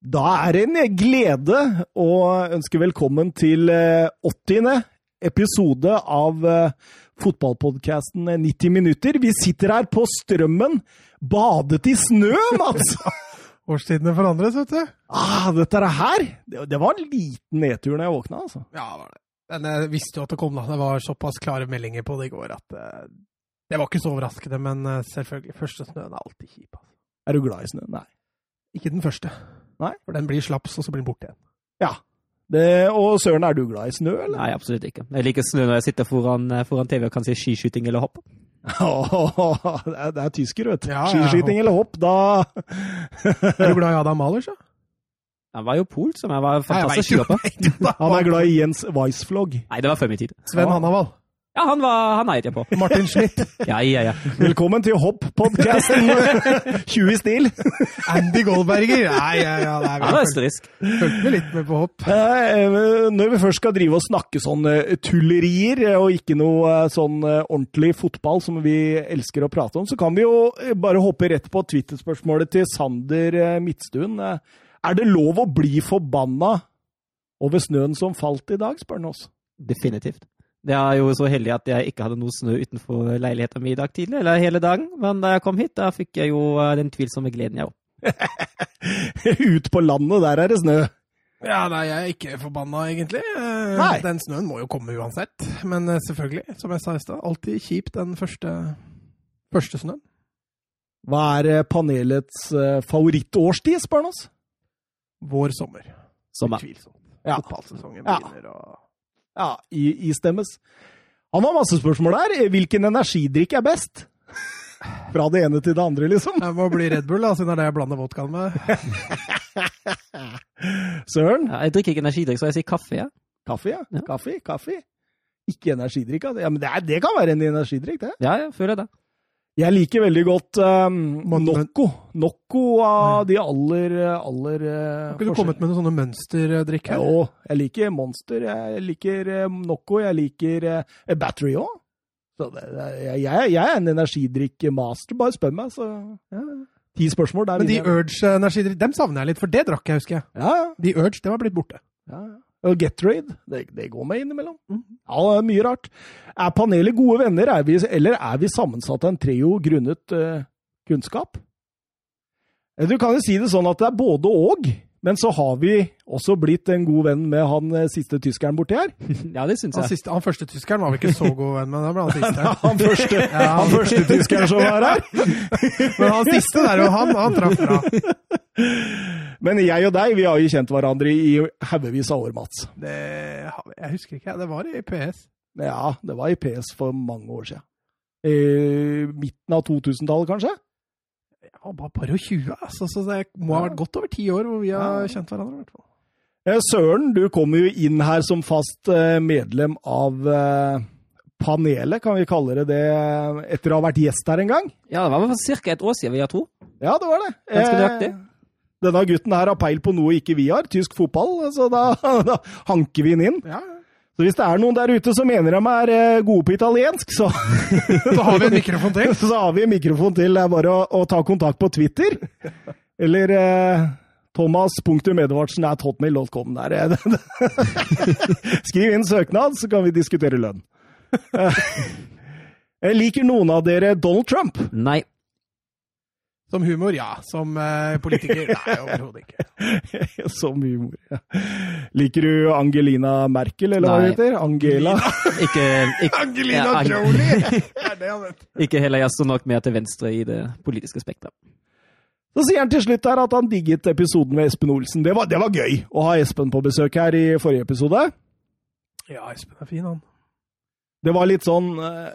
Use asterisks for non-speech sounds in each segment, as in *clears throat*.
Da er det en glede å ønske velkommen til 80. episode av fotballpodkasten 90 minutter. Vi sitter her på Strømmen, badet i snø, Mats! *laughs* Årstidene forandres, vet du. Ah, dette her, det, det var en liten nedtur når jeg våkna, altså. Ja, det var det. Men jeg visste jo at det kom, da. Det var såpass klare meldinger på det i går at det var ikke så overraskende. Men selvfølgelig, første snøen er alltid kjip. Altså. Er du glad i snø? Nei. Ikke den første. Nei? For den blir slaps, og så blir den borte igjen. Ja. Det, og Søren, er du glad i snø, eller? Nei, absolutt ikke. Jeg liker snø når jeg sitter foran, eh, foran TV og kan se skiskyting eller hopp. det, er, det er tysker, vet du. Ja, Skiskyting ja, eller hopp, da Er du glad i Adam Malers, da? Han var jo polsk, som jeg var fantastisk skihopper. *laughs* Han er glad i Jens Weissflog. Nei, det var før min tid. Sven Hannavall. Ja, han, var, han eide jeg på. *laughs* Martin Schmidt. ja, ja, ja. Velkommen til Hopp-podkasten 20 *laughs* i stil. Andy Goldberger. Nei, ja, ja. Det er han er østerriksk. Fulgte med litt med på hopp. Eh, når vi først skal drive og snakke sånn eh, tullerier, eh, og ikke noe sånn ordentlig fotball som vi elsker å prate om, så kan vi jo bare hoppe rett på Twitter-spørsmålet til Sander Midtstuen. Er det lov å bli forbanna over snøen som falt i dag, spør han oss. Definitivt. Jeg er jo så heldig at jeg ikke hadde noe snø utenfor leiligheten min i dag tidlig, eller hele dagen. Men da jeg kom hit, da fikk jeg jo eh, den tvilsomme gleden, jeg òg. *laughs* Ut på landet, der er det snø. Ja, nei, jeg er ikke forbanna, egentlig. Eh, nei. Den snøen må jo komme uansett. Men eh, selvfølgelig, som jeg sa i stad, alltid kjipt den første, første snøen. Hva er panelets favorittårstid, spør han oss? Vår sommer. Sommer. Utvilsomt. Ja. Fotballsesongen begynner, ja. og ja, istemmes. Han har masse spørsmål der. Hvilken energidrikk er best? *laughs* Fra det ene til det andre, liksom. Jeg må bli Red Bull, da, siden det er det jeg blander vodkaen med. *laughs* Søren? Ja, jeg drikker ikke energidrikk, så jeg sier kaffe. Ja. Kaffe, ja. ja. Kaffe, kaffe. Ikke energidrikk. Ja, men det, er, det, kan være en energidrikk, det. Ja, jeg føler det. Jeg liker veldig godt um, Nocco. Nocco av de aller, aller Har ikke du kommet med noen sånne mønsterdrikk her? Jo, jeg liker Monster, jeg liker um, Nocco, jeg liker uh, Battery òg. Jeg, jeg, er en energidrikkmaster, bare spør meg, så ja. Ti spørsmål der. Men de Urge-energidrikk, dem savner jeg litt, for det drakk jeg, husker jeg. Ja, ja. De Urge, det var blitt borte. Ja, ja. Og Getrade, det, det, går med innimellom. Ja, det er mye rart. Er panelet gode venner, er vi, eller er vi sammensatt av en trio grunnet uh, kunnskap? Eh, du kan jo si det sånn at det er både og. Men så har vi også blitt en god venn med han eh, siste tyskeren borti her. *laughs* Ja, det synes jeg. Han, siste, han, første tyskeren var vi ikke så god venn med, da ble han siste. han, første, *laughs* ja. han første tyskeren som var her! *laughs* Men han siste der, og han, han traff bra. Men jeg og deg, vi har jo kjent hverandre i haugevis av år, Mats. Det, jeg husker ikke, det var i PS. Ja, det var i PS for mange år siden. I midten av 2000-tallet, kanskje? Ja, bare par og tjue, altså. Så det må ha vært godt over ti år hvor vi har kjent hverandre. i hvert fall. Eh, Søren, du kommer jo inn her som fast eh, medlem av eh, panelet, kan vi kalle det det, etter å ha vært gjest her en gang? Ja, det var vel ca. et år siden, vi har to. Ja, det var det. Ganske nøyaktig. Denne gutten her har peil på noe ikke vi har, tysk fotball, så da, *laughs* da hanker vi den inn. Ja, ja. Så hvis det er noen der ute som mener de er eh, gode på italiensk, så *laughs* Så har vi en mikrofon til. *laughs* Så har vi en mikrofon til. Det er bare å, å ta kontakt på Twitter. Eller eh, thomas.edvardsen at hotmail.com. Der. Skriv inn søknad, så kan vi diskutere lønn. Liker noen av dere Donald Trump? Nei. Som humor, ja. Som uh, politiker, nei, overhodet ikke. *laughs* Som humor, ja. Liker du Angelina Merkel, eller nei. hva hun heter? Angela? *laughs* ikke, ikke, *laughs* Angelina ja, Jolie! det er det han vet. Ikke heller jeg står nok mer til venstre i det politiske spekteret. Så sier han til slutt her at han digget episoden med Espen Olsen. Det var, det var gøy å ha Espen på besøk her i forrige episode. Ja, Espen er fin, han. Det var litt sånn eh,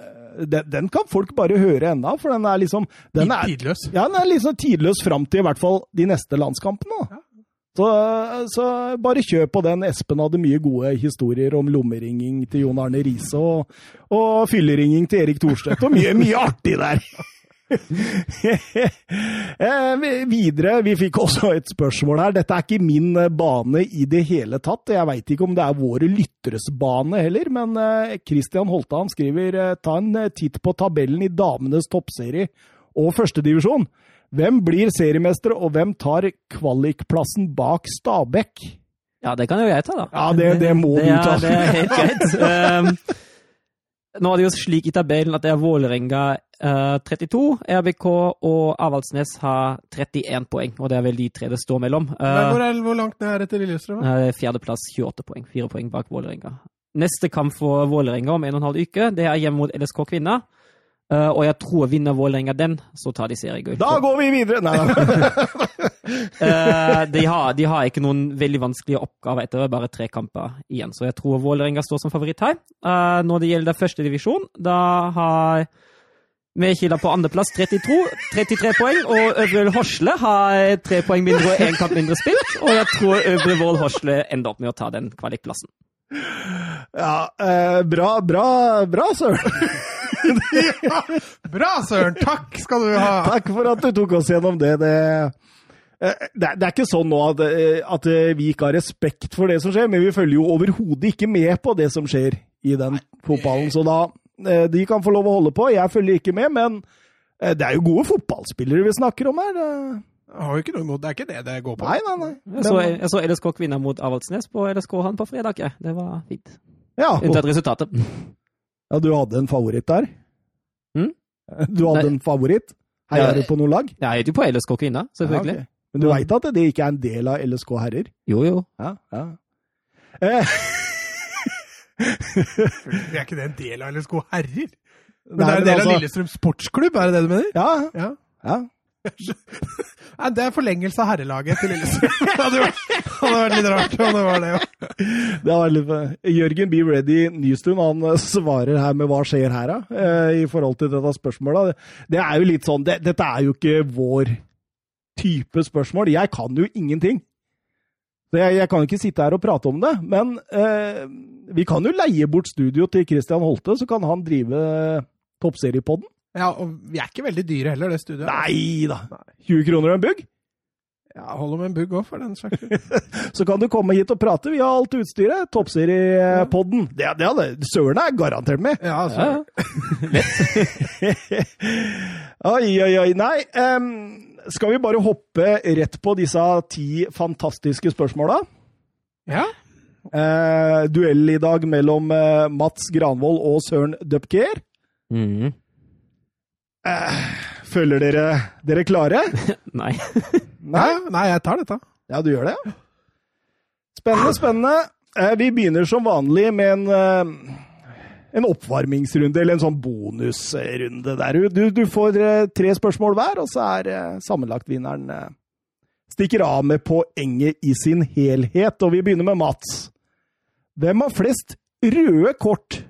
den, den, kan folk bare høre ennå, for den er liksom den er, Tidløs? Ja, den er liksom tidløs fram til i hvert fall de neste landskampene. Ja. Så, så, bare kjør på den. Espen hadde mye gode historier om lommeringing til Jon Arne Riise og, og fylleringing til Erik Thorstvedt, og mye, mye artig der. *laughs* *laughs* Eh, videre, vi fikk også et spørsmål her. Dette er ikke min eh, bane i det hele tatt. Jeg veit ikke om det er våre lytteres bane heller, men Christian Holtan skriver ta en titt på tabellen i damenes toppserie og førstedivisjon. Hvem blir seriemester, og hvem tar kvalikplassen bak Stabæk? Ja, det kan jo jeg ta, da. Ja, det, det må det du ta. Ja, Det er helt greit. *laughs* Nå er det jo slik i tabellen at det er Vålerenga uh, 32, RBK og Avaldsnes har 31 poeng. Og det er vel de tre det står mellom. Men hvor, er, hvor langt ned er det til Lillestrøm? uh, Fjerdeplass 28 poeng. Fire poeng bak Vålerenga. Neste kamp for Vålerenga om en og en halv uke, det er hjemme mot LSK Kvinner. Uh, og jeg tror vinner Vålerenga den, så tar de seriegull. Da går vi videre! Nei, nei. uh, *laughs* de, har, de har ikke noen veldig vanskelige oppgaver etter bare tre kamper igjen, så jeg tror Vålerenga står som favoritt her. Uh, når det gjelder første divisjon, da har Mekila på andreplass 32, 33 poeng, og Øvre Horsle har tre poeng mindre og én kamp mindre spilt. Og jeg tror Øvre Vål Horsle ender opp med å ta den kvalikplassen. Ja, bra, bra, bra, Søren. *laughs* Bra, Søren! Takk skal du ha! Takk for at du tok oss gjennom det. Det, eh, det, er- det er ikke sånn nå at, eh, at eh, vi ikke har respekt for det som skjer, men vi følger jo overhodet ikke med på det som skjer i den fotballen. Så da De kan få lov å holde på. Jeg følger ikke med, men det er jo gode fotballspillere vi snakker om her. Jeg har jo ikke noe imot Det er ikke det det går på. Nei, nei, nei. Jeg så, jeg så LSK kvinner mot Avaldsnes på LSK han på fredag. Det var fint. Ja, Unntatt resultatet. *laughs* ja, du hadde en favoritt der? Mm? Du hadde Nei. en favoritt? Heier Ja, du på noe lag? Jeg heier jo på LSK kvinner, selvfølgelig. Ja, okay. Men du veit at det ikke er en del av LSK herrer? Jo, jo. Ja, ja. Eh, Er ikke det en del av LSK herrer? Men nei, det er en del del av altså- Lillestrøm sportsklubb, er det det du mener? Ja, Ja. ja. *laughs* Nei, det er forlengelse av herrelaget til Lillestrøm. *laughs* Det hadde vært, litt rart om det var det. jo. Det var litt, Jørgen Be Ready Nystuen han eh, svarer her med 'hva skjer her', da? eh, i forhold til dette spørsmålet. Det er jo litt sånn det, Dette er jo ikke vår type spørsmål. Jeg kan jo ingenting. Jeg, jeg kan jo ikke sitte her og prate om det. Men eh, vi kan jo leie bort studio til Christian Holte, så kan han drive toppseriepodden. Ja, og vi er ikke veldig dyre heller, det studioet. Nei da! 20 kroner og en bugg? Ja, holder med en bugg òg, for den saks skyld. *laughs* Så kan du komme hit og prate. Vi har alt utstyret. Toppseriepodden. Det, det hadde Søren er garantert med. Ja, altså. *laughs* *laughs* Oi, oi, oi. Nei, Um, skal vi bare hoppe rett på disse ti fantastiske spørsmåla? ja. Uh, duell i dag mellom uh, Mats Granvold og Søren Dupker. Mhm. Føler dere dere klare? *laughs* Nei. Nei, nei, jeg tar dette. Ja, du gjør det? Spennende, spennende. Eh, Vi begynner som vanlig med en, eh, en oppvarmingsrunde, eller en sånn bonusrunde der. Du, du får eh, tre spørsmål hver, og så er eh, sammenlagtvinneren eh, stikker av med poenget i sin helhet. Og vi begynner med Mats. Hvem har flest røde kort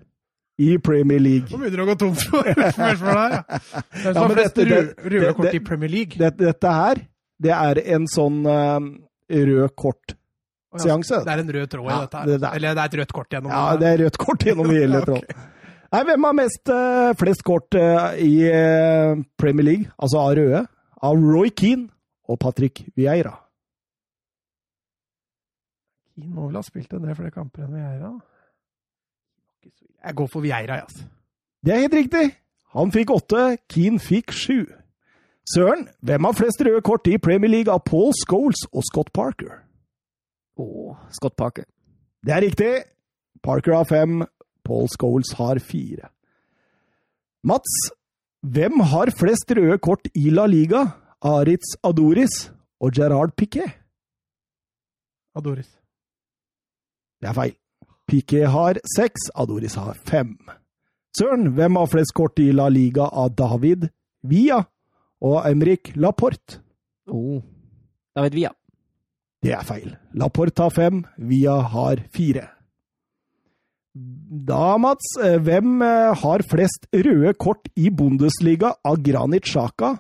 i Premier League? Nå begynner det å gå tomt for *laughs* spørsmål her. Hvem Ja, *laughs* flest dette- det- røde kort det- i Premier League? Dette, dette her, det er en sånn uh, rød kort. Å, ja, seanse. Det er en rød tråd i Ja, dette her. det. Eller det er et rødt kort gjennom Ja, det er rødt kort gjennom hele *laughs* tråden. Nei, hvem har mest, uh, flest kort uh, i Premier League, altså av røde? Av Roy Keane og Patrick Vieira. Keane må vel ha spilt en del flere kamper enn Vieira. Jeg går for Vieira, altså. Det er helt riktig! Han fikk åtte, Keane fikk sju. Søren, hvem har flest røde kort i Premier League av Paul Scholes og Scott Parker? Åh, Scott Parker. Det er riktig. Parker har fem, Paul Scholes har fire. Mats, hvem har flest røde kort i La Liga? Aritz Adoris og Gerard Piquet? Adoris. Det er feil. Piquet har seks, Adoris har fem. Søren, hvem har flest kort i La Liga av David Via og Emrik Laporte? Oh. David Via. Det er feil. Laporte har fem, Via har fire. Da, Mats, eh, hvem eh, har flest røde kort i Bundesliga av Granit Xhaka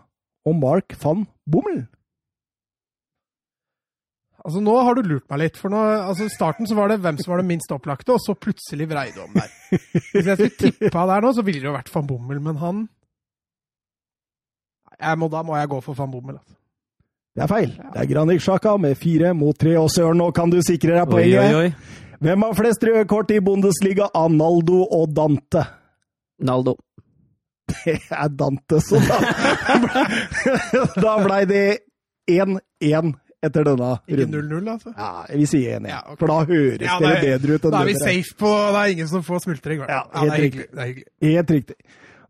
og Mark van Bommel? Altså, nå har du lurt meg litt. For nå, altså, starten så var det hvem som var det minst opplagte, og så plutselig vrei du om der. Hvis jeg skulle tippa der nå, så ville det jo vært van Bommel, men han jeg må, Da må jeg gå for van Bommel. Altså. Det er feil. Det er Granit Sjaka med fire mot tre, og Søren, nå kan du sikre deg poenget. Hvem har flest røde kort i Bundesliga av Naldo og Dante? Naldo. Det er Dante, så da *laughs* Da blei det 1-1 etter denne Ikke runden. 0-0, altså? Ja, vi sier 1-1, Ja, okay. for da høres Ja, det er- bedre ut enn Da er vi er. safe på Det er ingen som får smultring. Ja, helt er riktig. hyggelig. Helt riktig.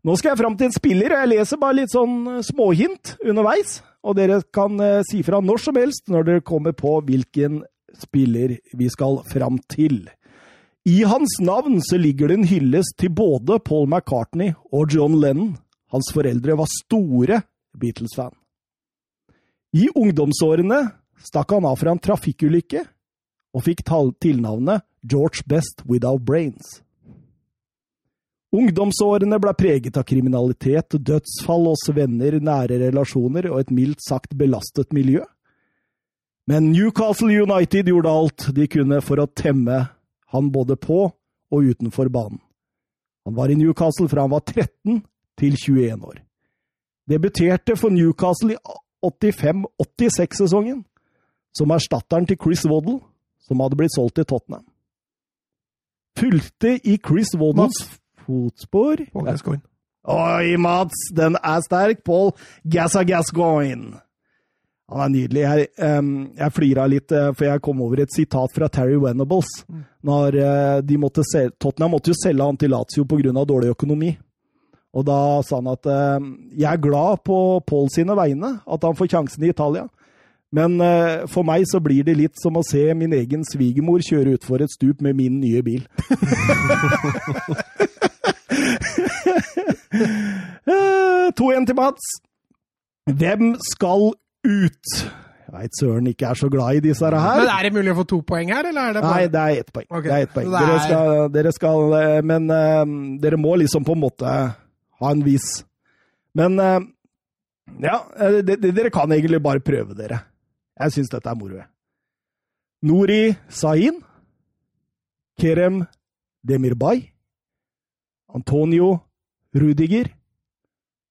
Nå skal jeg fram til en spiller, og jeg leser bare litt sånn småhint underveis. Og dere kan eh, si fra når som helst når dere kommer på hvilken spiller vi skal fram til. I hans navn så ligger det en hyllest til både Paul McCartney og John Lennon. Hans foreldre var store Beatles-fan. I ungdomsårene stakk han av fra en trafikkulykke og fikk tilnavnet George Best Without Brains. Ungdomsårene ble preget av kriminalitet, dødsfall hos venner, nære relasjoner og et mildt sagt belastet miljø. Men Newcastle United gjorde alt de kunne for å temme han både på og utenfor banen. Han var i Newcastle fra han var 13 til 21 år. Debuterte for Newcastle i 85-86-sesongen, som erstatteren til Chris Waddle, som hadde blitt solgt til Tottenham. Fulgte i Chris Waddles fotspor Gascoigne. Oi, Mats, den er sterk! Paul Gassa Gascoigne. Han er nydelig. Jeg, um, flira litt, eh, for jeg kom over et sitat fra Terry Venables. Når eh, de måtte se, Tottenham måtte jo selge han til Lazio pga. dårlig økonomi. Og da sa han at eh, jeg er glad på Paul sine vegne, at han får sjansen i Italia. Men eh, for meg så blir det litt som å se min egen svigermor kjøre utfor et stup med min nye bil. *laughs* to 2-1 til Mats. Hvem skal ut? Jeg veit søren ikke er så glad i disse her. Men er det mulig å få to poeng her, eller er det bare Nei, det er ett poeng. Okay. Det er ett poeng. Dere, er- skal, dere skal eh, Men uh, dere må liksom på en måte ha en vis. Men eh, ja, eh, det, det, dere kan egentlig bare prøve dere. Jeg syns dette er moro. Nori Sahin, Kerem Demirbay, Antonio Rudiger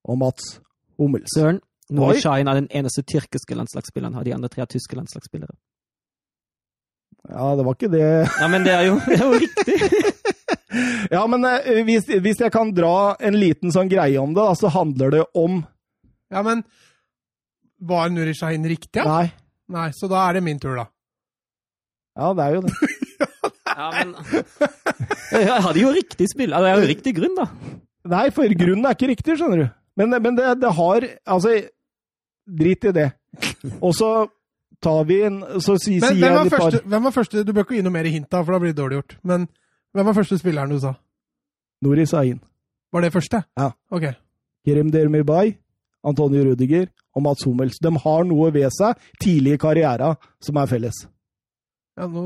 og Mats Hummels. Søren. Nori Sahin er den eneste tyrkiske landslagsspilleren. Har de andre tre er tyske landslagsspillere. Ja, det var ikke det Ja, men det er jo, det er jo riktig. *laughs* Ja, men eh, hvis, hvis jeg kan dra en liten sånn greie om det, da, så handler det om Ja, men Var Nuri Shahin riktig, ja? Nei. Nei, så da er det min tur, da. Ja, det er jo det. *laughs* Ja, men Jeg hadde jo riktig spill. Altså, jeg har jo riktig grunn, da. Nei, for grunnen er ikke riktig, skjønner du. Men, men det, det har Altså, drit i det. Og så tar vi en Så sier jeg var, et par hvem var første Du bør ikke gi noe mer hint, da, for da blir det dårlig gjort. Men hvem var første spilleren du sa? Nori Sahin, Var det første? Ja. Ok. Kerem Dermirbay, Antonio Rudiger og Mats Hummels. De har noe ved seg tidlig i karrieren som er felles. Ja, nå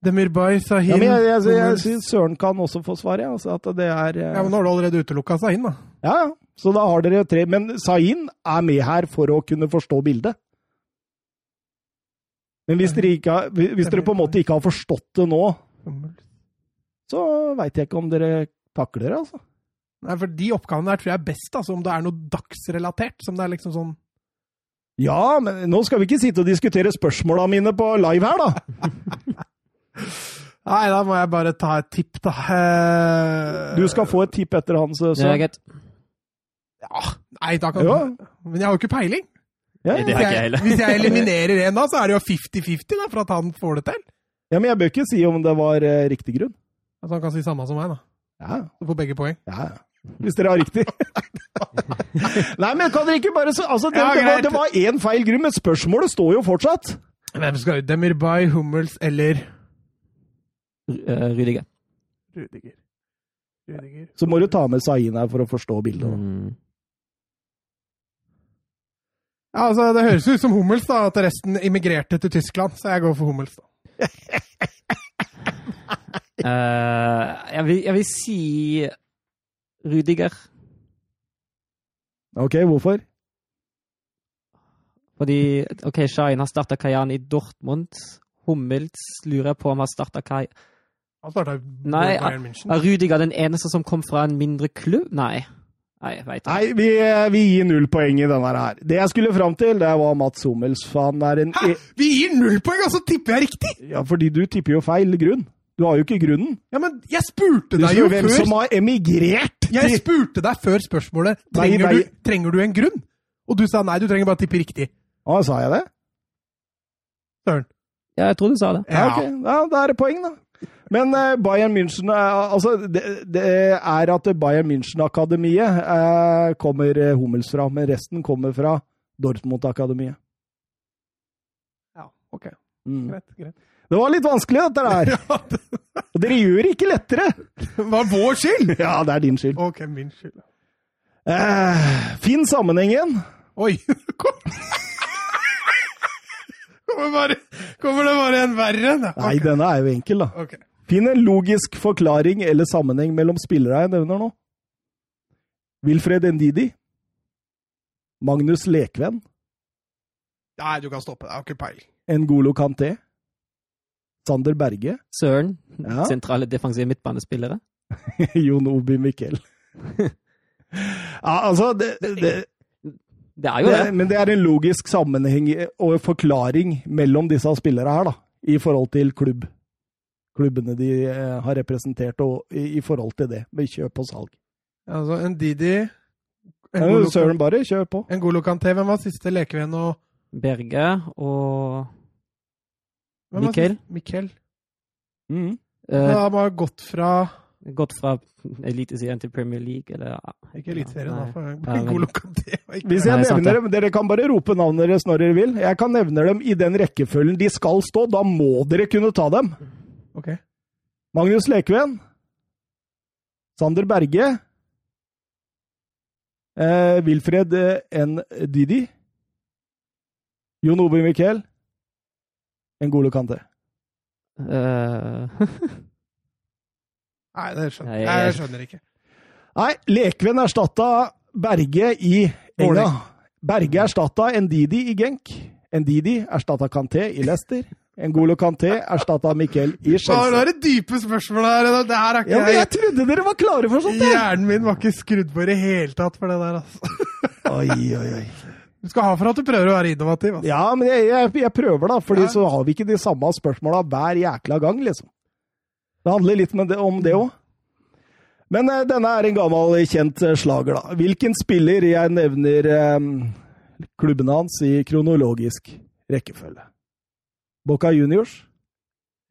Demirbay, Sahin Ja, men jeg, jeg, jeg, jeg syns Søren kan også få svaret. Altså at det er eh, Ja, men nå har du allerede utelukka Sahin, da. Ja, ja. Så da har dere tre. Men Sahin er med her for å kunne forstå bildet. Men hvis dere, ikke har, hvis dere på en måte ikke har forstått det nå, så veit jeg ikke om dere takler det, altså. Nei, for de oppgavene der tror jeg er best, altså, om det er noe dagsrelatert. Som det er liksom sånn Ja, men nå skal vi ikke sitte og diskutere spørsmåla mine på live her, da. *laughs* Nei, da må jeg bare ta et tipp, da. Eh, Du skal få et tipp etter hans. Greit. Ja, nei, da kan du Men jeg har jo ikke peiling. Ja, Det har ikke jeg heller. hvis jeg *laughs* eliminerer en, da, så er det jo 50-50 da, for at han får det til. ja, men jeg bør ikke si om det var uh, riktig grunn. Altså han kan si samme som meg, da. Ja, Du får begge poeng. ja. ja. Hvis dere har riktig. *laughs* Nei, men kan dere ikke bare så, altså, det, Ja, det, var, greit. det var én feil grunn, men spørsmålet står jo fortsatt. Hvem skal ut? Demirbay, Hummels eller Uh, Rydiger. Rudiger? Rudiger. Så må du ta med Sahin her for å forstå bildet. Mm. Ja, altså, Det høres ut som Hummels, da, at resten immigrerte til Tyskland. Så jeg går for Hummels. da. uh, *laughs* jeg, vil, jeg vil si Rudiger. Ok, hvorfor? Fordi OK, Shahin har starta Kayan i Dortmund. Hummels lurer jeg på om har starta Kai... Han starta i Nei, Bayern München. Er Rudiger den eneste som kom fra en mindre klubb? Nei. Nei, jeg ikke. Nei, vi, vi gir null poeng i denne her. Det jeg skulle fram til, det var Mats Hummels. Faen han er en Hæ? Vi gir null poeng, og så tipper jeg riktig! Ja, fordi du tipper jo feil grunn. Du har jo ikke grunnen. Ja, men jeg spurte deg jo hvem før som har emigrert Jeg spurte deg før spørsmålet trenger, nei. Du, trenger du en grunn. Og du sa nei, du trenger bare tippe riktig. Å, sa jeg det? Søren. Ja, jeg tror du sa det. Ja, ok. Ja, da er det poeng, da. Men eh, Bayern München eh, Altså, det, det er at Bayern München-akademiet eh, kommer eh, Hummels fra, men resten kommer fra Dortmund-akademiet. Ja, ok. Mm. Greit. greit. Det var litt vanskelig, dette der. *laughs* Og dere gjør det ikke lettere! Det var vår skyld! *laughs* Ja, det er din skyld. Ok, min skyld. Eh, finn sammenhengen. Oi! *laughs* Kom. Kommer, bare, kommer det bare en verre Okay. Nei, denne er jo enkel, da. Ok. Finn en logisk forklaring eller sammenheng mellom spillere jeg nevner nå. Wilfred Ndidi. Magnus Lekven. Nei, du kan stoppe. Jeg har ikke peiling. Ngolo Kanté. Sander Berge. *laughs* Søren. Ja. Sentrale defensive midtbanespillere. *laughs* Jon Obi Mikkel. *laughs* ja, altså det, det, Det er jo det, det. Men det er en logisk sammenheng og forklaring mellom disse spillere her, da. I forhold til klubb. Klubbene de eh, har representert, og i, i forhold til det, med kjøp og salg. Altså, en Didi Ja, N'Golo Søren, bare kjør på. N'Golo Kanté, hvem var siste lekevenn og Berge og Mikkel. Mikkel. Mm. eh, Han har bare gått fra gått fra Eliteserien til Premier League, eller ja. Ikke Eliteserien, da. Nei. for Kanté var ikke Hvis Nei, jeg sant nevner dem, Dere kan bare rope navnet deres når dere vil. Jeg kan nevne dem i den rekkefølgen de skal stå. Da må dere kunne ta dem. Ok. Magnus Lekven. Sander Berge. Eh, Wilfred eh, N. Didi. Jon Ove Mikkel. Ngolo Kanté. Uh... *laughs* Nei, det skjønner jeg. jeg- skjønner ikke. Nei, Lekven erstatta Berge i Enga. Berge erstatta Ndidi i Genk. Ndidi erstatta Kanté i Leicester. Ngolo Kanté erstatta Mikkel i Nå Chelsea. er det dype spørsmål her. Det her er ikke Ja, men jeg trodde dere var klare for sånt! Hjernen min var ikke skrudd på i det hele tatt for det der, altså. Oi, oi, oi. Du skal ha for at du prøver å være innovativ. Altså. Ja, men jeg, jeg, jeg prøver, da, fordi Ja. så har vi ikke de samme spørsmåla hver jækla gang, liksom. Det handler litt med det, om det òg. Men eh, denne er en gammel, kjent eh, slager, da. Hvilken spiller jeg nevner eh, klubbene hans i kronologisk rekkefølge? Boca Juniors,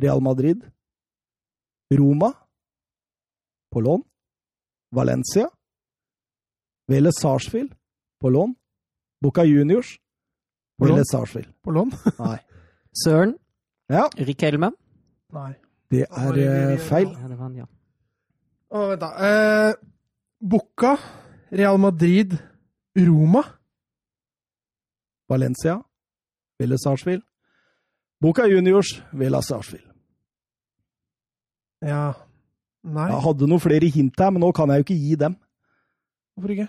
Real Madrid, Roma, på lån, Valencia, Vele Sarsfield, på lån, Boca Juniors, Vele Sarsfield. På lån? *laughs* Nei. Søren. Ja, Rikelme. Nei. det er eh, feil. Ja, det var han, ja. Å, vent, da. Eh, Boca, Real Madrid, Roma. Valencia, Vele Sarsfield. Boca Juniors, Vélez Sarsfield. Ja. Nei, Jeg hadde noen flere hint her, men nå kan jeg jo ikke gi dem. hvorfor ikke?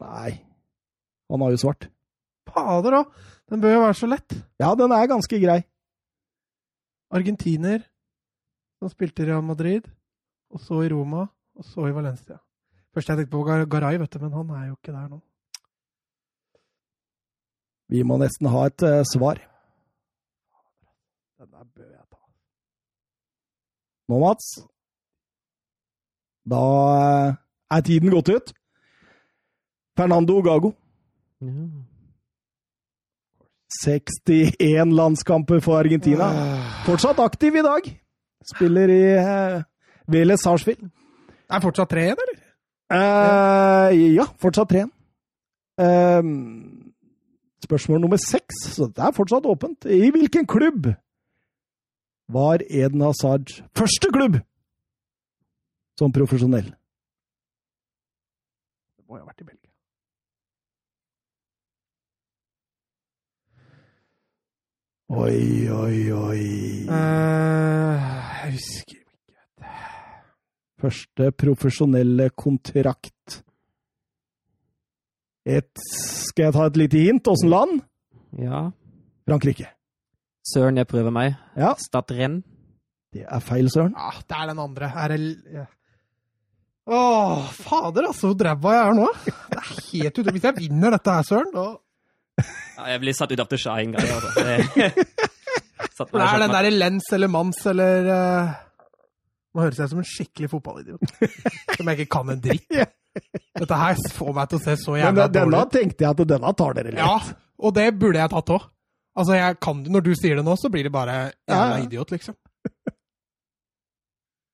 Nei, han har jo svart. Fader òg! Den bør jo være så lett. Ja, den er ganske grei. Argentiner som spilte i Real Madrid, og så i Roma, og så i Valencia. Først jeg tenkte på Gar- Garay, vet du, men han er jo ikke der nå. Vi må nesten ha et uh, svar. Den der bør jeg ta. Nå, Mats. Da eh, er tiden gått ut. Fernando Gago. ja. 61 landskamper for Argentina. Fortsatt aktiv i dag. Spiller i eh, Vélez Sarsfield. Er fortsatt tre igjen, eller? Eh, ja, fortsatt tre. Eh, spørsmål nummer seks, så det er fortsatt åpent. I hvilken klubb var Eden Hazards første klubb som profesjonell? Det må jo ha vært i Belgia. Oi, oi, oi. Eh, jeg husker ikke. Første profesjonelle kontrakt. Et, skal jeg ta et lite hint? Åssen land? ja. Frankrike. Søren, jeg prøver meg. Ja, Stad Renn. det er feil, Søren. Ja, det er den andre. Er det ja. Åh, fader, altså, hvor ræva jeg er nå. Det er helt utrolig. Hvis jeg vinner dette her, Søren, da Ja, jeg blir satt ut av det en gang, Altså. *laughs* Det- Satt meg det er den derre lens eller mans eller eh, Nå høres jeg ut som en skikkelig fotballidiot. Som jeg ikke kan en dritt. *laughs* Dette her får meg til å se så jævla denne dårlig ut. tenkte jeg at denne tar dere litt. Ja, og det burde jeg tatt òg. Altså, jeg kan, når du sier det nå, så blir det bare jævla Ja. idiot, liksom.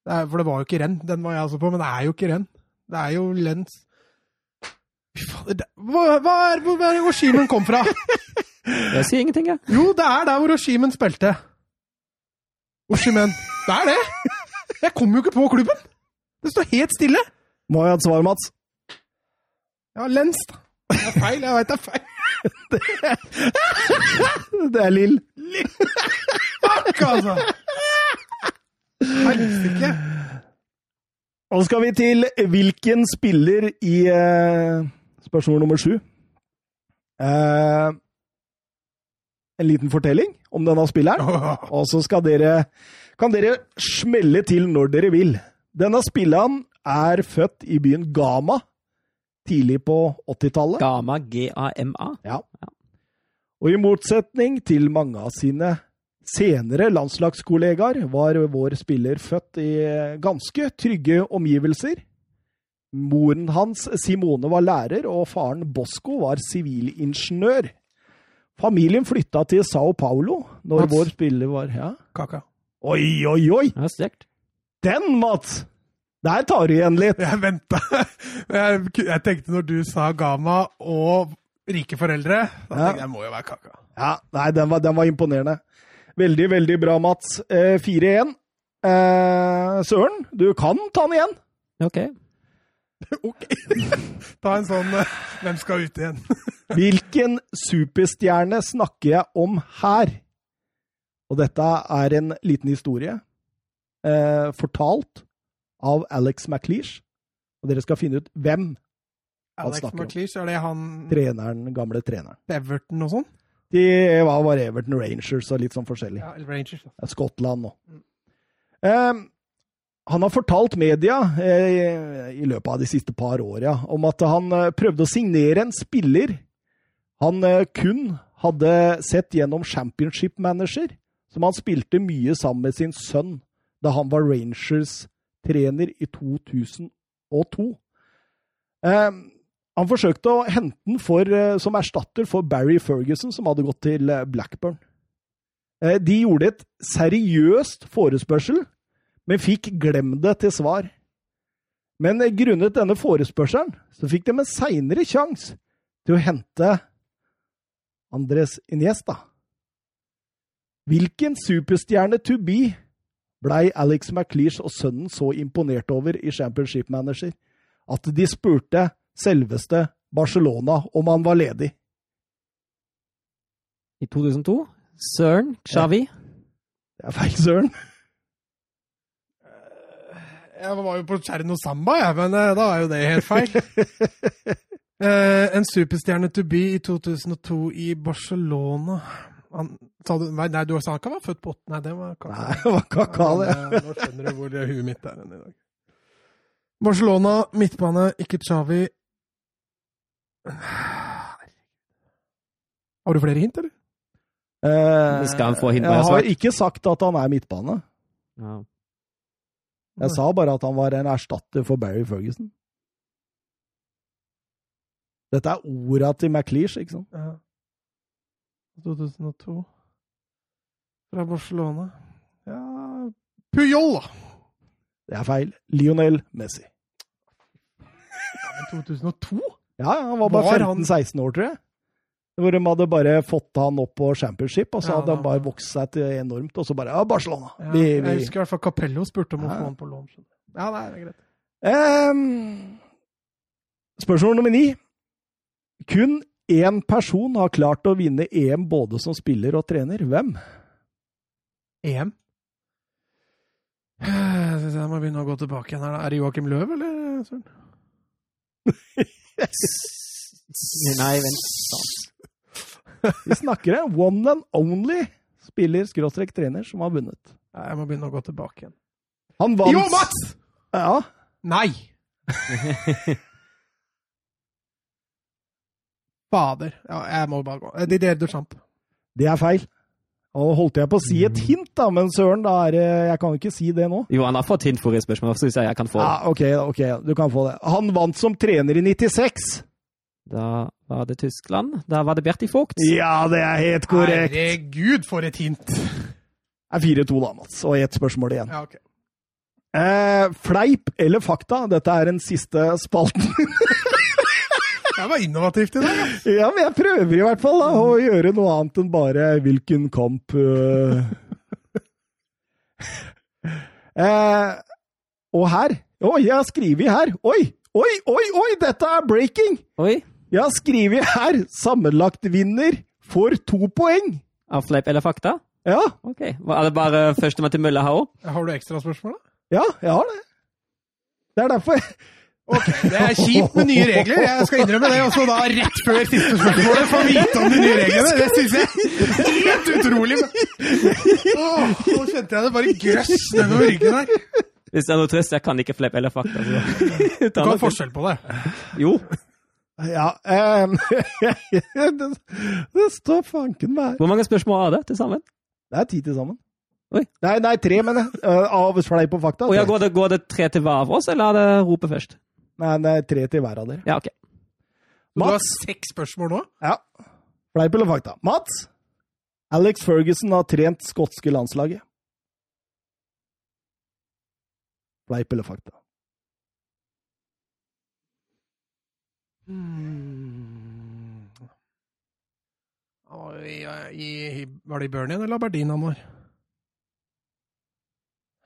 Det er, for det var jo ikke renn. Den var jeg altså på, men det er jo ikke renn. Det er jo lens. Hva, hva er hvor er Oshimen kom fra? *laughs* Jeg sier ingenting, jeg. Jo, det er der hvor Oshimen spilte. Oshimen. Det er det! Jeg kom jo ikke på klubben! Det står helt stille. Må jeg ha et svar, Mats? Ja, lens, da. Det er feil. Jeg veit det er feil. *laughs* Det er Lill. Fuck, altså! Helsike. Og så skal vi til hvilken spiller i eh, spørsmål nummer sju. Eh, en liten fortelling om denne spilleren. Og så skal dere, kan dere smelle til når dere vil. Denne spilleren er født i byen Gama tidlig på 80-tallet. Gama, G-A-M-A. Ja. Og i motsetning til mange av sine senere landslagskollegaer, var vår spiller født i ganske trygge omgivelser. Moren hans, Simone, var lærer, og faren Bosco var sivilingeniør. Familien flytta til Sao Paulo når Mats? vår spiller var Ja. Kaka. Oi, oi, oi! Ja, sterkt. Den, Mats! Der tar du igjen litt. Jeg venta. Jeg, jeg tenkte når du sa Gama og rike foreldre, da Ja. tenkte jeg det må jo være kaka. Ja, nei, den var, den var imponerende. Veldig, veldig bra, Mats. Eh, 4-1. Eh, Søren, du kan ta den igjen. Ok. *laughs* Ok. Ta en sånn eh, Hvem skal ut igjen? *laughs* Hvilken superstjerne snakker jeg om her? Og dette er en liten historie, eh, fortalt av Alex McLeish. Og dere skal finne ut hvem Alex snakker om. McLeish, er det han treneren, gamle treneren. Everton og sånn? De var var Everton Rangers og litt sånn forskjellig. Ja, Rangers. Ja, Skottland nå. um, han har fortalt media eh, i løpet av de siste par åra om at han eh, prøvde å signere en spiller han eh, kun hadde sett gjennom Championship Manager, som han spilte mye sammen med sin sønn da han var Rangers-trener i 2002. Eh, han forsøkte å hente den for, eh, som erstatter for Barry Ferguson, som hadde gått til eh, Blackburn. De gjorde et seriøst forespørsel, men fikk glem det til svar. Men grunnet denne forespørselen, så fikk de en seinere sjanse til å hente Andres Iniesta. Hvilken superstjerne to be blei Alex McLeish og sønnen så imponert over i Championship Manager at de spurte selveste Barcelona om han var ledig? I 2002. Søren Xavi. Det er feil, søren. Jeg var jo på Cherno Samba, jeg, men eh, da er jo det helt feil. *laughs* Eh, en superstjerne to be i 2002 i Barcelona han, sa du, nei, nei, du sa han ikke var født på åtte? Nei, det var Kaka. Nei, det var det. Ja, Nå skjønner du hvor huet mitt er i dag. Barcelona, midtbane, ikke Xavi. Har du flere hint, eller? Eh, Skal han få hint jeg har ikke sagt at han er midtbane. Ja. Jeg sa bare at han var en erstatter for Barry Ferguson. Dette er orda til McLeish, ikke sant? Ja. 2002. Fra Barcelona. Ja Puyol, da! Det er feil. Lionel Messi. Men 2002? Ja, ja, han var bare 15-16 år, tror jeg. Hvor de hadde bare fått han opp på championship, og så Ja, hadde han bare vokst seg til enormt, og så bare Ja, Barcelona! Ja, Vi, Jeg husker i hvert fall Capello spurte om å få han på lån. Ja, nei, det er greit. Um, spørsmål nummer ni. Kun én person har klart å vinne EM både som spiller og trener. Hvem? EM? Jeg synes jeg må begynne å gå tilbake igjen her. da. Er det Joakim Løv, eller? Søren? Nei, vent. Vi snakker en one and only spiller, skråstrek trener, som har vunnet. Nei, Jeg må begynne å gå tilbake igjen. Han vant Jo, Mats! Ja, Nei! *laughs* Fader. Ja, jeg må bare gå. Eh, Didier Duchamp. det er feil. Og holdt jeg på å si et hint, da, men søren, da er det Jeg kan jo ikke si det nå. Jo, han har fått hint forrige spørsmål, så hvis jeg jeg kan få det. Ja, ok, ok, du kan få det. Han vant som trener i 96. Da var det Tyskland. Da var det Berti Vogt. Ja, det er helt korrekt. Herregud, for et hint! Det er 4-2, da, Mats. Og ett spørsmål igjen. Ja, ok. Eh, fleip eller fakta? Dette er den siste spalten. *laughs* Det var innovativt i dag. ja, men jeg prøver i hvert fall da, å gjøre noe annet enn bare hvilken kamp Uh... *laughs* eh, Og her Oi, jeg har skrevet her. Oi, oi, oi, oi! Dette er breaking! Oi. Jeg har skrevet her sammenlagt vinner får to poeng. Av fleip eller fakta? Ja, Ok. Er det bare førstemann til mølla her òg? Har du ekstraspørsmål, da? ja, jeg har det. Det er derfor jeg Ok, Det er kjipt med nye regler. Jeg skal innrømme det. også da rett før siste spørsmålet få vite om de nye reglene. Det syns jeg er helt utrolig. Åh, nå kjente jeg det bare grøss nedover ryggen her. Hvis det er noe trøst, jeg kan ikke fleip eller fakta. Så. Du kan forskjell på det. Jo. Ja um, *laughs* det, det står fanken meg. Hvor mange spørsmål er det til sammen? Det er ti til sammen. Oi. Nei, nei, tre, mener jeg. Uh, Av fleip og fakta. Og ja, går, det, går det tre til hver av oss, eller er det ropet først? Nei, det er tre til hver av dere. Ja, ok. Du har seks spørsmål nå? Ja. Fleip eller fakta? Mats? Alex Ferguson har trent skotske landslaget. Fleip eller fakta? Hmm. Var i, i, var det i Burnien eller Aberdeen han?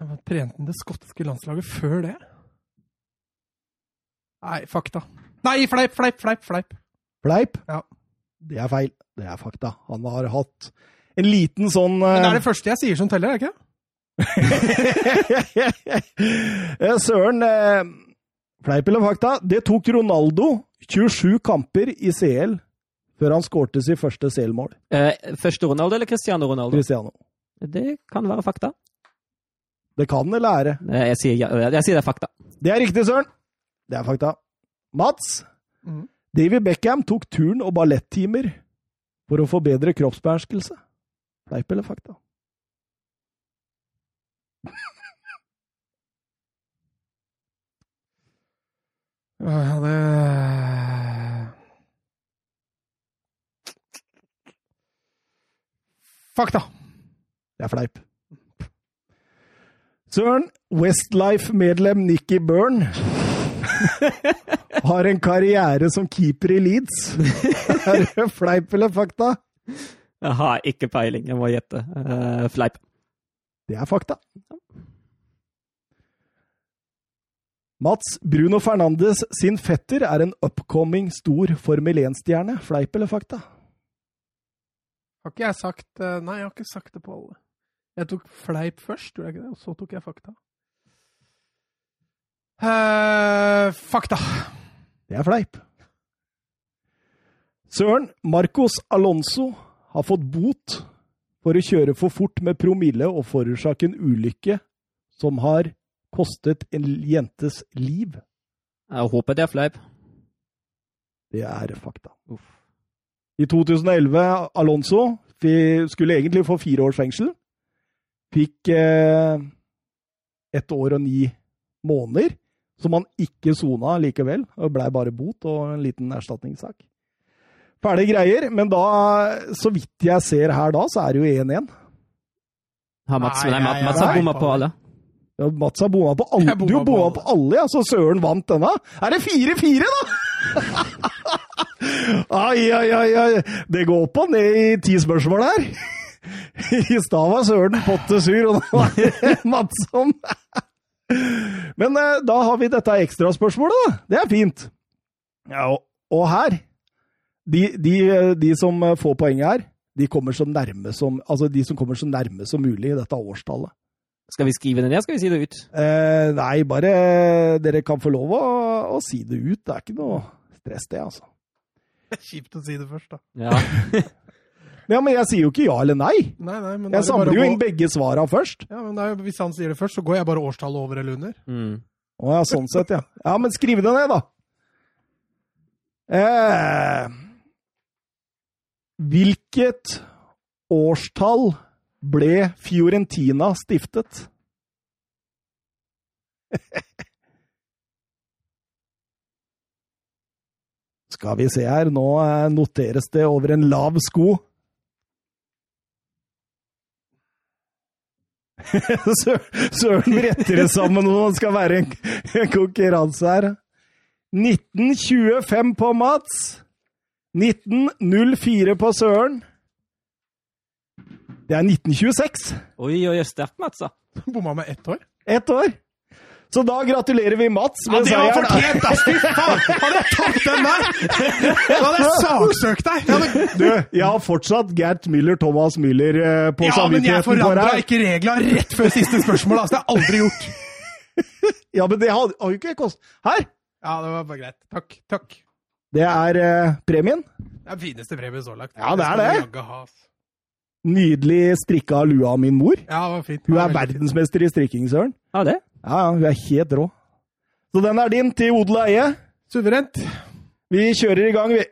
Var Trente han det skotske landslaget før det? Nei, fakta. Nei, fleip, fleip, fleip! fleip. Fleip? Ja. Det er feil. Det er fakta. Han har hatt en liten sånn Men det er øh, det første jeg sier som teller, er det ikke? *laughs* Eh, Søren, eh, fleip eller fakta? Det tok Ronaldo 27 kamper i CL før han skårte sitt første CL-mål. Eh, første Ronaldo eller Cristiano Ronaldo? Cristiano. Det kan være fakta. Det kan eller er det? Jeg sier, ja, jeg sier det er fakta. Det er riktig, Søren. Det er fakta. Mats? mm. David Beckham tok turn- og ballettimer for å få bedre kroppsbeherskelse. Fleip eller fakta? *laughs* Ja, det Fakta. Det er fleip. Søren, Westlife-medlem Nikki Byrne *laughs* har en karriere som keeper i Leeds. *laughs* Er det fleip eller fakta? Jeg har ikke peiling, jeg må gjette. Uh, fleip. Det er fakta. Mats Bruno Fernandes sin fetter er en upcoming stor Formel 1-stjerne. Fleip eller fakta? Har ikke jeg sagt eh, Nei, jeg har ikke sagt det på alle. Jeg tok fleip først, gjorde jeg ikke det? Og så tok jeg fakta. Eh, fakta. Det er fleip. Søren, Marcos Alonso har fått bot for å kjøre for fort med promille og forårsake en ulykke som har kostet en jentes liv. Jeg håper det er fleip. Det er fakta. I 2011, Alonso skulle egentlig få fire års fengsel. Fikk eh, ett år og ni måneder, som han ikke sona likevel. og blei bare bot og en liten erstatningssak. Fæle greier, men da, så vidt jeg ser her da, så er det jo 1-1. Har Mats, Nei, nei, Mats, Mats har bomma på alle. Ja, Mats har bomma på alle. Bomma Du har på bomma på alle, ja, så Søren vant denne. Er det 4-4, da?! *laughs* ai, ai, ai, ai. Det går opp og ned i ti spørsmål her. I stad var Søren potte sur, og nå er det Mats som Men eh, da har vi dette ekstraspørsmålet, da. Det er fint. Ja, og, og her de, de, de som får poenget her, de kommer så nærme som, altså de som kommer så nærme som mulig i dette årstallet. Skal vi skrive det ned, skal vi si det ut? Eh, nei, bare dere kan få lov å, å si det ut. Det er ikke noe stress, det, altså. *laughs* Kjipt å si det først, da. Ja. *laughs* Ja, Men jeg sier jo ikke ja eller nei. Nei, nei, men Jeg samler jo gå- inn begge svara først. Ja, men er, Hvis han sier det først, så går jeg bare årstallet over eller under. Mm. Å ja, sånn sett, ja. Ja, men skriv det ned, da. Eh, hvilket årstall ble Fiorentina stiftet? *laughs* Skal vi se her, nå eh, noteres det over en lav sko. *laughs* Søren bretter det sammen når det skal være en, en konkurranse her. 1925 på Mats. 1904 på Søren. Det er 1926. Oi, oi, sterkt, Mats. da. Bomma med ett år. Ett år. Så da gratulerer vi Mats Ja, det var fortjent, ass! Fy faen! Hadde jeg tatt den der, da hadde jeg saksøkt deg! Hadde... Du, jeg har fortsatt Gert Müller, Thomas Müller eh, på Ja, men jeg samvittigheten forandra ikke reglene rett før siste spørsmål. Altså, det har jeg aldri gjort. *laughs* Ja, men det har har jo ikke kost... Her! Ja, det var bare greit. Takk. takk. Det er eh, premien. Det er den fineste premien så langt. Ja, det er det. ass. Nydelig strikka lua av min mor. Ja, det var fint. Hun er verdensmester i strikking, Søren. Ja, det. Ja, ja, hun er helt rå. Så den er din til odel og eie. Suverent. Vi kjører i gang, vi.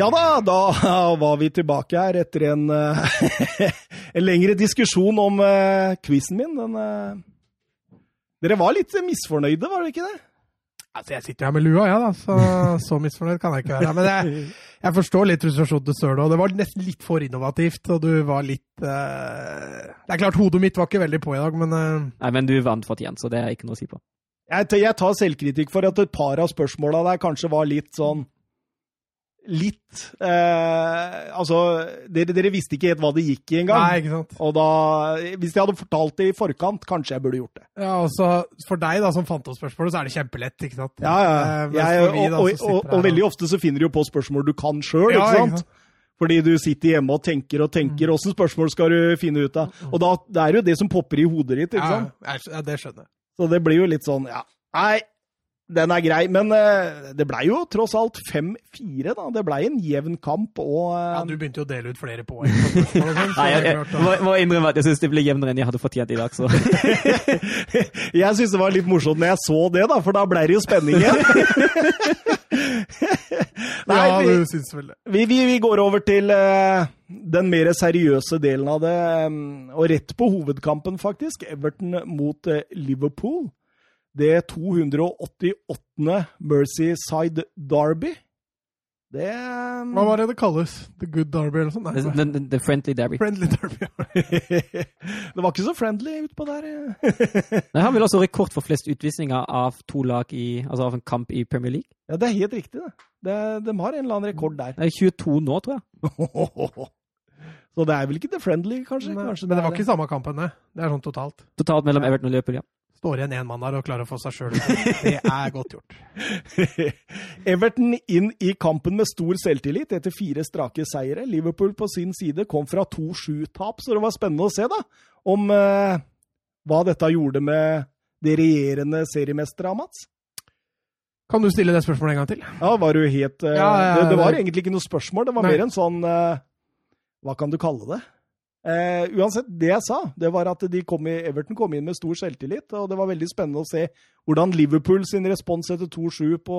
Ja da, da var vi tilbake her etter en, eh, *laughs* en lengre diskusjon om uh, quizen min. Den, eh, dere var litt misfornøyde, var dere ikke det? Altså, jeg sitter her med lua, jeg, da, så, *laughs* så misfornøyd kan jeg ikke være. Men jeg, jeg forstår litt frustrasjonen til Søren, og det var nesten litt for innovativt. Og du var litt uh... Det er klart, hodet mitt var ikke veldig på i dag, men eh, Nei, men du vant fortjent, så det er ikke noe å si på. Jeg, jeg tar selvkritikk for at et par av spørsmåla der kanskje var litt sånn Litt eh, Altså, dere, dere visste ikke helt hva det gikk i engang. Nei, ikke sant. Og da Hvis jeg hadde fortalt det i forkant, kanskje jeg burde gjort det. Ja, og For deg, da, som fant opp spørsmålet, så er det kjempelett, ikke sant? Ja, ja. Eh, Jeg, og, og, og, og veldig ofte så finner du jo på spørsmål du kan sjøl, Ja, ikke sant? ikke sant? Fordi du sitter hjemme og tenker og tenker. Åssen spørsmål skal du finne ut av? Og da, det er jo det som popper i hodet ditt, ikke sant? Ja, ja, det skjønner jeg. Så det blir jo litt sånn, ja. Nei, den er grei. Men eh, det blei jo tross alt 5-4, da. Det blei en jevn kamp, og eh, Ja, du begynte jo å dele ut flere poeng. Nei, jeg, jeg må, må innrømme at jeg syns det ble jevnere enn jeg hadde fortjent i dag, så *laughs* Jeg syns det var litt morsomt når jeg så det, da, for da blei det jo spenning igjen. *laughs* Nei, Ja, vi, du syns vel det. vi, vi, vi går over til uh, den mer seriøse delen av det, um, og rett på hovedkampen, faktisk. Everton mot uh, Liverpool. Det 288. Mercyside Derby. Det eh, Hva var det det kalles? The Good Derby eller noe sånt? the, the, the friendly derby. Friendly Derby. *laughs* Det var ikke så friendly utpå der. eh. *laughs* Nei, Han vil også rekord for flest utvisninger av to lag i, altså av en kamp i Premier League. Ja, det er helt riktig, det. det. De har en eller annen rekord der. Det er 22 nå, tror jeg. *laughs* Så det er vel ikke the friendly, kanskje? Nei, kanskje Men det var det. ikke samme kampen, det. Det er sånn totalt. Totalt mellom Everton og Liverpool, ja. Står igjen én mann der og klarer å få seg sjøl. Det er godt gjort. *laughs* Everton inn i kampen med stor selvtillit etter fire strake seire. Liverpool på sin side kom fra 2-7-tap, så det var spennende å se da, om eh, hva dette gjorde med det regjerende seriemesteret, Mats. Kan du stille det spørsmålet en gang til? Ja, var du helt uh, Ja, ja, det, det var egentlig ikke noe spørsmål, det var Nei. mer en sånn uh, Hva kan du kalle det? Eh, uansett, det jeg sa, det var at de kom i, Everton kom inn med stor selvtillit, og det var veldig spennende å se hvordan Liverpool sin respons etter 2-7 på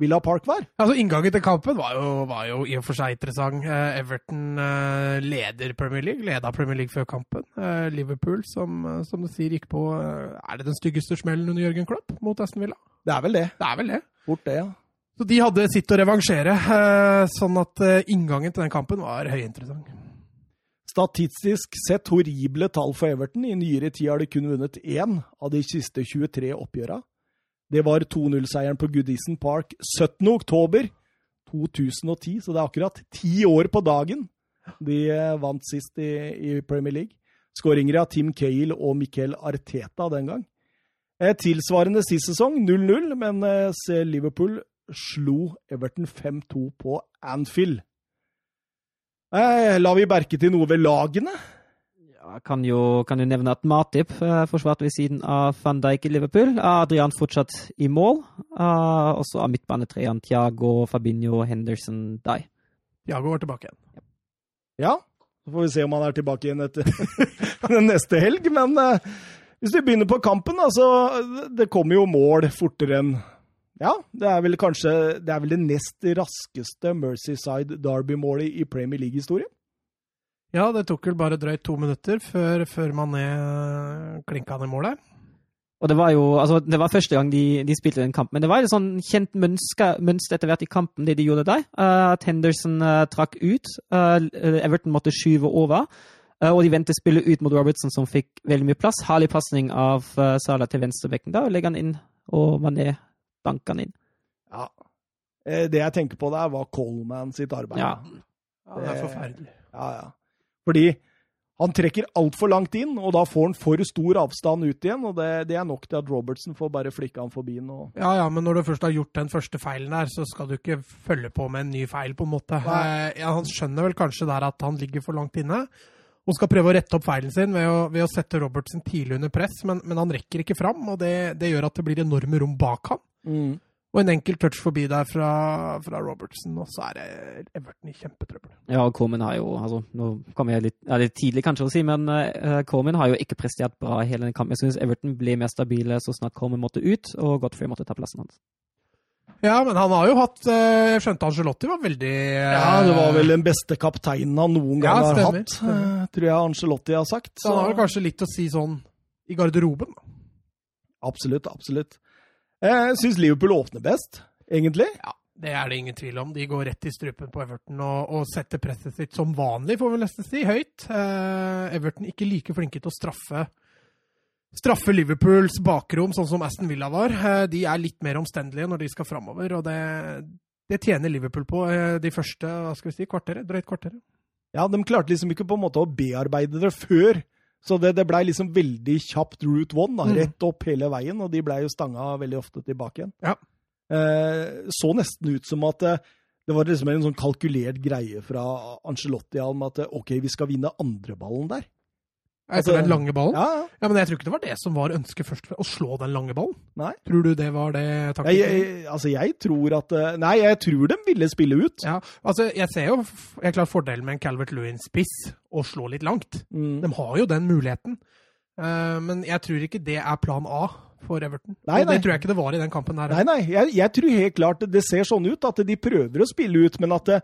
Villa Park var. Altså, Inngangen til kampen var jo, var jo i og for seg interessant. Eh, Everton eh, leder Premier League, leda Premier League før kampen. Liverpool, som, som du sier, gikk på Er det den styggeste smellen under Jørgen Klopp mot Aston Villa? Det er vel det. Det er vel det. Fort det, ja. Så de hadde sitt å revansjere, sånn at inngangen til den kampen var høyinteressant. Statistisk sett horrible tall for Everton. I nyere tid har de kun vunnet én av de siste 23 oppgjøra. Det var 2-0-seieren på Goodison Park 17. oktober 2010, så det er akkurat ti år på dagen de eh, vant sist i, i Premier League. Skåringer av Tim Cale og Miquel Arteta den gang. Eh, tilsvarende sist sesong 0-0, men eh, Liverpool slo Everton 5-2 på Anfield. Eh, la vi merke til noe ved lagene? Ja, kan jo, kan jo nevne at Matip eh, forsvarte ved siden av van Dijk i Liverpool. Adrian fortsatt i mål. Eh, og så av midtbanetreeren Thiago, Fabinho, Henderson, Dye. Thiago var tilbake igjen. Ja. Så får vi se om han er tilbake igjen etter *laughs* neste helg. Men eh, hvis vi begynner på kampen, da, så Det kommer jo mål fortere enn Ja, det er vel kanskje Det er vel det nest raskeste Mercyside Derby-målet i Premier League-historien? Ja, det tok vel bare drøyt to minutter før, før Mané klinka ned målet. Og det var jo altså, det var første gang de, de spilte den kampen. Men det var et sånn kjent mønster, mønster etter hvert i kampen, det de gjorde der. Uh, at Henderson uh, trakk ut. Uh, Everton måtte skyve over. og de ventet spillet ut mot Robertson, som fikk veldig mye plass. Herlig pasning av Salah til venstrebekken. Da legger han inn, og Mané banker han inn. Ja. Det jeg tenker på der, var Coleman sitt arbeid. Ja. ja det er forferdelig. Ja, ja. Fordi han trekker altfor langt inn, og da får han for stor avstand ut igjen. og Det, det er nok til at Robertson får bare flikke han forbi den. Og... Ja, ja, men når du først har gjort den første feilen der, så skal du ikke følge på med en ny feil, på en måte. Eh, ja, han skjønner vel kanskje der at han ligger for langt inne, og skal prøve å rette opp feilen sin ved å, ved å sette Robertson tidlig under press, men, men han rekker ikke fram, og det, det, gjør at det blir enorme rom bak han. Mm. Og en enkel touch forbi der fra, fra, Robertson, og så er det Everton i kjempetrøbbel. Ja, og Coleman har jo altså, Nå kommer jeg litt, ja, litt tidlig kanskje å si, men uh, Coleman har jo ikke prestert bra i hele den kampen. Jeg syns Everton ble mer stabile så snart Coleman måtte ut, og Godfrey måtte ta plassen hans. Ja, men han har jo hatt Jeg uh, skjønte Angelotti var veldig uh, Ja, det var vel den beste kapteinen han noen gang ja, har hatt, tror jeg Angelotti har sagt. Så, så han har vel kanskje litt å si sånn i garderoben? Absolutt, absolutt. Jeg syns Liverpool åpner best, egentlig. Ja, det er det ingen tvil om. De går rett i strupen på Everton og, og setter presset sitt som vanlig, får vi nesten si, høyt. Eh, Everton ikke like flinke til å straffe, straffe Liverpools bakrom, sånn som Aston Villa var. Eh, de er litt mer omstendelige når de skal framover, og det, det, tjener Liverpool på eh, de første hva skal vi si, kvarteret, drøyt kvarteret. Ja, de klarte liksom ikke på en måte å bearbeide det før så det, det blei liksom veldig kjapt route one, da, mm. rett opp hele veien, og de blei jo stanga veldig ofte tilbake igjen. Ja. Eh, så nesten ut som at eh, det var liksom en sånn kalkulert greie fra Angelotti om at eh, OK, vi skal vinne andreballen der. Altså, den lange ballen? Ja, ja. ja, Men jeg tror ikke det var det som var ønsket først, å slå den lange ballen. Nei. Tror du det var det taktikken? Jeg, jeg, altså, jeg tror at eh, Nei, jeg tror de ville spille ut. Ja, altså, Jeg ser jo jeg klart fordelen med en Calvert Lewin-spiss å slå litt langt. Mm. De har jo den muligheten. Uh, men jeg tror ikke det er plan A for Everton. Nei, nei. det tror jeg ikke det var i den kampen her. Nei, nei, jeg, jeg, tror helt klart det ser sånn ut at de prøver å spille ut, men at det,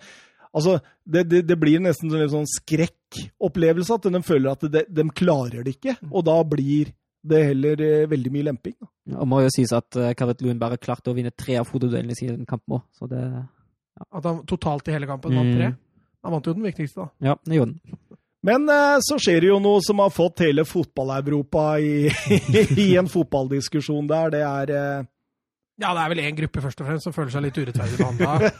Altså, det, det, det, blir nesten en sånn skrekkopplevelse at de føler at de, de, klarer det ikke. Og da blir det heller eh, veldig mye lemping. Det Ja, og må jo sies at Kavit Luen Lewin bare klarte å vinne tre av hodeduellene i den kampen òg, så det ja. At han totalt i hele kampen vant tre? Mm. Han vant jo den viktigste, da. Ja, det gjorde han. Men uh, så skjer det jo noe som har fått hele fotball-Europa i, *laughs* i, en fotballdiskusjon der. Det er ja, det er vel én gruppe først og fremst som føler seg litt urettferdig behandla.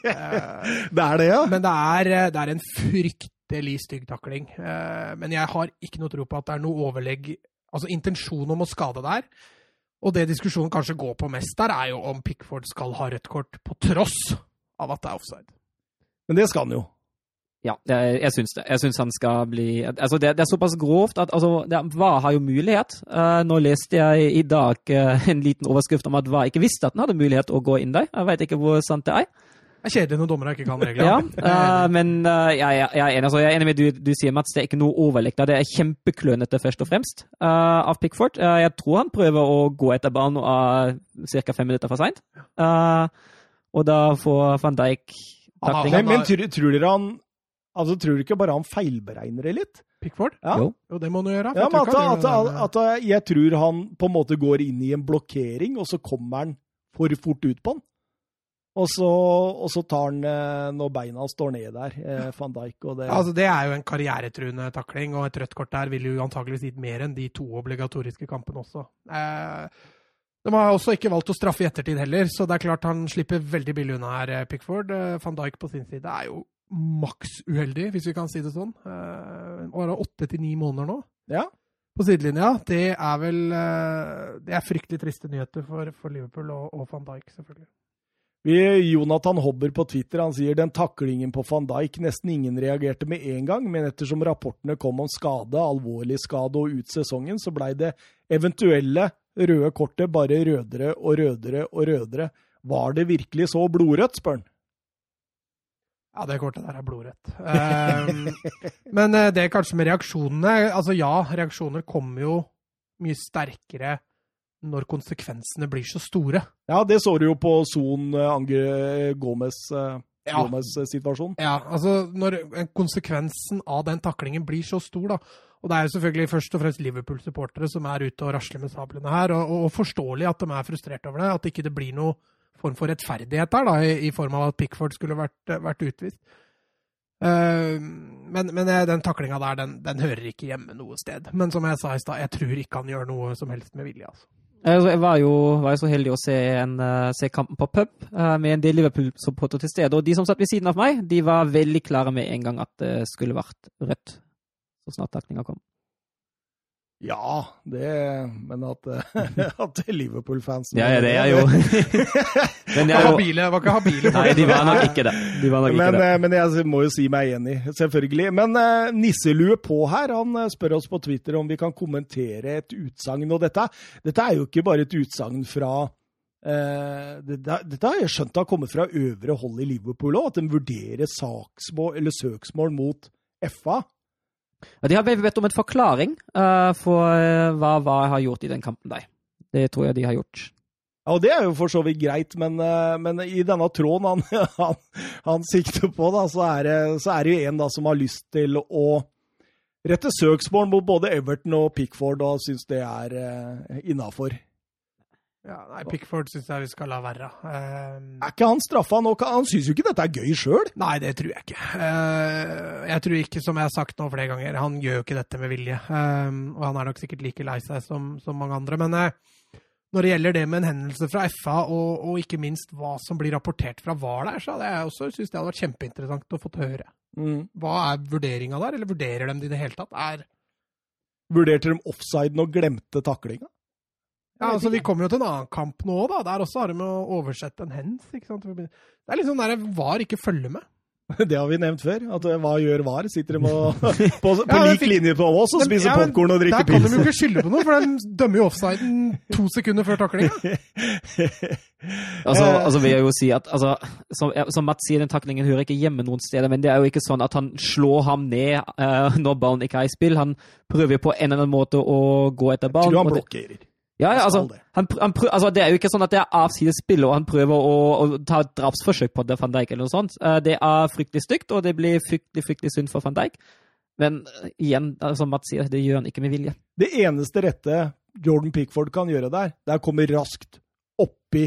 *laughs* det er det, ja? Men det er, eh, det er en fryktelig stygg takling. Eh, men jeg har ikke noe tro på at det er noe overlegg Altså intensjon om å skade der. Og det diskusjonen kanskje går på mest der, er jo om Pickford skal ha rødt kort på tross av at det er offside. Men det skal han jo. Ja, jeg, jeg syns det. Jeg syns han skal bli Altså, det, det er såpass grovt at altså, det, VAR har jo mulighet. Uh, nå leste jeg i dag uh, en liten overskrift om at VAR ikke visste at han hadde mulighet å gå inn der. Jeg veit ikke hvor sant det er. Det er kjedelig når dommere ikke kan reglene. Ja, *laughs* uh, men jeg, jeg, er enig, altså, jeg, er enig, med du, du sier, Mats. Det er ikke noe overlekt. Det er kjempeklønete, først og fremst, av Pickford. jeg tror han prøver å gå etter banen uh, ca. fem minutter for seint. og da får van Dijk takling. Men, men tror, tror dere han Altså, Tror du ikke bare han feilberegner det litt? Pickford? Ja. Jo. jo, det må han jo gjøre. Ja, men at, at, at, at, jeg tror han på en måte går inn i en blokkering, og så kommer han for fort ut på han. Og så, og så tar han eh, når beina står ned der, eh, van Dijk. Og det. Altså, det er jo en karrieretruende takling, og et rødt kort der ville jo antakeligvis gitt mer enn de to obligatoriske kampene også. Eh, de har også ikke valgt å straffe i ettertid heller, så det er klart han slipper veldig billig unna her, eh, Pickford. Eh, van Dijk på sin side er jo maks uheldig, hvis vi kan si det sånn. Og er åtte til ni måneder nå ja. på sidelinja. Det er vel uh, Det er fryktelig triste nyheter for, for Liverpool og, og, van Dijk, selvfølgelig. Vi, Jonathan Hobber på Twitter han sier den taklingen på van Dijk nesten ingen reagerte med en gang, men ettersom rapportene kom om skade, alvorlig skade og ut sesongen, så blei det eventuelle røde kortet bare rødere og rødere og rødere. Var det virkelig så blodrødt, spør han. Ja, det kortet der er blodrødt. Um, *laughs* men uh, det kanskje med reaksjonene Altså ja, reaksjoner kommer jo mye sterkere når konsekvensene blir så store. Ja, det så du jo på Son Anger Ange Gomez. Uh, ja. Gomez-situasjonen. Ja, altså når konsekvensen av den taklingen blir så stor, da. Og det er jo selvfølgelig først og fremst Liverpool-supportere som er ute og rasler med sablene her. Og, og, forståelig at de er frustrert over det. At ikke det blir noe form for rettferdighet der, da, i, i form av at Pickford skulle vært, vært utvist. Uh, men, men, den taklinga der, den, den, hører ikke hjemme noe sted. Men som jeg sa i stad, jeg tror ikke han gjør noe som helst med vilje. altså. Jeg var jo, var jo så heldig å se, en, se kampen på pub uh, med en del Liverpool-supportere til stede. Og de som satt ved siden av meg, de var veldig klare med en gang at det skulle vært rødt så snart taklinga kom. Ja, det Men at, *laughs* at Liverpool-fansen Ja, ja, det er jo *laughs* *laughs* men er habile, Var ikke habile? Nei, de var nok ikke det. De nok ikke men, det. Eh, men jeg må jo si meg enig, selvfølgelig. Men uh, Nisselue på her, han eh, spør oss på Twitter om vi kan kommentere et utsagn. Og dette, dette er jo ikke bare et utsagn fra uh, dette, dette, har jeg skjønt har kommet fra øvre hold i Liverpool òg, at de vurderer saksmål, eller søksmål mot FA. De har bedt om en forklaring uh, for uh, hva, hva jeg har gjort i den kampen der. Det tror jeg de har gjort. Ja, og Det er jo for så vidt greit, men, uh, men i denne tråden han, *laughs* han, han sikter på, da, så er, det, så er det jo en da som har lyst til å rette søksmål mot både Everton og Pickford, og syns det er uh, innafor. Ja, nei, Pickford syns jeg vi skal la være. Uh, er ikke han straffa nok? Han syns jo ikke dette er gøy sjøl? Nei, det tror jeg ikke. Uh, jeg tror ikke, som jeg har sagt nå flere ganger, han gjør jo ikke dette med vilje. Uh, og han er nok sikkert like lei seg som, som mange andre. Men uh, når det gjelder det med en hendelse fra FA, og, og, ikke minst hva som blir rapportert fra VAR der, så hadde jeg også syntes det hadde vært kjempeinteressant å få høre. Mm. Hva er vurderinga der, eller vurderer de det i det hele tatt? Er Vurderte de offsiden og glemte taklinga? Ja, altså Vi kommer jo til en annen kamp nå, da. Der også har de oversett en hens. ikke sant? Det er liksom der VAR ikke følger med. *laughs* Det har vi nevnt før. at Hva gjør VAR? Sitter de på, *laughs* på, på ja, lik linje på oss og spiser ja, popkorn og drikker pils? Der kan de jo ikke skylde på noe, for de dømmer jo offsiden to sekunder før taklinga. *laughs* altså, altså, vil jeg jo si at altså, som, som Mats sier, den taklingen hører ikke hjemme noen steder. Men det er jo ikke sånn at han slår ham ned uh, når ballen ikke er i spill. Han prøver på en eller annen måte å gå etter ballen. Jeg tror han blokkerer. Ja, ja altså, han, han prøver, altså, Det er jo ikke sånn at det er avsides spill, og han prøver å, å, ta et drapsforsøk på det, van Dijk eller noe sånt. Eh, det er fryktelig stygt, og det blir fryktelig fryktelig synd for van Dijk. Men uh, igjen, som altså, Mats sier, det gjør han ikke med vilje. Det eneste rette Jordan Pickford kan gjøre der, det er å komme raskt oppi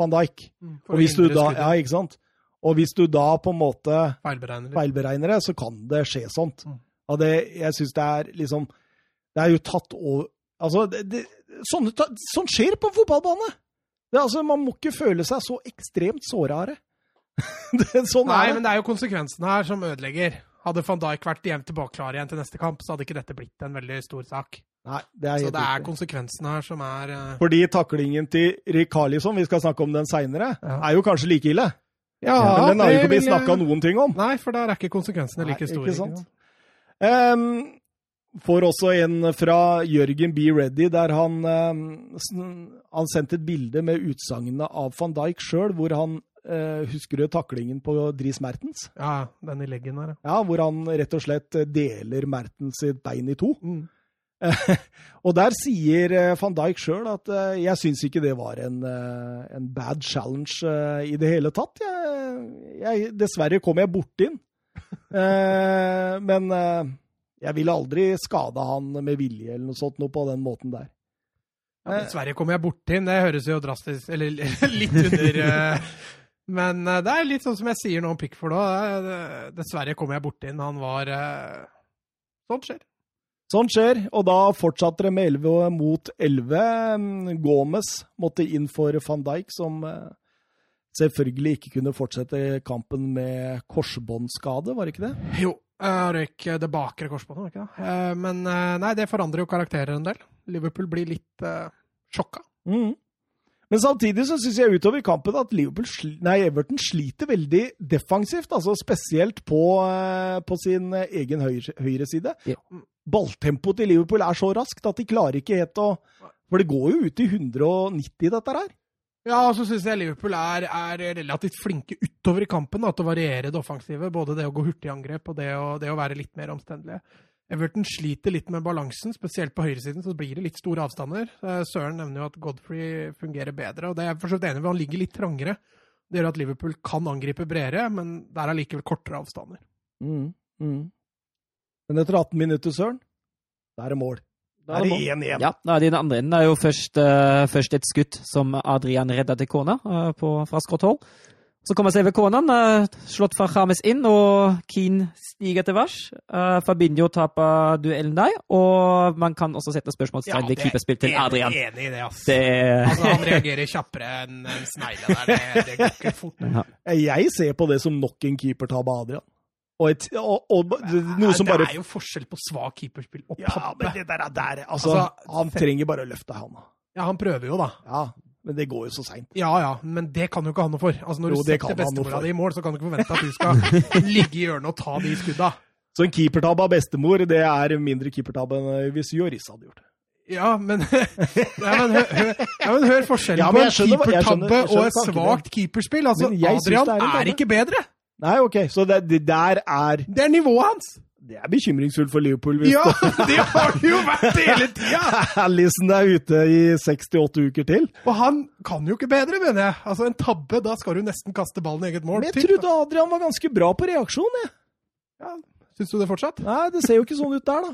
van Dijk. Mm, og hvis du da, ja, ikke sant? Og hvis du da på en måte feilberegner, feilberegner det, så kan det skje sånt. Mm. Og det, jeg syns det er liksom Det er jo tatt over Altså, det, det sånne, sånn skjer på fotballbane! Det, altså, man må ikke føle seg så ekstremt sårare. *laughs* sånn Nei, men det er jo konsekvensene her som ødelegger. Hadde van Dijk vært hjem tilbake klar igjen til neste kamp, så hadde ikke dette blitt en veldig stor sak. Nei, det er så det er konsekvensene her som er uh... Fordi taklingen til Rikarlison, vi skal snakke om den seinere, ja. er jo kanskje like ille. Ja, men den har jo ikke blitt snakka noen ting om. Nei, for der er ikke konsekvensene like store. Ikke sant? Um, Får også en fra Jørgen B. Ready, der han, eh, han sendte et bilde med utsagnet av van Dijk sjøl, hvor han eh, Husker du taklingen på Dries Mertens? Ja, den i leggen her, ja. Hvor han rett og slett deler Mertens sitt bein i to. Mm. *laughs* og der sier eh, van Dijk sjøl at uh, jeg syns ikke det var en, uh, en bad challenge uh, i det hele tatt. Jeg, jeg, dessverre kom jeg borti den. *laughs* men jeg ville aldri skada han med vilje eller noe sånt noe på den måten der. Ja, dessverre kommer jeg borti den. Det høres jo drastisk Eller *laughs* litt under uh, Men uh, det er litt sånn som jeg sier nå om Pickford òg. Dessverre kommer jeg borti den. Han var Sånt skjer. Sånt skjer, og da fortsatte det med 11 mot 11. Gomez måtte inn for van Dijk, som selvfølgelig ikke kunne fortsette kampen med korsbåndskade, var det ikke det? Jo, Røyk det bakre korsbåndet, ikke det? Eh, men eh, nei, det forandrer jo karakterer en del. Liverpool blir litt uh, sjokka. Mm. Men samtidig så syns jeg utover i kampen at Liverpool, sli- nei, Everton sliter veldig defensivt. altså Spesielt på, eh, på sin eh, egen høyre, høyre side. Ja. Balltempoet til Liverpool er så raskt at de klarer ikke helt å For det går jo ut i 190, dette her. Ja, og så syns jeg Liverpool er, er relativt flinke utover i kampen da, til å variere det offensive. Både det å gå hurtig i angrep og det å, det å være litt mer omstendelige. Everton sliter litt med balansen, spesielt på høyresiden, så blir det litt store avstander. Eh, Søren nevner jo at Godfrey fungerer bedre, og det er jeg for så vidt enig i, han ligger litt trangere. Det gjør at Liverpool kan angripe bredere, men det er allikevel kortere avstander. Mm, mm. Men etter 18 minutter, Søren, da er det mål. Da er det 1-1. Ja, da er det i den andre enden. Det er jo først, uh, først et skudd som Adrian redda til kona uh, på, fra skrått hold. Så kommer selve corneren, uh, slått fra James inn, og Keane stiger til værs. Uh, Fabinho taper duellen der, og man kan også sette spørsmålstegn ved keeperspill til Adrian. Jeg er enig i det, ass. Det, Altså, han reagerer kjappere enn en snegle der. Det, det går ikke fort. Ja. Jeg ser på det som nok en keepertab av Adrian. Og, et, og, og noe som det er jo forskjell på svak keeperspill og Ja, men det der, er der altså, Altså, Han trenger bare å løfte hånda Ja, han prøver jo, da. Ja, men det går jo så seint. Ja ja, men det kan jo ikke han noe for. Altså, når Jo, du setter bestemora di i mål, så kan du ikke forvente at du skal *laughs* ligge i hjørnet og ta de skudda. Så en keepertabbe av bestemor, det er mindre keepertabbe enn eh, hvis Joris hadde gjort det. Ja, men, *laughs* ja, men, hør, hør, ja, men hør forskjellen Ja, på en keepertabbe og et svakt keeperspill. Altså, Men Adrian er er, ikke bedre! Nei, OK, så det, det der er Det er nivået hans! Det er bekymringsfullt for Liverpool hvis Ja, det *laughs* har det jo vært hele tida! *laughs* Allison er ute i 68 uker til. Og han kan jo ikke bedre, mener jeg. Altså, En tabbe, da skal du nesten kaste ballen i eget mål. Men jeg trodde Adrian var ganske bra på reaksjon, jeg. ja, Syns du det fortsatt? Nei, det ser jo ikke sånn ut der, da.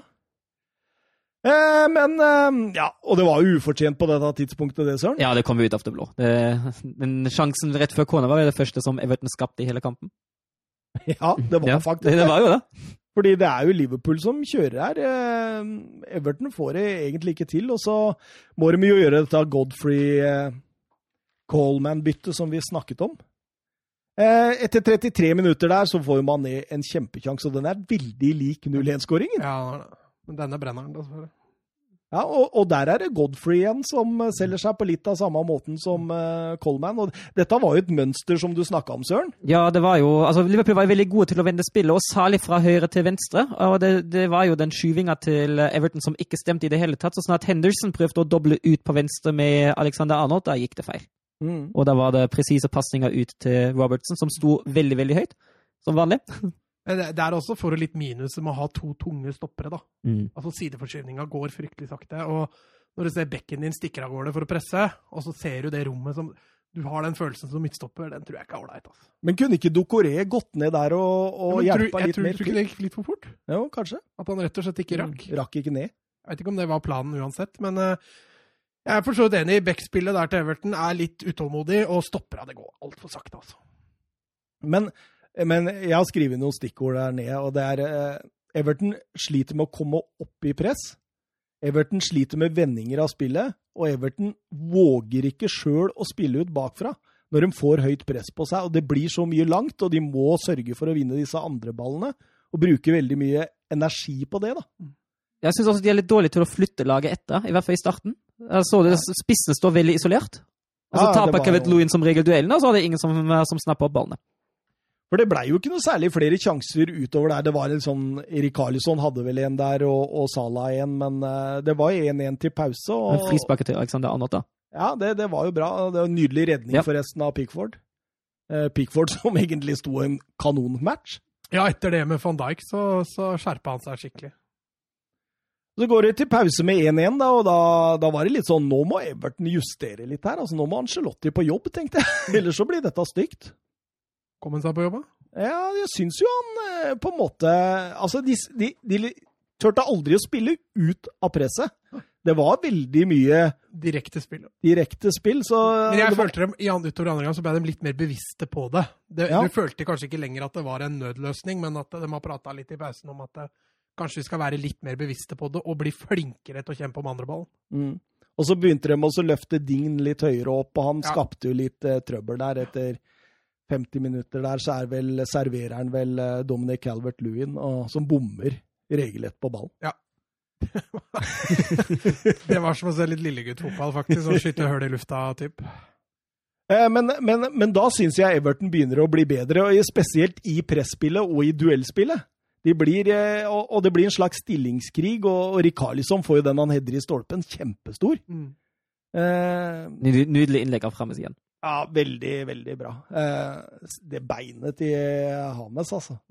Eh, men eh, Ja, og det var jo ufortjent på dette tidspunktet, det, Søren. ja, det kom ut av det blå. Det, den sjansen rett før kona var det første som Everton skapte i hele kampen. *laughs* Ja, det var Ja, faktisk det, var jo det. Fordi det er jo Liverpool som kjører her. Eh, Everton får det egentlig ikke til. Og så må de jo gjøre dette Godfrey eh, Coleman-byttet som vi snakket om. Eh, etter 33 minutter der så får man ned en kjempekjanse, og den er veldig lik 0-1-skåringen. Ja, men denne brenner han, dessverre. Ja, og, og der er det Godfrey igjen som eh, selger seg på litt av samme måten som uh, Coleman. Og dette var jo et mønster som du snakka om, Søren. Ja, det var jo altså Liverpool var veldig gode til å vende spillet, og særlig fra høyre til venstre. og Det, det var jo den skyvinga til Everton som ikke stemte i det hele tatt. Så snart Henderson prøvde å doble ut på venstre med Alexander Arnold, da gikk det feil. Og da var det presise pasninger ut til Robertson, som sto veldig, veldig høyt. Som vanlig. Men det er også for litt minus med å ha to tunge stoppere, da. Altså Sideforskyvninga går fryktelig sakte. Og når du ser bekken din stikker av gårde for å presse, og så ser du det rommet som Du har den følelsen som midtstopper, den tror jeg ikke er ålreit. Altså. Men kunne ikke Dokoré gått ned der og, og ja, tror- hjelpa jeg litt tror, mer? tror ikke det gikk litt for fort? Jo, kanskje. At han rett og slett ikke rakk? Rakk ikke ned. Jeg vet ikke om det var planen uansett, men eh, jeg er for så vidt enig. Beck-spillet der til Everton er litt utålmodig, og stopper av det går altfor sakte, altså. Men, men jeg har skrevet noen stikkord der nede, og det er eh, Everton sliter med å komme opp i press. Everton sliter med vendinger av spillet, og Everton våger ikke sjøl å spille ut bakfra når de får høyt press på seg. og Det blir så mye langt, og de må sørge for å vinne disse andre ballene. Og bruke veldig mye energi på det. da. Jeg syns også de er litt dårlige til å flytte laget etter, i hvert fall i starten. Jeg så det, Spissen står veldig isolert. Og så Ja, taper Kevin Lewin som regel duellene, og så er det ingen som, som snapper opp ballene. For det blei jo ikke noe særlig flere sjanser utover der. Det var en sånn Erik Karlsson hadde vel en der, og, og Salah en, men uh, det var 1-1 til pause. En og frispark til Alexander Arnold, da. Ja, det, det var jo bra. Det var en nydelig redning Ja. forresten av Pickford. Uh, Pickford *laughs* som egentlig sto en kanonmatch. Ja, etter det med van Dijk så, så skjerpa han seg skikkelig. Så går det til pause med 1-1, da, og da, da var det litt sånn Nå må Everton justere litt her. altså Nå må Angelotti på jobb, tenkte jeg. *laughs* Ellers så blir dette stygt. Kom han seg på jobba? Ja, jeg syns jo han eh, på en måte Altså, de, de, de turte aldri å spille ut av presset. Det var veldig mye Direkte spill. direkte spill, så Men jeg var- følte dem, i andre, utover andre gang så ble de litt mer bevisste på det. det Ja. Du følte kanskje ikke lenger at det var en nødløsning, men at de har prata litt i pausen om at det, kanskje vi skal være litt mer bevisste på det, og bli flinkere til å kjempe om andre ballen. Mm. Og så begynte de også å løfte Dign litt høyere opp, og han Ja. skapte jo litt eh, trøbbel der. Etter 50 minutter der så er vel, servereren vel eh, Dominic Calvert-Lewin, og- som bommer regelrett på ballen. *laughs* Det var som å se litt lilleguttfotball, faktisk. Å skyte hull i lufta, typ. Eh, Men, men, men da syns jeg Everton begynner å bli bedre, og spesielt i presspillet og i duellspillet. De blir, eh, og det blir en slags stillingskrig, og Rikarlisson får jo den han header i stolpen, kjempestor. Eh, Nydelig innlegg av Frames igjen. Ja, veldig, veldig bra. Eh, det beinet til Hames, altså. *laughs*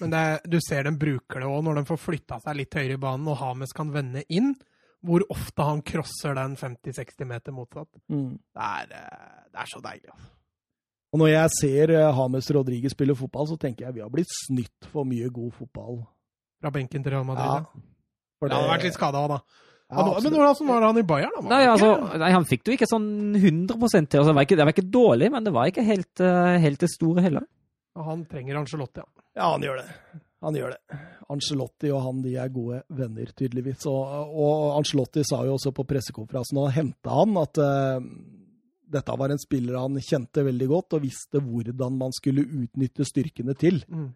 Men det, er- du ser de bruker det òg, når de får flytta seg litt høyere i banen og Hames kan vende inn. Hvor ofte han crosser den 50-60 meter motsatt. Mm. Det er, eh, det er så deilig. Altså. Og når jeg ser Hames James Rodriguez spille fotball, så tenker jeg vi har blitt snytt for mye god fotball. Fra benken til Real Madrid. Ja. Ja. For Han har vært litt skada òg, da. Ja, Han, men hvordan var han i Bayern? Han Nei, han altså, nei, han fikk det jo ikke sånn 100 til. Altså, det, var ikke, det var ikke dårlig, men det var ikke helt, eh, helt det store heller. Og Han trenger Angelotti, ja. Ja, han gjør det. Han gjør det. Ancelotti og han de er gode venner, tydeligvis. Og, og Ancelotti sa jo også på pressekonferansen og henta han at uh, dette var en spiller han kjente veldig godt og visste hvordan man skulle utnytte styrkene til. Mm.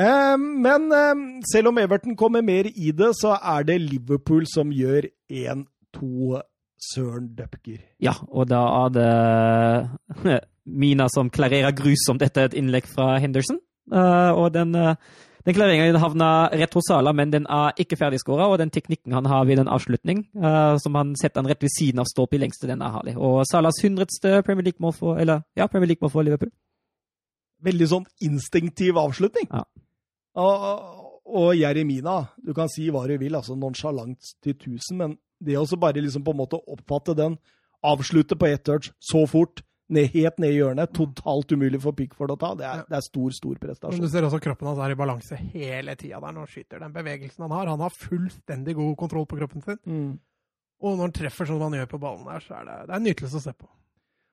Eh, men eh, selv om Everton kommer mer i det, så er det Liverpool som gjør 1-2 Søren Dupker. Ja, og da er det Mina som klarerer grusomt etter et innlegg fra Henderson. Eh, og den, den klareringen havna rett hos Sala, men den er ikke ferdigskåra. Og den teknikken han har ved en avslutning, eh, som han setter han rett ved siden av stolpe i lengste, den er herlig. Og Salas hundredste Premier League-mål for, ja, League-mål for Liverpool. Veldig sånn instinktiv avslutning. Ja. Og, og Jeremina, du kan si hva du vil, altså nonsjalant til 1000, men det å bare liksom på en måte oppfatte den, avslutte på ett touch så fort, ned, helt ned i hjørnet, totalt umulig for Pickford å ta, det er, det er stor, stor Men du ser også kroppen hans er i balanse hele tida der når han skyter. Den bevegelsen han har. Han har fullstendig god kontroll på kroppen sin. Mm. Og når han treffer sånn som han gjør på ballen der, så er det, det er en nytelse å se på.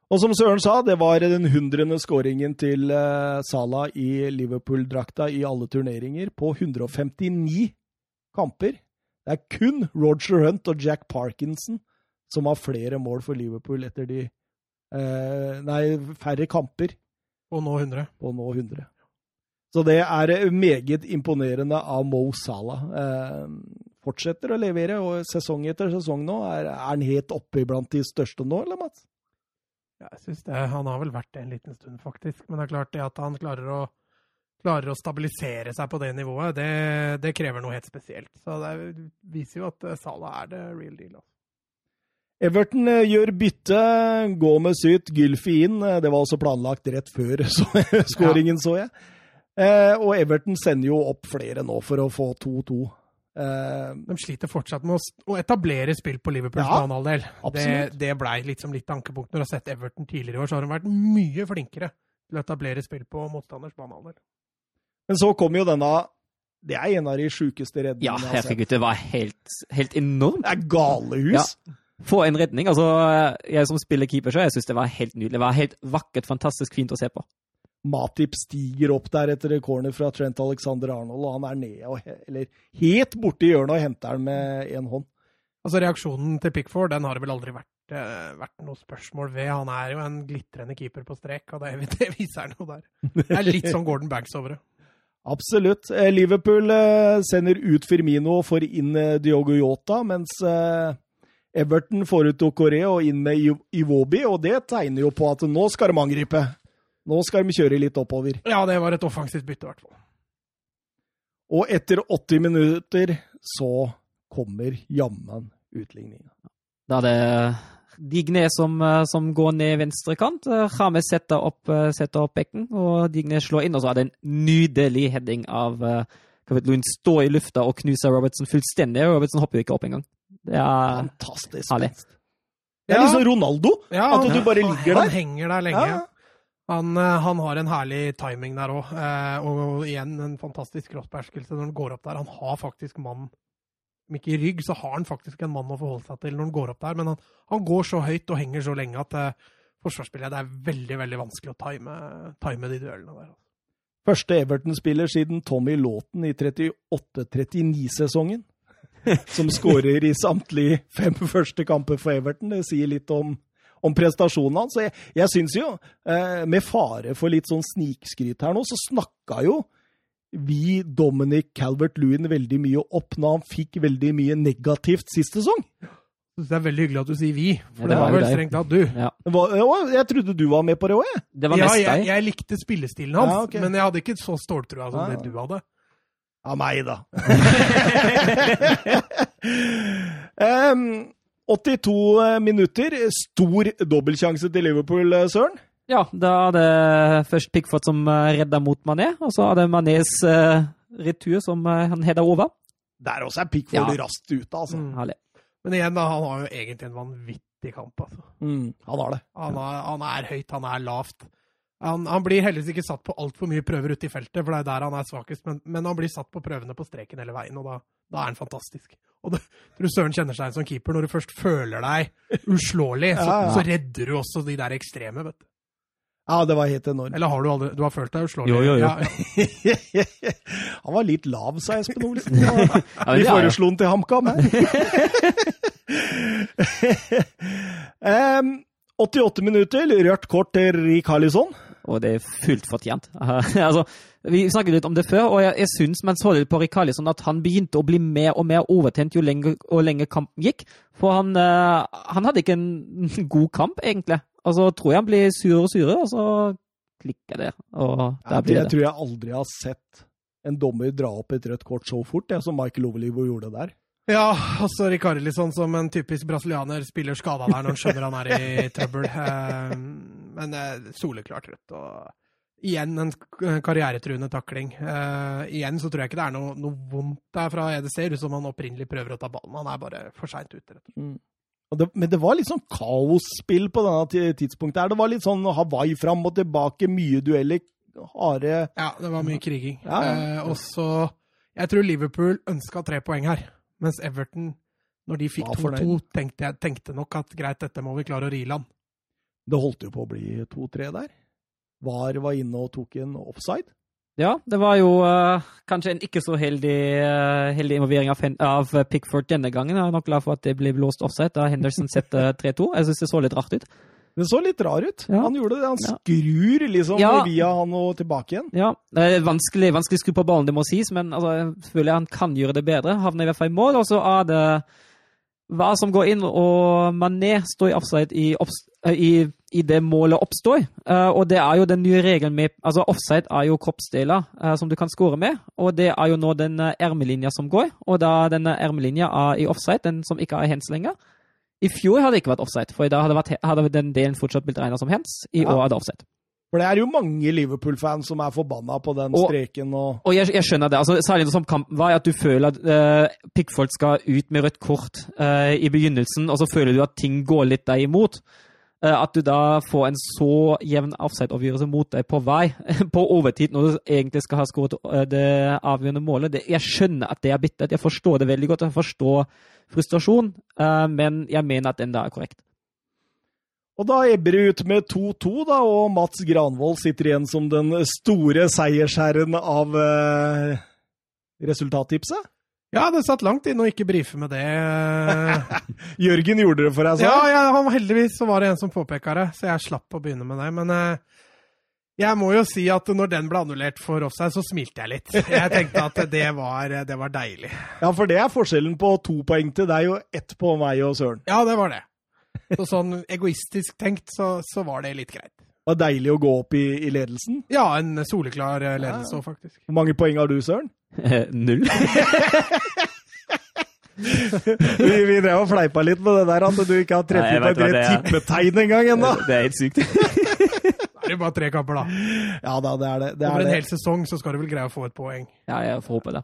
Og som Søren sa, det var den hundrende skåringen til uh, Salah i Liverpool-drakta i alle turneringer på 159 kamper. Det er kun Roger Hunt og Jack Parkinson som har flere mål for Liverpool etter de eh, Nei, færre kamper Og nå 100. på nå 100. Så det er eh, meget imponerende av Mo Salah. Eh, fortsetter å levere, og sesong etter sesong nå er, er han helt oppe blant de største nå, eller Mats? Ja, jeg synes det, Han har vel vært det en liten stund, faktisk. Men det er klart det at han klarer å, klarer å stabilisere seg på det nivået, det, det krever noe helt spesielt. Så det viser jo at eh, Salah er det real deal. Altså. Everton eh, gjør bytte, går med syt, Gylfi inn. Eh, Det var også planlagt rett før *laughs* så, skåringen, så jeg. Og Everton sender jo opp flere nå for å få 2-2. Eh, De sliter fortsatt med å, etablere spill på Liverpools Ja, banehalvdel. Det, det blei liksom litt ankepunkt. Når du har sett Everton tidligere i år, så har de vært mye flinkere til å etablere spill på motstanders banehalvdel. men så kom jo denne Det er en av de sjukeste redningene Ja, jeg har sett. herregud, det var helt, helt enormt. Det er galehus! Få en redning. Altså, jeg som spiller keeper, så jeg syns det var helt nydelig. Det var helt vakkert, fantastisk fint å se på. Matip stiger opp der etter en corner fra Trent Alexander Arnold, og han er nede og he eller helt borti hjørnet og henter den med én hånd. Altså Reaksjonen til Pickford den har det vel aldri vært, eh, vært noe spørsmål ved. Han er jo en glitrende keeper på strek, og det, *laughs* det viser han jo der. Det er litt sånn Gordon Banks over det. Absolutt. Eh, Liverpool eh, sender ut Firmino og får inn eh, Diogo Jota, mens Everton får ut Okore og inn med Iwobi, og det tegner jo på at nå skal de angripe. Nå skal de kjøre litt oppover. Ja, det var et offensivt bytte, i hvert fall. Og etter 80 minutter så kommer jammen utligninga. Da er det Digne som, eh, som går ned venstre kant. Rames James setter opp, eh, setter opp bekken, og Digne slår inn. Og så er det en nydelig heading av Lund står i lufta og knuser Robertson fullstendig. Robertson hopper jo ikke opp engang. Det er Fantastisk Herlig. Det er liksom Ronaldo. Ja, At du bare ligger der. Han henger der lenge. Ja. Han, eh, han har en herlig timing der òg, og igjen en fantastisk kroppsbeherskelse når han går opp der. Han har faktisk mann Om ikke i rygg, så har han faktisk en mann å forholde seg til når han går opp der, men han, han går så høyt og henger så lenge at uh, forsvarsspillet det er veldig veldig vanskelig å time, time de duellene der. altså. Første Everton-spiller siden Tommy Lawton i 38-39-sesongen. *laughs* Som skårer i samtlige fem første kamper for Everton. Det sier litt om, om prestasjonen hans. Jeg, jeg syns jo, eh, med fare for litt sånn snikskryt her nå, så snakka jo vi Dominic Calvert-Lewin veldig mye opp når han fikk veldig mye negativt sist sesong. Det er veldig hyggelig at du sier vi, for Ja, det, det var vel deg. strengt tatt du. Ja. Hva- Jeg trodde du var med på det òg, jeg. Det var Ja, mest jeg, deg. jeg likte spillestilen hans, Ja, okay. men jeg hadde ikke så ståltrua som Ja. det du hadde. Av meg, da. *laughs* Em, 82 minutter. Stor dobbeltsjanse til Liverpool, eh, Søren. Ja, da er det først Pickford som eh, redder mot Mané, og så er det Manés eh, retur som eh, han header over. Der også er Pickford Ja. raskt ute, altså. Mm. Men igjen, da, han har jo egentlig en vanvittig kamp. Altså. Mm, han har det. Han, er, han er høyt, han er lavt. Han, han blir heldigvis ikke satt på altfor mye prøver ute i feltet, for det er der han er svakest, men, men han blir satt på prøvene på streken hele veien, og da, da er han fantastisk. Og det, du Søren kjenner seg igjen som keeper. Når du først føler deg uslåelig, så, Ja, ja. så redder du også de der ekstreme, vet du. Ja, det var helt enormt. Eller har du aldri Du har følt deg uslåelig? Jo, jo, jo. Ja, *laughs* ja. han var litt lav, sa Espen Olsen. Ja, Vi foreslo han til HamKam her. *laughs* *laughs* um, 88 minutter, rødt kort til Rikarlisson. Og det er fullt fortjent. *laughs* altså, vi snakket litt om det før, og jeg, jeg syns man så litt på Rikarlison at han begynte å bli mer og mer overtent jo lenger og lenger kampen gikk. For han, eh, han hadde ikke en *laughs* god kamp, egentlig. Og så tror jeg han blir surere og surere, og så klikker det. Og der blir blir jeg tror jeg aldri har sett en dommer dra opp et rødt kort så fort, det som Michael Overlivo gjorde der. Ja, også Rikarlisson som en typisk brasilianer spiller skada der når han skjønner han er i trøbbel. *laughs* Eh, Men uh, soleklart rødt. Og igjen en karrieretruende takling. Uh, igjen så tror jeg ikke det er noe, noe vondt der fra EDC, Ser ut som han opprinnelig prøver å ta ballen. Han er bare for seint ute. rett og slett. Og det, men det var litt sånn kaosspill på denne tidspunktet. her. Det var litt sånn Hawaii fram og tilbake, mye dueller, harde Ja, det var mye kriging. Ja, ja. Eh, og så Jeg tror Liverpool ønska tre poeng her, mens Everton, når de fikk 2-2, tenkte, jeg- tenkte nok at greit, dette må vi klare å ri land. Det holdt jo på å bli 2-3 der. VAR var inne og tok en offside. Ja, det var jo uh, kanskje en ikke så heldig, uh, heldig involvering av, av Pickford denne gangen. Jeg er nok glad for at det ble blåst offside da Henderson *laughs* setter 3-2. Jeg syns det så litt rart ut. Det så litt rar ut. Ja. Han gjorde det. Han skrur liksom Ja. via han og tilbake igjen. Ja, det er vanskelig, vanskelig skru på ballen, det må sies, men altså, jeg føler han kan gjøre det bedre. Havner i hvert fall i mål, og så er det hva som går inn, og Mané står i offside i, i, i det målet oppstår. Eh, og det er jo den nye regelen med Altså, offside er jo kroppsdeler eh, som du kan score med, og det er jo nå den eh, ermelinja som går. Og da denne ermelinja er i offside, den som ikke er hands lenger. I fjor hadde det ikke vært offside, for da hadde, vært, hadde den delen fortsatt blitt regna som hands. I Ja. år er det offside. For det er jo mange Liverpool-fans som er forbanna på den streken og Og jeg, jeg skjønner det. altså Særlig som kampen var, at du føler at uh, Pickford skal ut med rødt kort uh, i begynnelsen, og så føler du at ting går litt deg imot. Eh, at du da får en så jevn offside-avgjørelse mot deg på vei *laughs* på overtid, når du egentlig skal ha skåret eh, det avgjørende målet. Det, jeg skjønner at det er bittert. Jeg forstår det veldig godt. Jeg forstår frustrasjon, eh, men jeg mener at den da er korrekt. Og da ebber det ut med 2-2, da, og Mats Granvold sitter igjen som den store seiersherren av eh, resultattipset. Ja, det satt langt inne å ikke brife med det. *laughs* Jørgen gjorde det for deg, Ja, sa ja han, heldigvis så var det en som påpeka det, så jeg slapp å begynne med det. Men eh, jeg må jo si at når den ble annullert for offside, så smilte jeg litt. Jeg tenkte at det var, det var deilig. Ja, for det er forskjellen på to poeng til deg og ett på meg og Søren. Ja, det var det. Så sånn egoistisk tenkt, så, så var det litt greit. Det var deilig å gå opp i, i ledelsen. Ja, en soleklar eh, ledelse òg, faktisk. Hvor mange poeng har du, Søren? Null. *laughs* Vi, vi drev og fleipa litt med det der at du ikke har treffet på et det er. tippetegn engang ennå. Det er helt sykt. *laughs* Da er det bare tre kamper, da. Ja da, det er det. det, Over er en hel sesong så skal du vel greie å få et poeng. Ja, jeg får håpe det.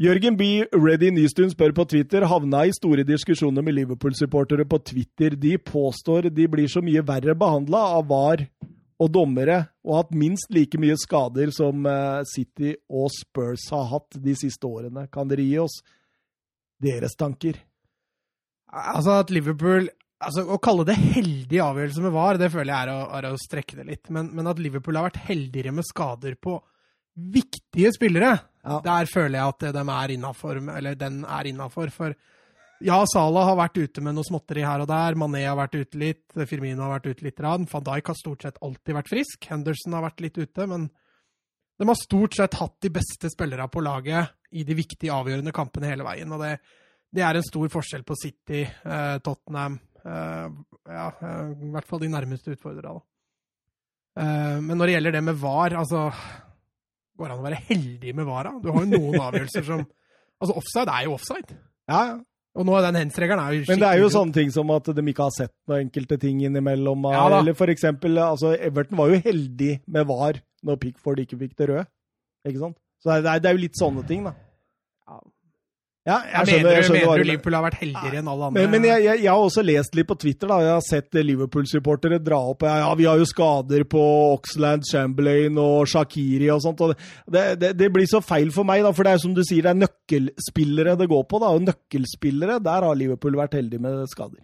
Jørgen B. Ready Nystuen spør på Twitter havna i store diskusjoner med Liverpool-supportere på Twitter. De påstår de blir så mye verre behandla av VAR og dommere, og hatt minst like mye skader som eh, City og Spurs har hatt de siste årene. Kan dere gi oss deres tanker? Altså at Liverpool altså Å kalle det heldig avgjørelse med VAR, det føler jeg er å, er å strekke det litt. Men, men at Liverpool har vært heldigere med skader på viktige spillere, Ja. der føler jeg at de er innafor, eller den er innafor. For ja, Salah har vært ute med noe småtteri her og der, Mané har vært ute litt, Firmino har vært ute litt. Van Dijk har stort sett alltid vært frisk. Henderson har vært litt ute, men De har stort sett hatt de beste spillerne på laget i de viktige, avgjørende kampene hele veien. og det, det er en stor forskjell på City, eh, Tottenham eh, Ja, eh, i hvert fall de nærmeste utfordrerne. Eh, men når det gjelder det med VAR, altså Går det an å være heldig med VAR? da? Du har jo noen avgjørelser som *laughs* Altså, offside er jo offside. Ja, ja. Og nå er den hens-regelen er jo Men det er jo sånne ting som at de ikke har sett noen enkelte ting innimellom. Ja eller for eksempel, altså Everton var jo heldig med VAR når Pickford ikke fikk det røde. Ikke sant? Så det er, det er jo litt sånne ting, da. Ja. Ja, Jeg, skjønner, jeg skjønner mener du. Liverpool har vært heldigere enn alle andre? Men, men jeg, jeg, jeg har også lest litt på Twitter. da, Jeg har sett Liverpool-supportere dra opp ja, vi har jo skader på Oxland, Chamberlain og Shakiri og sånt. og det, det, det blir så feil for meg, da, for det er som du sier, det er nøkkelspillere det går på. da, og Nøkkelspillere, der har Liverpool vært heldig med skader.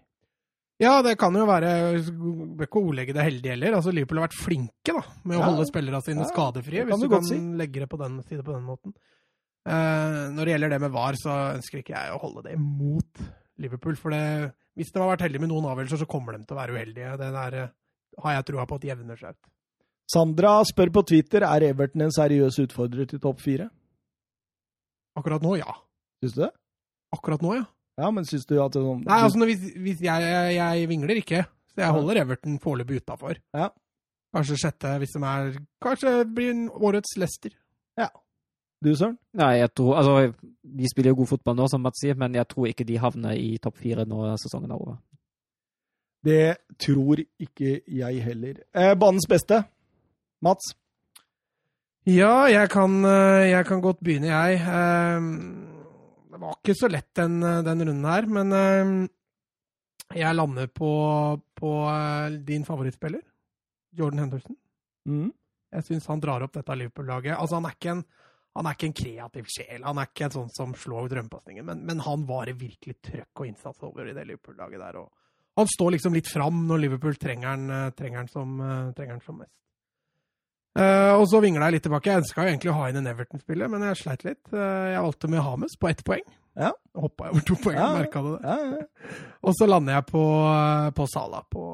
Ja, det kan jo være Bør ikke ordlegge det heldig heller. Altså, Liverpool har vært flinke da, med å Ja. holde spillerne sine Ja, skadefrie, hvis du du kan si. legge det på den, si det på den måten. Eh, når det gjelder det med VAR, så ønsker ikke jeg å holde det imot Liverpool. For det, hvis de har vært heldige med noen avgjørelser, så kommer de til å være uheldige. Det der eh, har jeg trua på at jevner seg ut. Sandra spør på Twitter er Everton en seriøs utfordrer til topp fire. Akkurat nå, ja. Syns du det? Akkurat nå, ja. Ja, men syns du at det sånn Nei, altså, hvis, hvis jeg, jeg, jeg vingler ikke, så jeg holder Everton foreløpig utafor. Ja. Kanskje sjette, hvis de er Kanskje blir årets årets Leicester. Du, Søren? Nei, jeg tror Altså, de spiller jo god fotball nå, som Mats sier, men jeg tror ikke de havner i topp fire når sesongen er over. Det tror ikke jeg heller. Eh, banens beste? Mats? Ja, jeg kan, eh, jeg kan godt begynne, jeg. Eh, Det var ikke så lett den, eh, den runden her, men eh, jeg lander på, på eh, din favorittspiller, Jordan Henderson. Mm. Jeg syns han drar opp dette Liverpool-laget. Altså, han er ikke en han er ikke en kreativ sjel, han er ikke en sånn som slår drømmepasningen, men, men han varer virkelig trøkk og innsats over i det Liverpool-laget der. Og han står liksom litt fram når Liverpool trenger han, eh, trenger han, som, eh, trenger han som mest. Uh, og så vingla jeg litt tilbake. Jeg ønska egentlig å ha inn en Everton-spiller, men jeg sleit litt. Uh, jeg valgte med Hames på ett poeng. Ja. Hoppa jeg over to poeng, Ja, merka du det? Ja, ja. Og så lander jeg på, på Sala på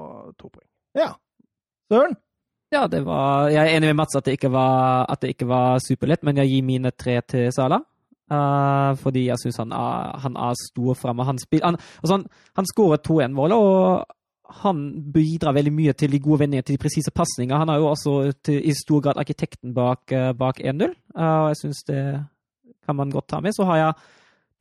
to poeng. ja. Søren? Ja, det var Jeg er enig med Mats at det ikke var, at det ikke var superlett, men jeg gir mine tre til Sala. Uh, fordi jeg syns han, han er stor framme. Han, han, altså han, han skårer 2-1-målet, og han bidrar veldig mye til de gode vendingene, til de presise pasningene. Han er jo også til, i stor grad arkitekten bak, uh, bak 1-0, uh, og jeg syns det kan man godt ta med. Så har jeg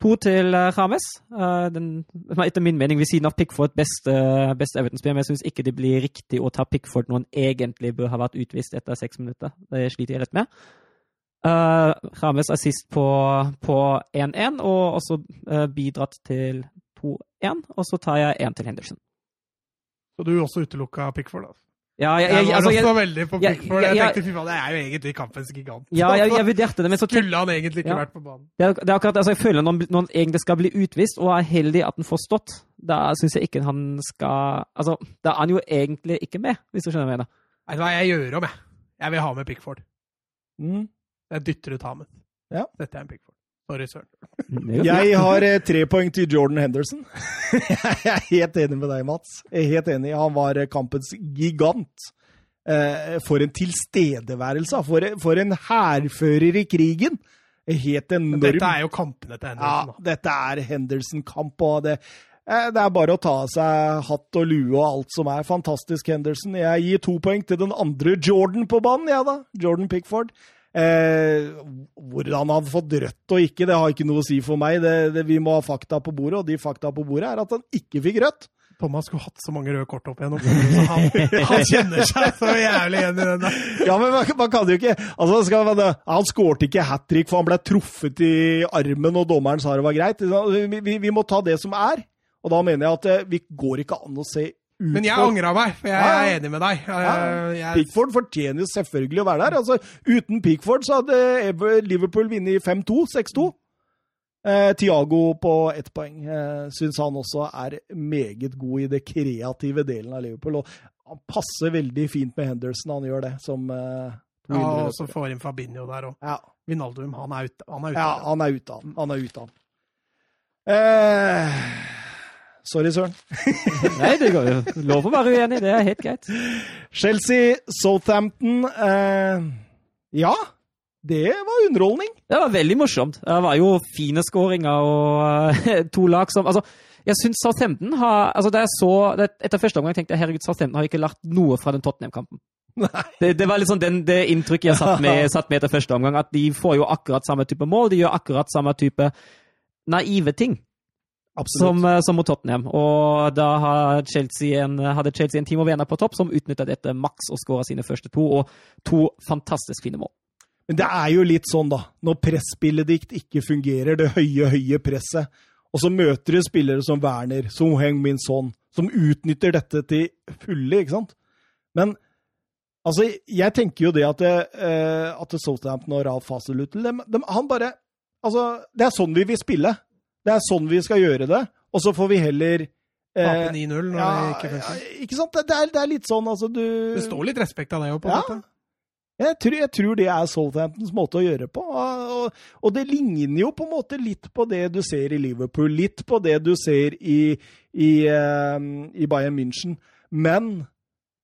to til eh, Rames. Eh, den, er etter min mening ved siden av Pickford beste, beste Everton-spiller, men jeg syns ikke det blir riktig å ta Pickford når han egentlig bør ha vært utvist etter seks minutter. Det sliter jeg litt med. Uh, Rames er sist på på 1-1, og også uh, bidratt til 2-1. Og så tar jeg én til Henderson. Så du også utelukka Pickford, da? Ja, jeg, Jeg jeg, var altså, også jeg, veldig på jeg- Pickford. Jeg jeg- tenkte fy faen, det er jo egentlig kampens gigant. ja, jeg, jeg *laughs* vurderte det, men så Skulle han egentlig ikke Ja. vært på banen? Det er, det er akkurat, altså jeg føler når, han- når han egentlig skal bli utvist, og er heldig at han får stått, da syns jeg ikke han skal Altså, da er han jo egentlig ikke med, hvis du skjønner hva jeg mener. Vet du hva, jeg gjør om, jeg. Jeg vil ha med Pickford. Mm. Jeg dytter ut Hamet. Ja. Dette er en Pickford. Sorry, søren. Jeg har eh, tre poeng til Jordan Henderson. *laughs* jeg er helt enig med deg, Mats. Jeg er helt enig. Han var eh, kampens gigant. Eh, for en tilstedeværelse. For, en hærfører i krigen. Helt enorm. Dette er jo kampene til Henderson. da. dette er Henderson-kamp. og det, det er bare å ta av seg hatt og lue og alt som er fantastisk Henderson. Jeg gir to poeng til den andre Jordan på banen, jeg da. Jordan Pickford. Eh, hvordan han hadde fått rødt og ikke, det har ikke noe å si for meg. Det, det, vi må ha fakta på bordet, og de fakta på bordet er at han ikke fikk rødt. Thomas skulle hatt så mange røde kort opp igjennom. Han, han kjenner seg så jævlig igjen i den der. Ja, men man, man kan jo ikke altså, man, Han skårte ikke hat trick, for han ble truffet i armen, og dommeren sa det var greit. Vi, vi, vi må ta det som er. Og da mener jeg at eh, vi går ikke an å se ut Men jeg angra meg, for jeg Ja, er enig med deg. Jeg, Pickford fortjener jo selvfølgelig å være der. Altså, uten Pickford så hadde Liverpool vunnet 5-2, 6-2. Eh, Tiago på ett poeng. Eh, Syns han også er meget god i det kreative delen av Liverpool. Og han passer veldig fint med Henderson, han gjør det, som eh, ja, og så får inn Fabinho der òg. ja, Vinaldum, han er ute. Han er ute. ja, han er ute han. Han er ute han. Eh, sorry, Søren. *laughs* Nei, det går jo. Lov å være uenig, det er helt greit. Chelsea, Southampton eh, Ja, det var underholdning. Det var veldig morsomt. Det var jo fine skåringer og uh, *laughs* to lag som Altså, jeg syns Southampton har altså da jeg så, det, Etter første omgang tenkte jeg herregud, Southampton har ikke lært noe fra den Tottenham-kampen. Det, det, var liksom den, det inntrykket jeg satt med, *laughs* satt med etter første omgang. At de får jo akkurat samme type mål. De gjør akkurat samme type naive ting som, eh, som, mot Tottenham. Og da hadde Chelsea en, hadde Chelsea en Timo Werner på topp som utnytta dette maks og skåra sine første to, og to fantastisk fine mål. Men det er jo litt sånn, da. Når presspillet ditt ikke fungerer, det høye, høye presset, og så møter du spillere som Werner, som Heng Min Son, som utnytter dette til fulle, ikke sant? Men altså, jeg tenker jo det at, det, eh, at Southampton og Ralf Haselutl Han bare Altså, det er sånn vi vil spille. Det er sånn vi skal gjøre det. Og så får vi heller Tape 9-0 når ja, det ikke funker. Ja, ikke sant? Det er, det er, litt sånn, altså, du Det står litt respekt av det òg, på en ja. måte. Jeg tror, jeg tror, det er Southamptons måte å gjøre på. Og, og, det ligner jo på en måte litt på det du ser i Liverpool, litt på det du ser i, i, um, i Bayern München. Men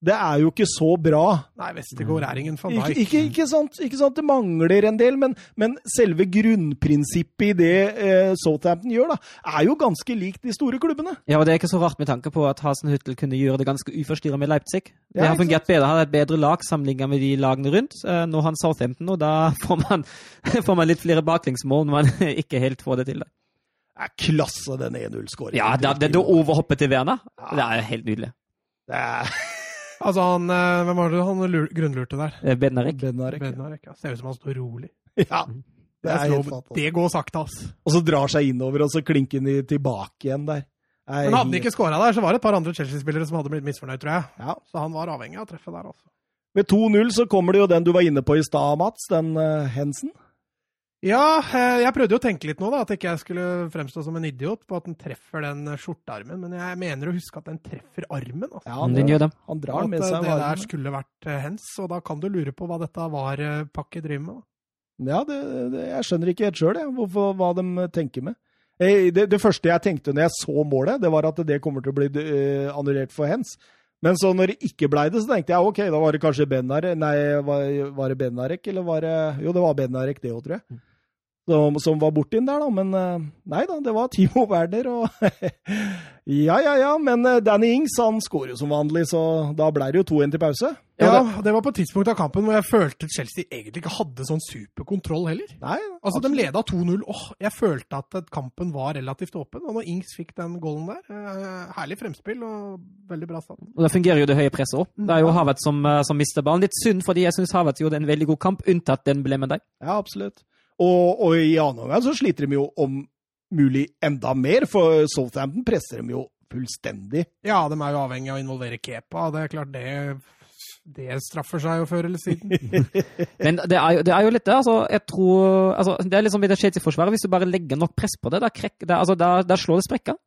det er jo ikke så bra. Nei, Westergård er ingen van Dijk. Ikke, ikke, ikke, sant, ikke sant, det mangler en del, men, men selve grunnprinsippet i det eh, Southampton gjør, da, er jo ganske likt de store klubbene. Ja, og det er ikke så rart med tanke på at Hasenhüttel kunne gjøre det ganske uforstyrra med Leipzig. Det ja, har fungert bedre. Han har et bedre lag sammenlignet med de lagene rundt. Eh, nå har han Southampton, og da *laughs* får man, får man litt flere baklengsmål når man *laughs* ikke helt får det til. Det er klasse, den 1-0-skåringen. Ja, det, det, det overhoppet til Werner, ja. det er helt nydelig. Det er Altså, han, eh, Hvem var det han grunnlurte der? Eh, Bednarek. Bednarek, Bednarek ja. Ser ut som han står rolig. *laughs* Ja, det er helt. Det går sakte, ass. Og så drar seg innover, og så klinker han tilbake igjen der. Men hadde han ikke skåra der, så var det et par andre Chelsea-spillere som hadde blitt misfornøyd, tror jeg. Ja. Så han var avhengig av treffet der, altså. Med 2-0 så kommer det jo den du var inne på i stad, Mats. Den uh, Hensen. Ja, eh, jeg prøvde jo å tenke litt nå, da, at ikke jeg skulle fremstå som en idiot på at den treffer den skjortearmen, men jeg mener å huske at den treffer armen. Altså. Ja, den gjør det. Han drar med seg seg armen. Det der skulle vært eh, hens, og da kan du lure på hva dette var Pakke driver med. Da. Ja, det, det, jeg skjønner ikke helt sjøl hva de tenker med. Det, det, første jeg tenkte når jeg så målet, det var at det kommer til å bli uh, annullert for hens. Men så når det ikke blei det, så tenkte jeg ok, da var det kanskje Benarek Nei, var, var det Benarek, eller var det Jo, det var Benarek, det òg, tror jeg. Mm som, som var borti den der, da. Men eh, nei da, det var Timo Werner og *laughs* Ja, ja, ja. Men eh, Danny Ings han skårer jo som vanlig, så da ble det jo 2-1 til pause. Ja, det var på et tidspunkt av kampen hvor jeg følte Chelsea egentlig ikke hadde sånn superkontroll heller. Nei, altså, De leda 2-0. Åh, jeg følte at kampen var relativt åpen. Og når Ings fikk den goalen der eh, Herlig fremspill og veldig bra stand. Og det fungerer jo det høye presset òg. Det er jo Havet som, som mister ballen. Litt synd, fordi jeg syns Havet gjorde en veldig god kamp, unntatt den ble med deg. Ja, absolutt. Og, og i annen omgang så sliter de jo om mulig enda mer, for Southampton presser dem jo fullstendig. Ja, de er jo avhengig av å involvere Kepa. Det er klart det det straffer seg jo før eller siden. *laughs* Men det er, jo, det er, jo, litt det. altså, jeg tror, altså, Det er liksom i det Chelsea-forsvaret. Hvis du bare legger nok press på det, da, krek, det, altså, da, da slår det sprekker.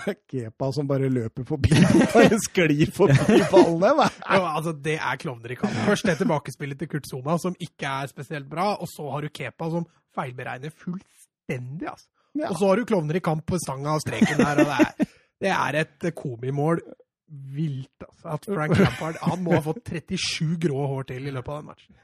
*laughs* Kepa som bare løper forbi *laughs* og bare sklir forbi ballene. jo, altså, det er klovner i kamp. Først det tilbakespillet til Kurt Soma, som ikke er spesielt bra. Og så har du Kepa som feilberegner fullstendig. Altså. Ja. Og så har du klovner i kamp på stanga og streken der. og Det er, det er et komimål vilt, altså. At Frank Lampard han må ha fått 37 grå hår til i løpet av den matchen.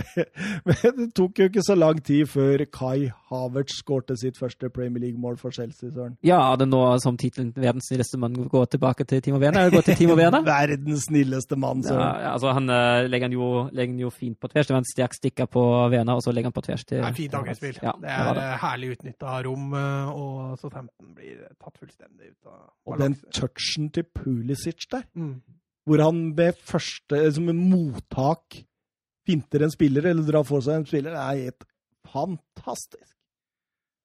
*laughs* Men det tok jo ikke så lang tid før Kai Havertz skårte sitt første Premier League-mål for Chelsea, Søren. Ja, det nå som tittelen 'Verdens snilleste mann' går tilbake til Timo Werner? Går til Timo Werner? *laughs* Verdens snilleste mann, Søren. Ja, altså Han uh, legger, han jo, legger han jo fint på tvers. Det var en sterk stikker på Werner, og så legger han på tvers til Det er fint angrepsspill. Ja, det er det. Eh, herlig utnytta rom, eh, og så 15 blir tatt fullstendig ut av balansen. Og den touchen til Pulisic der. Mm. Hvor han ved første som en mottak finter en spiller, eller drar for seg en spiller. Det er helt fantastisk.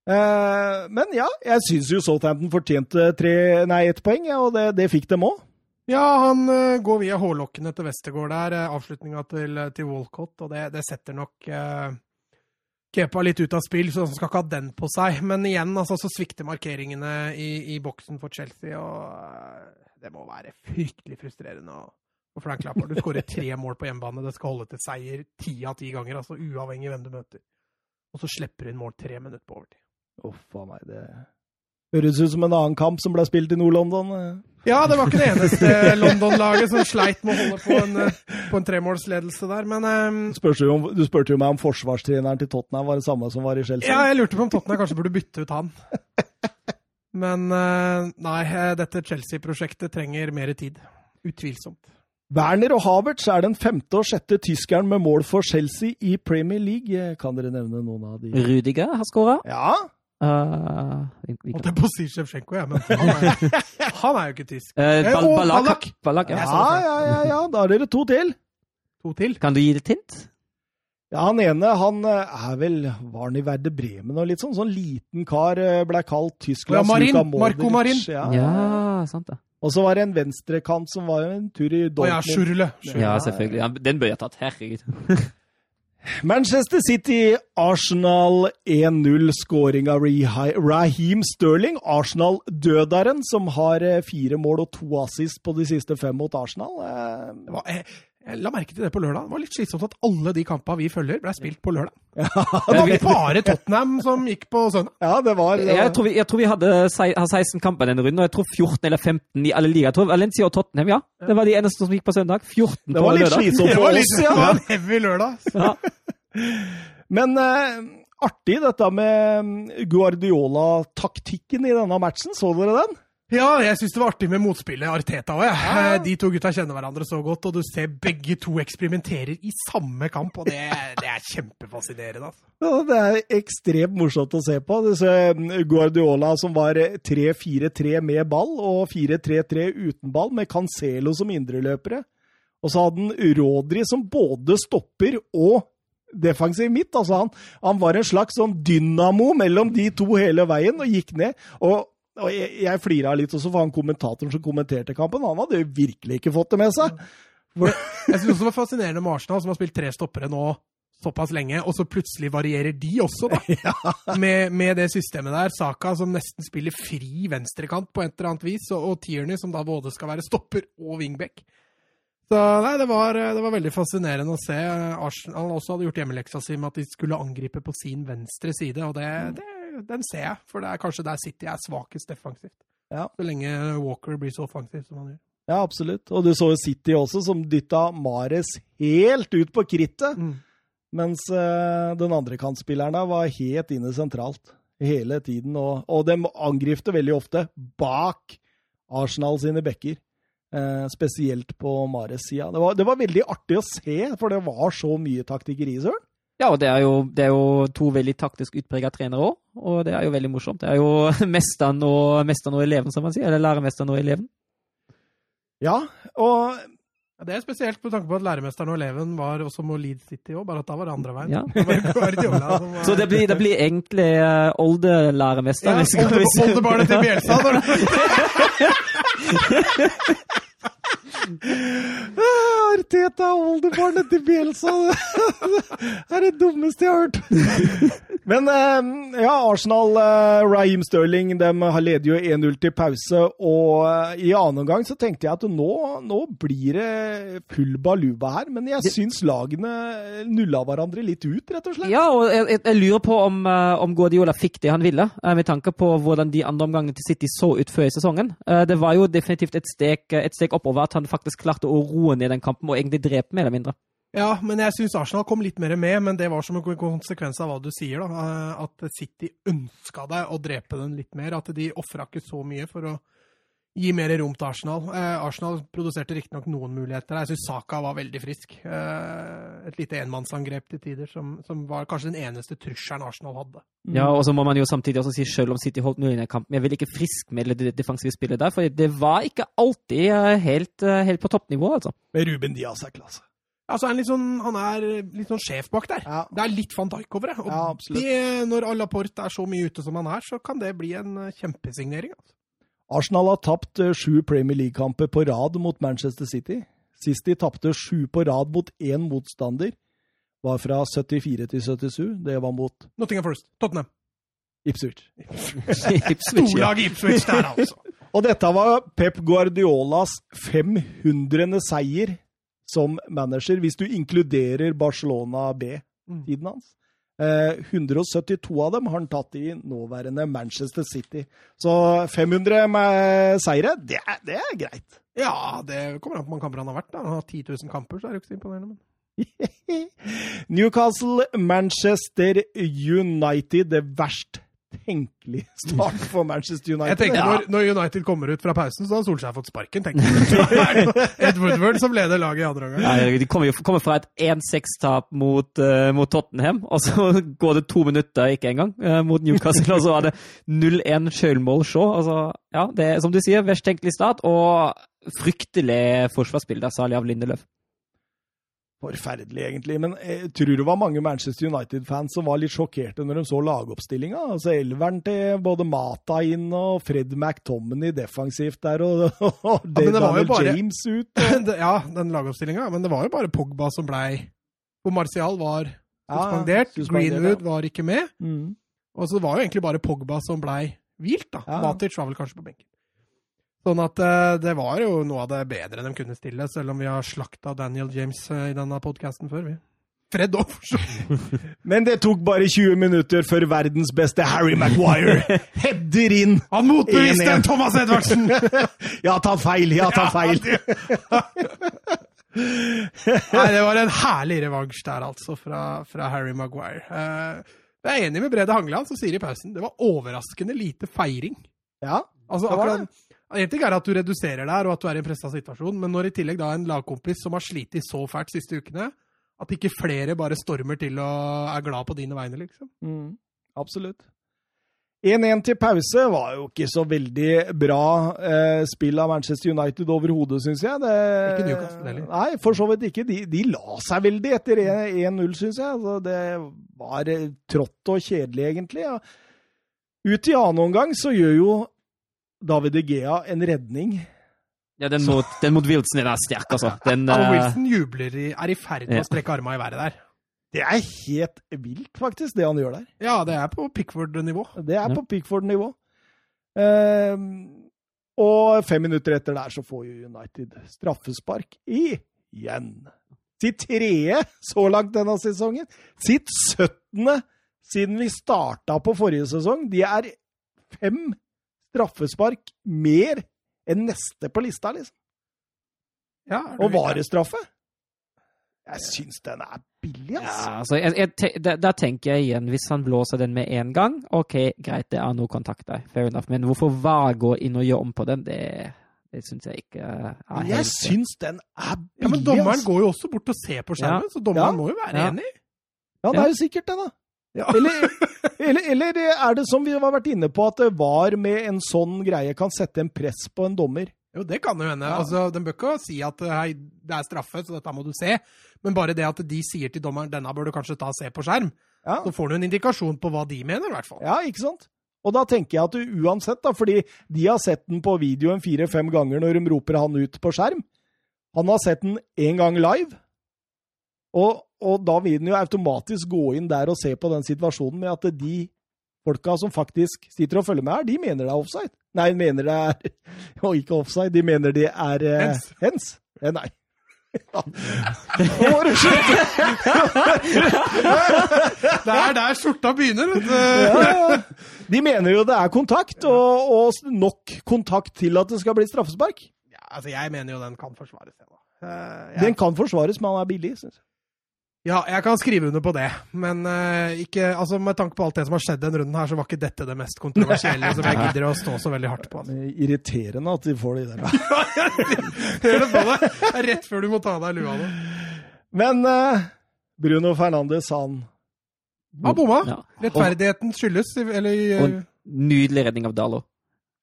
Eh, men ja, jeg syns jo Southampton fortjente tre, nei, ett poeng, ja, og det, det fikk dem òg. Ja, han uh, går via hårlokkene til Westergård der. Uh, Avslutninga til, til, Walcott, og det, det setter nok uh, Kepa litt ut av spill, så han skal ikke ha den på seg. Men igjen, altså, så svikter markeringene i, i boksen for Chelsea, og det må være fryktelig frustrerende. Og Frank Lampard, du skårer tre *laughs* mål på hjemmebane. Det skal holde til seier ti av ti ganger, altså uavhengig av hvem du møter. Og så slipper du inn mål tre minutter på overtid. Uff a meg, det Høres ut som en annen kamp som ble spilt i Nord-London. Ja, det var ikke det eneste *laughs* London-laget som sleit med å holde på en, eh, på en tremålsledelse der, men um, Spørs jo om, Du spurte jo meg om forsvarstreneren til Tottenham var det samme som var i Chelsea. Ja, jeg lurte på om Tottenham kanskje burde bytte ut han. *laughs* Men uh, nei, eh, dette Chelsea-prosjektet trenger mer tid. Utvilsomt. Werner og Havertz er den femte og sjette tyskeren med mål for Chelsea i Premier League. Kan dere nevne noen av de? Rudiger har skåra. Ja, Uh, Holdt jeg på å si Sjevsjenko, jeg, men han er, *laughs* han er jo ikke tysk. Uh, Eh, Bal balak. Ballack, ja. ja, ja, ja, ja. Da er dere to til. To til. Kan du gi det et hint? Ja, Han ene han eh, er vel Var han i Verde Bremen og litt sånn? Sånn liten kar eh, ble kalt Tysklands Ja, Marin. Luka Modric. Marco Marin. Ja. Ja, sant det. Og så var det en venstrekant som var en tur i Å ja, Dortmund. Schurle. Ja, selvfølgelig. Ja, den bør jeg tatt. Herregud. *laughs* Manchester City, Arsenal 1-0. Skåring av Raheem Sterling. Arsenal-dødaren, som har eh, fire mål og to assist på de siste fem mot Arsenal. Det var, jeg, la merke til det på lørdag. Det var litt slitsomt at alle de kampene vi følger, ble spilt på lørdag. *laughs* Det var bare Tottenham som gikk på søndag. Ja, det var, det Jeg tror vi, jeg tror vi hadde 16 kamper denne runden, og jeg tror 14 eller 15 i alle ligaer. Jeg tror Valencia og Tottenham, ja. Det var de eneste som gikk på søndag. 14 det var litt slitsomt Det for var, oss, det ja. var en heavy lørdag. Ja. Men eh, artig dette med mm, Guardiola-taktikken i denne matchen. Så dere den? Ja, jeg syns det var artig med motspillet Arteta òg. Ja. De to gutta kjenner hverandre så godt, og du ser begge to eksperimenterer i samme kamp, og det, det er kjempefascinerende. Altså. Ja, det er ekstremt morsomt å se på. Disse ser Guardiola som var 3-4-3 med ball, og 4-3-3 uten ball, med Cancelo som indreløpere. Og så hadde han Rodri som både stopper og defensiv midt. Altså han, han var en slags sånn dynamo mellom de to hele veien, og gikk ned. Og, og jeg, jeg flira litt også for han kommentatoren som kommenterte kampen. Han hadde jo virkelig ikke fått det med seg. Jeg syns også det var fascinerende med Arsenal, som har spilt tre stoppere nå såpass lenge, og så plutselig varierer de også, da. *laughs* Med, med det systemet der. Saka som nesten spiller fri venstrekant på et eller annet vis, og, og Tierney som da både skal være stopper og wingback. Så nei, det var, det var veldig fascinerende å se. Arsenal også hadde gjort hjemmeleksa si med at de skulle angripe på sin venstre side, og det, det, den ser jeg. For det er kanskje der City er svakest defensivt. Ja. Så lenge Walker blir så offensiv som han gjør. Ja, absolutt. Og du så jo City også, som dytta Mares helt ut på krittet. Mm. Mens uh, den andre kantspilleren da var helt inne sentralt hele tiden. Og, og de angripte veldig ofte bak Arsenal sine bekker. Uh, spesielt på Mares sida. Det, var- det var veldig artig å se, for det var så mye taktikkeri, Søren. Ja, og det er jo, det er jo to veldig taktisk utprega trenere òg, og det er jo veldig morsomt. Det er jo *laughs* mesteren og, mesteren og eleven, som man sier. Eller læremesteren og eleven. Ja, og det er spesielt med tanke på at læremesteren og eleven var også med Leed City òg, bare at da var det andre veien. Ja. *laughs* Var det var Så det blir, det blir egentlig uh, oldelæremester. ja, oldebarnet olde- til Bjelsa. *laughs* når er Arteta, oldebarnet til Bielsa. Det er det dummeste jeg har hørt. Men eh, ja, Arsenal, eh, Raheem Sterling, de har leder jo 1-0 til pause. Og eh, i annen omgang så tenkte jeg at nå, nå blir det full baluba her. Men jeg syns lagene nulla hverandre litt ut, rett og slett. Ja, og jeg, jeg- lurer på om, om Guardiola fikk det han ville, med tanke på hvordan de andre omgangene til City så ut før i sesongen. Det var jo definitivt et steg, et steg oppover at han faktisk klarte å roe ned den kampen og egentlig drepe mer eller mindre. Ja, men jeg syns Arsenal kom litt mer med, men det var som en konsekvens av hva du sier, da. eh, At City ønska deg å drepe den litt mer. At de ofra ikke så mye for å gi mer rom til Arsenal. Eh, Arsenal produserte riktignok noen muligheter. Jeg syns Saka var veldig frisk. Eh, et lite enmannsangrep til tider, som, som var kanskje den eneste trusselen Arsenal hadde. Ja, og så må man jo samtidig også si selv om City holdt nullen i kampen. Jeg vil ikke friskmelde det defensive spillet der, for det var ikke alltid eh, helt, eh, helt på toppnivå, altså. Med Ruben Diaz er klasse. Altså, han, er litt sånn, han er litt sånn sjef bak der. Ja. Det er litt van Dijk over det. Og Ja, det, når Alaporte er så mye ute som han er, så kan det bli en eh, kjempesignering. Altså. Arsenal har tapt eh, sju Premier League-kamper på rad mot Manchester City. Sist de tapte sju på rad mot én motstander, var fra 74 til 77. Det var mot Nottingham First. Tottenham. Ipswich. *laughs* Storlag Ipswich der, altså. *laughs* Og dette var Pep Guardiolas 500. seier som manager, hvis du inkluderer Barcelona B-tiden hans. Eh, 172 av dem har han tatt i nåværende Manchester City. Så 500 med seire, det er, det er greit. Ja, det kommer an på hvor mange kamper han har vært. da. Han har 10 000 kamper, så er det jo ikke så imponerende. Men... *laughs* Newcastle, Manchester United. Det verst tenkelige start for Manchester United. Jeg tenker når, når United kommer ut fra pausen, så har Solskjær fått sparken. tenker jeg. Ed Woodward som leder laget i andre omgang. De kommer jo kommer fra et 1-6-tap mot, uh, mot Tottenham, og så *laughs* går det to minutter, ikke engang, uh, mot Newcastle, og så er det 0-1 sjølmål Shaw. Altså, ja, det er som du sier, verst tenkelig start, og fryktelig forsvarsspill, der, særlig av Lindeløf. Forferdelig, egentlig. Men jeg tror det var mange Manchester United-fans som var litt sjokkerte når de så lagoppstillinga. Altså elveren til både Mata inn og Fred McTominay defensivt der, og, *laughs* og ja, det Daniel bare- James ut. *laughs* Og... ja, den lagoppstillinga. Men det var jo bare Pogba som blei Hvor Martial var suspendert. Ja, Greenwood ja. var ikke med. Mm. Og så det var jo egentlig bare Pogba som blei hvilt. da. Matic var vel kanskje på benken. Sånn at eh, det var jo noe av det bedre de kunne stille, selv om vi har slakta Daniel James eh, i denne podkasten før. vi. Fred òg, for så vidt. *laughs* Men det tok bare 20 minutter før verdens beste Harry Maguire *laughs* header inn. Han motbeviste 1-1. Thomas Edvardsen! *laughs* ja, ta feil, Ja, ta feil. Nei, det var en herlig revansj der, altså, fra, fra Harry Maguire. Eh, jeg er enig med Brede Hangeland, som sier i pausen det var overraskende lite feiring. Ja, Altså, akkurat, Det en ting er at du reduserer der, og at du er i en pressa situasjon, men når i tillegg da en lagkompis som har slitt så fælt siste ukene, at ikke flere bare stormer til og er glad på dine vegne, liksom. mm, absolutt. 1-1 til pause var jo ikke så veldig bra eh, spill av Manchester United overhodet, syns jeg. Det, Ikke Newcastle heller. Nei, for så vidt ikke. De, de la seg veldig etter 1-0, syns jeg. Altså, det var eh, trått og kjedelig, egentlig. Ja. Ut i annen omgang så gjør jo David De Gea en redning. Ja, den mot, den mot Wilson den er sterk, altså. Den, eh, Wilson jubler i, er i ferd med Ja. å strekke arma i været der. Det er helt vilt, faktisk, det han gjør der. Ja, det er på Pickford-nivå. Det er Ja. på Pickford-nivå. Um, og fem minutter etter der så får jo United straffespark igjen. Sitt tredje så langt denne sesongen. Sitt syttende siden vi starta på forrige sesong. De er fem straffespark mer enn neste på lista, liksom. Ja, Og varestraffe. straffe? Jeg syns den er billig, altså. Ja, altså, jeg, jeg, te- da, da, tenker jeg igjen, hvis han blåser den med en gang, ok, greit, det er noe kontakt der, fair enough, men hvorfor VAR gå inn og gjøre om på den, det, det syns jeg ikke er helt jeg syns den er billig, Ja, men dommeren altså. går jo også bort og ser på skjermen, så dommeren Ja. må jo være Ja. enig. Ja, det er jo sikkert det, da. Ja. *laughs* *laughs* Eller, eller, eller er det som vi har vært inne på, at var med en sånn greie kan sette en press på en dommer? Jo, det kan jo hende. Ja. Altså, Den bør ikke si at hei, det er straffe, så dette må du se. Men bare det at de sier til dommeren denne bør du kanskje ta og se på skjerm, Ja, så får du en indikasjon på hva de mener, i hvert fall. ja ikke sant? Og da tenker jeg at du uansett, da, fordi de har sett den på videoen fire-fem ganger når de roper han ut på skjerm. Han har sett den én gang live. Og, og da vil den jo automatisk gå inn der og se på den situasjonen med at de folka som faktisk sitter og følger med her, de mener det er offside. Nei, mener det er *laughs* Og ikke offside, de mener det er uh, Hens. hens. Eh, nei. Ja. Nå må du slutte! Det er der skjorta begynner, vet du. Ja, de mener jo det er kontakt, og, og nok kontakt til at det skal bli straffespark. Ja, altså, jeg mener jo den kan forsvares. jeg. Eh, Den kan forsvares, men han er billig. Synes jeg. Ja, jeg kan skrive under på det, men uh, ikke, altså, med tanke på alt det som har skjedd denne runden her, så var ikke dette det mest kontroversielle som jeg gidder å stå så veldig hardt på. Altså. Det er Irriterende at de får de der. *laughs* Hør det på deg! Det er rett før du må ta av deg lua nå. Men uh, Bruno Fernandes, han Han bomma! Ja. Rettferdigheten skyldes eller uh... Og nydelig redning av Dalo.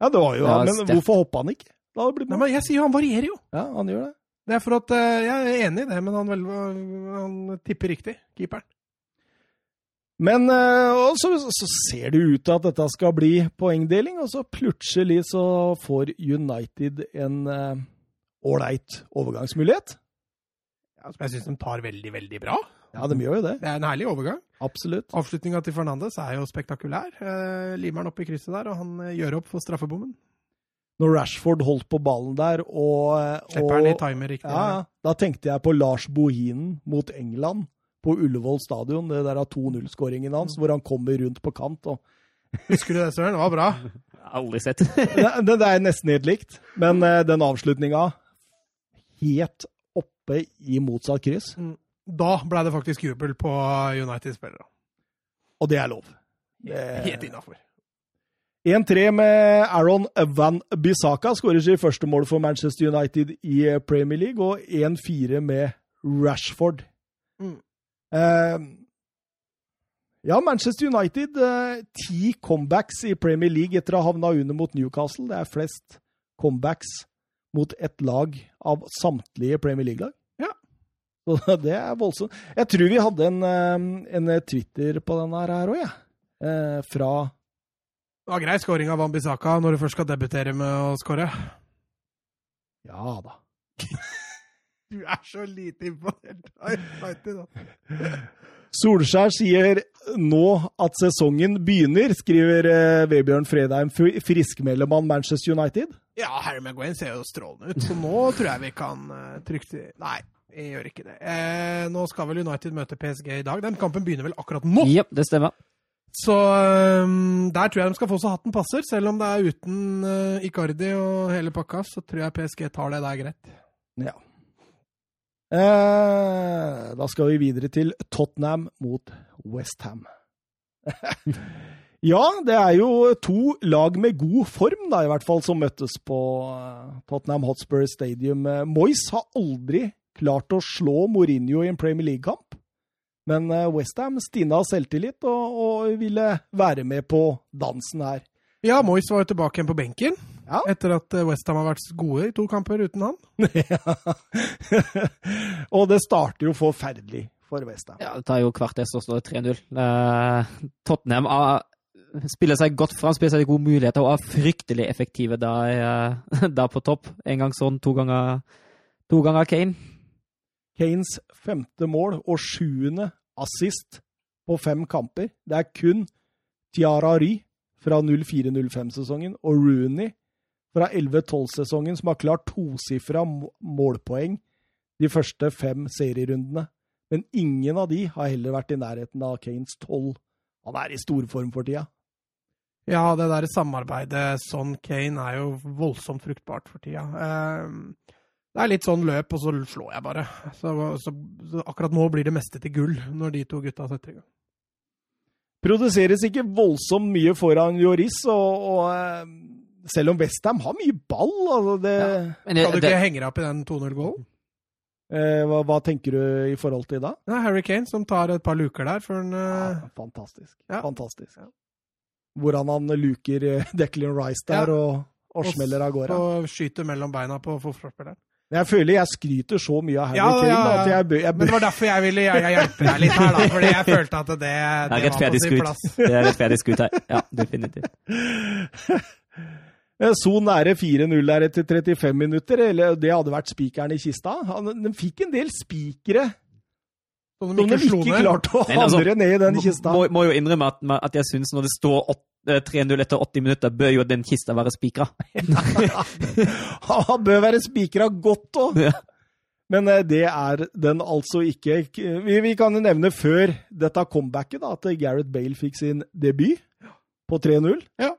Ja, det var jo Ja, han, men sterkt. hvorfor hoppa han ikke? Da det blitt Nei, men Jeg sier jo han varierer jo. Ja, han gjør det. Det er for at eh, Jeg er enig i det, men han, vel, han tipper riktig, keeperen. Men eh, så, så ser det ut til at dette skal bli poengdeling, og så plutselig så får United en eh, ålreit overgangsmulighet. Ja, som jeg syns de tar veldig, veldig bra. Ja, de gjør jo det. Det er en herlig overgang. Absolutt. Avslutninga til Fernandes er jo spektakulær. Limer han opp i krysset der, og han gjør opp for straffebommen. Når Rashford holdt på ballen der, og, Slipper han i og timer riktig. ja, Da tenkte jeg på Lars Bohinen mot England på Ullevål stadion, det der av 2-0-skåringen hans, hvor han kommer rundt på kant. og *laughs* Husker du det, Søren? Det var bra. Aldri sett. *laughs* det, det er nesten helt likt, men eh, den avslutninga helt oppe i motsatt kryss, Da ble det faktisk jubel på United-spillere. og det er lov. Helt innafor. 1-3 med Aaron Van Bissaka skårer sitt første mål for Manchester United i Premier League, og 1-4 med Rashford. Mm. Eh, ja, Manchester United eh, ti comebacks i Premier League etter å ha havna under mot Newcastle. Det er flest comebacks mot ett lag av samtlige Premier League-lag. Ja. *laughs* Så det er voldsomt. Jeg tror vi hadde en, eh, en Twitter på den her òg, jeg. Eh, fra Det var grei scoring av Wambisaka når du først skal debutere med å score. Ja da. *laughs* Du er så lite imponert av United, da. Solskjær sier nå at sesongen begynner, skriver eh, Vebjørn Fredheim, fri- friskmelder man Manchester United. Ja, Harry Maguire ser jo strålende ut, så nå tror jeg vi kan uh, trygt Nei, jeg gjør ikke det. Eh, nå skal vel United møte PSG i dag. Den kampen begynner vel akkurat nå. Ja, det stemmer. Så øhm, der tror jeg de skal få så hatten passer. Selv om det er uten uh, Icardi og hele pakka, så tror jeg PSG tar det der greit. Ja. Eh, da skal vi videre til Tottenham mot Westham. *laughs* ja, det er jo to lag med god form, da, i hvert fall, som møttes på eh, Tottenham Hotspur Stadium. Eh, Moyes har aldri klart å slå Mourinho i en Premier League-kamp. Men eh, Westham stina av selvtillit og, og ville være med på dansen her. Ja, Moyes var jo tilbake igjen på benken Ja. etter at Westham har vært gode i to kamper uten han. *laughs* *laughs* og det starter jo forferdelig for Westham. Ja, det tar jo kvarter, så står det 3-0. Uh, Tottenham uh, spiller seg godt fram, spiller seg gode muligheter og er fryktelig effektive da, uh, *laughs* da på topp. En gang sånn, to ganger, to ganger Kane. Kanes femte mål og sjuende assist på fem kamper. Det er kun Tiara Ry fra 04-05-sesongen og Rooney fra 11-12-sesongen som har klart tosifra må- målpoeng de første fem serierundene. Men ingen av de har heller vært i nærheten av Kanes tolv. Han er i storform for tida. Ja, det der samarbeidet Son Kane er jo voldsomt fruktbart for tida. Ehm, det er litt sånn løp, og så slår jeg bare. Så, så, så akkurat nå blir det meste til gull, når de to gutta setter i gang. Produseres ikke voldsomt mye foran Joris, og, og eh, selv om Westham har mye ball altså det, ja, det, Kan du det, ikke henge deg opp i den 2-0-gålen? eh, hva, hva tenker du i forhold til da? Det er Harry Kane som tar et par luker der før han Ja, eh, fantastisk. ja. fantastisk. Hvordan han luker eh, Declan Rice der Ja. og, og smeller av gårde. og skyter mellom beina på forsvarsspilleren. Men jeg føler jeg skryter så mye av Harry Ja, Kane ja, ja. at jeg bør, jeg Men det var derfor jeg ville gjerne hjelpe deg litt her, da. *laughs* Fordi jeg følte at det, det, det var på sin plass. det er rettferdig skutt her. Ja, definitivt. *laughs* Så nære 4-0 der etter 35 minutter, eller det hadde vært spikeren i kista. Han, de fikk en del spikere Som de ikke de ikke klarte å Men altså, ned i den kista. Må, må jo innrømme at, at jeg syns når det står eh, 3-0 etter 80 minutter, bør jo den kista være spikra. *laughs* Han bør være spikra godt òg. Ja. Men eh, det er den altså ikke. Vi, vi kan jo nevne før dette comebacket da, at Gareth Bale fikk sin debut på 3-0. Ja.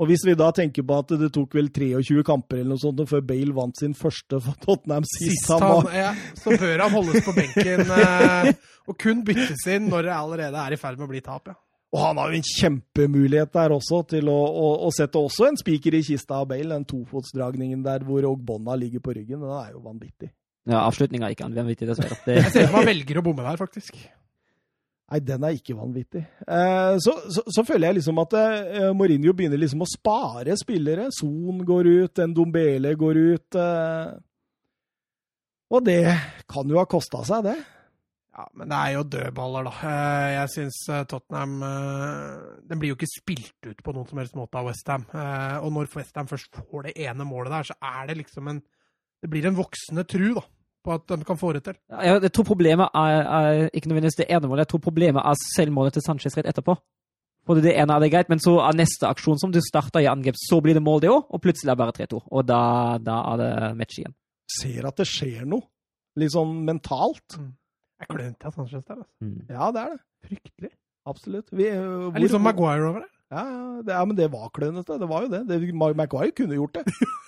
Og hvis vi da tenker på at det tok vel 23 kamper eller noe sånt før Bale vant sin første for Tottenham sist, Sist han han, var ja, så bør han holdes på benken *laughs* eh, og kun byttes inn når det allerede er i ferd med å bli tap. Ja. Og han har jo en kjempemulighet der også til å, å, å sette også en spiker i kista av Bale. Den tofotsdragningen der hvor Ogbonna ligger på ryggen, den er jo vanvittig. Ja, Avslutninga er ikke vanvittig, dessverre. Det, Jeg ser som han velger å bomme der, faktisk. Nei, den er ikke vanvittig. Eh, så, så, så føler jeg liksom at eh, Mourinho begynner liksom å spare spillere. Son går ut, en Dombele går ut. Eh, og det kan jo ha kosta seg, det. Ja, Men det er jo dødballer, da. Eh, Jeg syns Tottenham Den blir jo ikke spilt ut på noen som helst måte av Westham. Og når Westham først får det ene målet der, så er det liksom en Det blir en voksende tru da, på at de kan få det til. Ja, jeg tror problemet er, er ikke nødvendigvis det ene målet, jeg tror problemet er selvmålet til Sanchez rett etterpå. Både det ene er det greit, men så er neste aksjon som du starter i angrep, så blir det mål det òg, og plutselig er det bare 3-2. Og da, da er det match igjen. Ser at det skjer noe. Litt sånn mentalt. Mm. Jeg glemte at Sanchez der, altså. Mm. Ja, det er det. Fryktelig. Absolutt. Vi, uh, er litt sånn Maguire over det. Ja, ja, det, ja, men det var klønete. Det var jo det. det Maguire kunne gjort det. *laughs*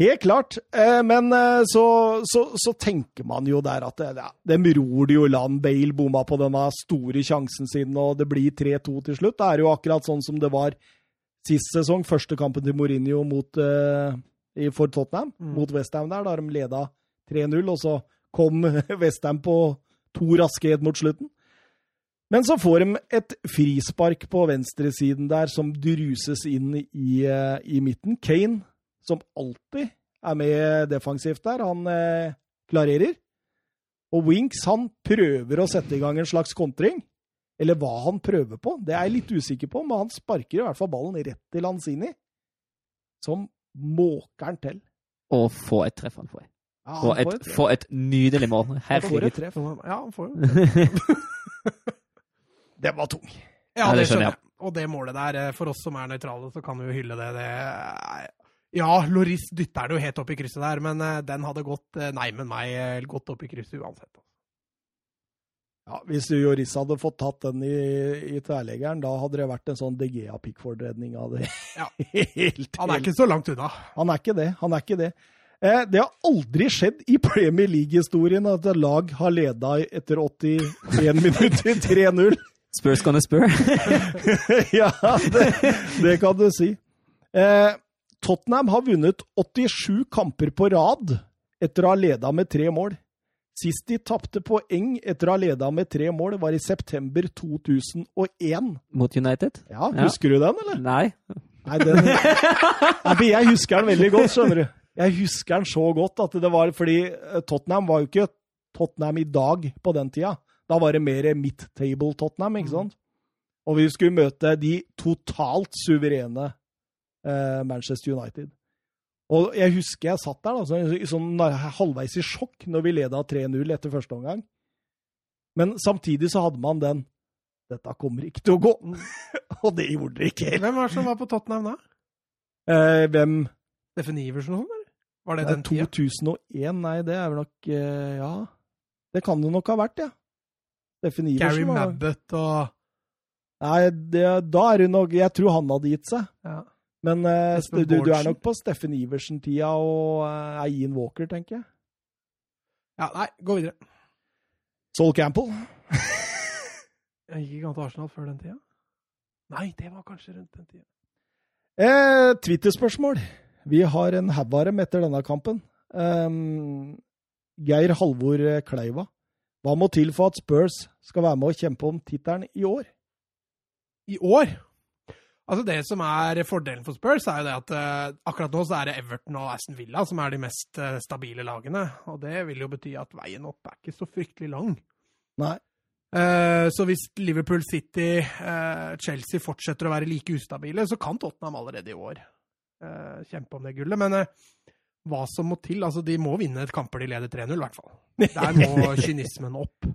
Helt klart. Eh, men eh, så, så, så tenker man jo der at ja, dem ror det jo i land. Bale bomma på denne store sjansen sin, og det blir 3-2 til slutt. Det er jo akkurat sånn som det var sist sesong. Første kampen til Mourinho mot, uh, for Tottenham, Mm. mot Westham der, da de leda 3-0, og så kom *laughs* Westham på to raske mot slutten. Men så får de et frispark på venstresiden der som druses inn i, eh, i midten. Kane, som alltid er med defensivt der, han eh, klarerer. Og Winks han prøver å sette i gang en slags kontring. Eller hva han prøver på, det er jeg litt usikker på, men han sparker i hvert fall ballen rett til Lanzini. Som måker han til. Og få et treff han får. Ja, Få han får et, få et nydelig mål. Herregud. Ja, han får *laughs* jo Den var tung. Ja, det det skjønner jeg. Og det målet der, eh, for oss som er nøytrale, så kan vi jo hylle det. det er- ja, Loris dytter det jo helt opp i krysset der, men eh, den hadde gått eh, Nei, men meg eh, gått opp i krysset uansett. Ja, Hvis Joris hadde fått tatt den i, i tverleggeren, da hadde det vært en sånn DGA Pickford-redning av det. Ja. *laughs* helt, Han er helt- ikke så langt unna. Han er ikke det. Han er ikke det. Eh, det har aldri skjedd i Premier League-historien at et lag har leda etter 81 minutter 3-0. Spurs gonna spur. *laughs* ja, det, det kan du si. Eh, Tottenham har vunnet 87 kamper på rad etter å ha leda med tre mål. Sist de tapte poeng etter å ha leda med tre mål, var i september 2001. Mot United? Ja, Ja. Husker du den, eller? Nei. Nei, den Nei, Jeg husker den veldig godt, skjønner du. Jeg husker den så godt at det var fordi eh, Tottenham var jo ikke Tottenham i dag på den tida. Da var det mer midtable Tottenham, ikke sant? Og vi skulle møte de totalt suverene Manchester United. Og jeg husker jeg satt der da, så, sånn halvveis i sjokk når vi leda 3-0 etter første omgang. Men samtidig så hadde man den Dette kommer ikke til å gå. *laughs* og det gjorde det ikke. Hvem var det som var på Tottenham da? Eh, hvem Steffen Iversen og sånn, eller? Var det Det den tida? 2001, nei, det er vel nok eh, Ja. Det kan det nok ha vært, ja. Steffen Gary Iversen. var- Mabbott og Nei, det, da er det nok Jeg tror han hadde gitt seg. ja. Men uh, du, du er nok på Steffen Iversen-tida og uh, Ian Walker, tenker jeg. ja, Nei, gå videre. Sol Campbell. *laughs* Jeg gikk ikke an til Arsenal før den tida? Nei, det var kanskje rundt den tida. Eh, Twitter-spørsmål. Vi har en haug av dem etter denne kampen. Um, Geir Halvor Kleiva. Hva må til for at Spurs skal være med å kjempe om tittelen i år? I år? Altså Det som er fordelen for Spurs, er jo det at uh, akkurat nå så er det Everton og Aston Villa som er de mest uh, stabile lagene. Og det vil jo bety at veien opp er ikke så fryktelig lang. Nei. Uh, så hvis Liverpool City, Chelsea fortsetter å være like ustabile, så kan Tottenham allerede i år kjempe om det gullet. Men hva som må til Altså, de må vinne et kamper de leder 3-0, i hvert fall. Der må kynismen opp.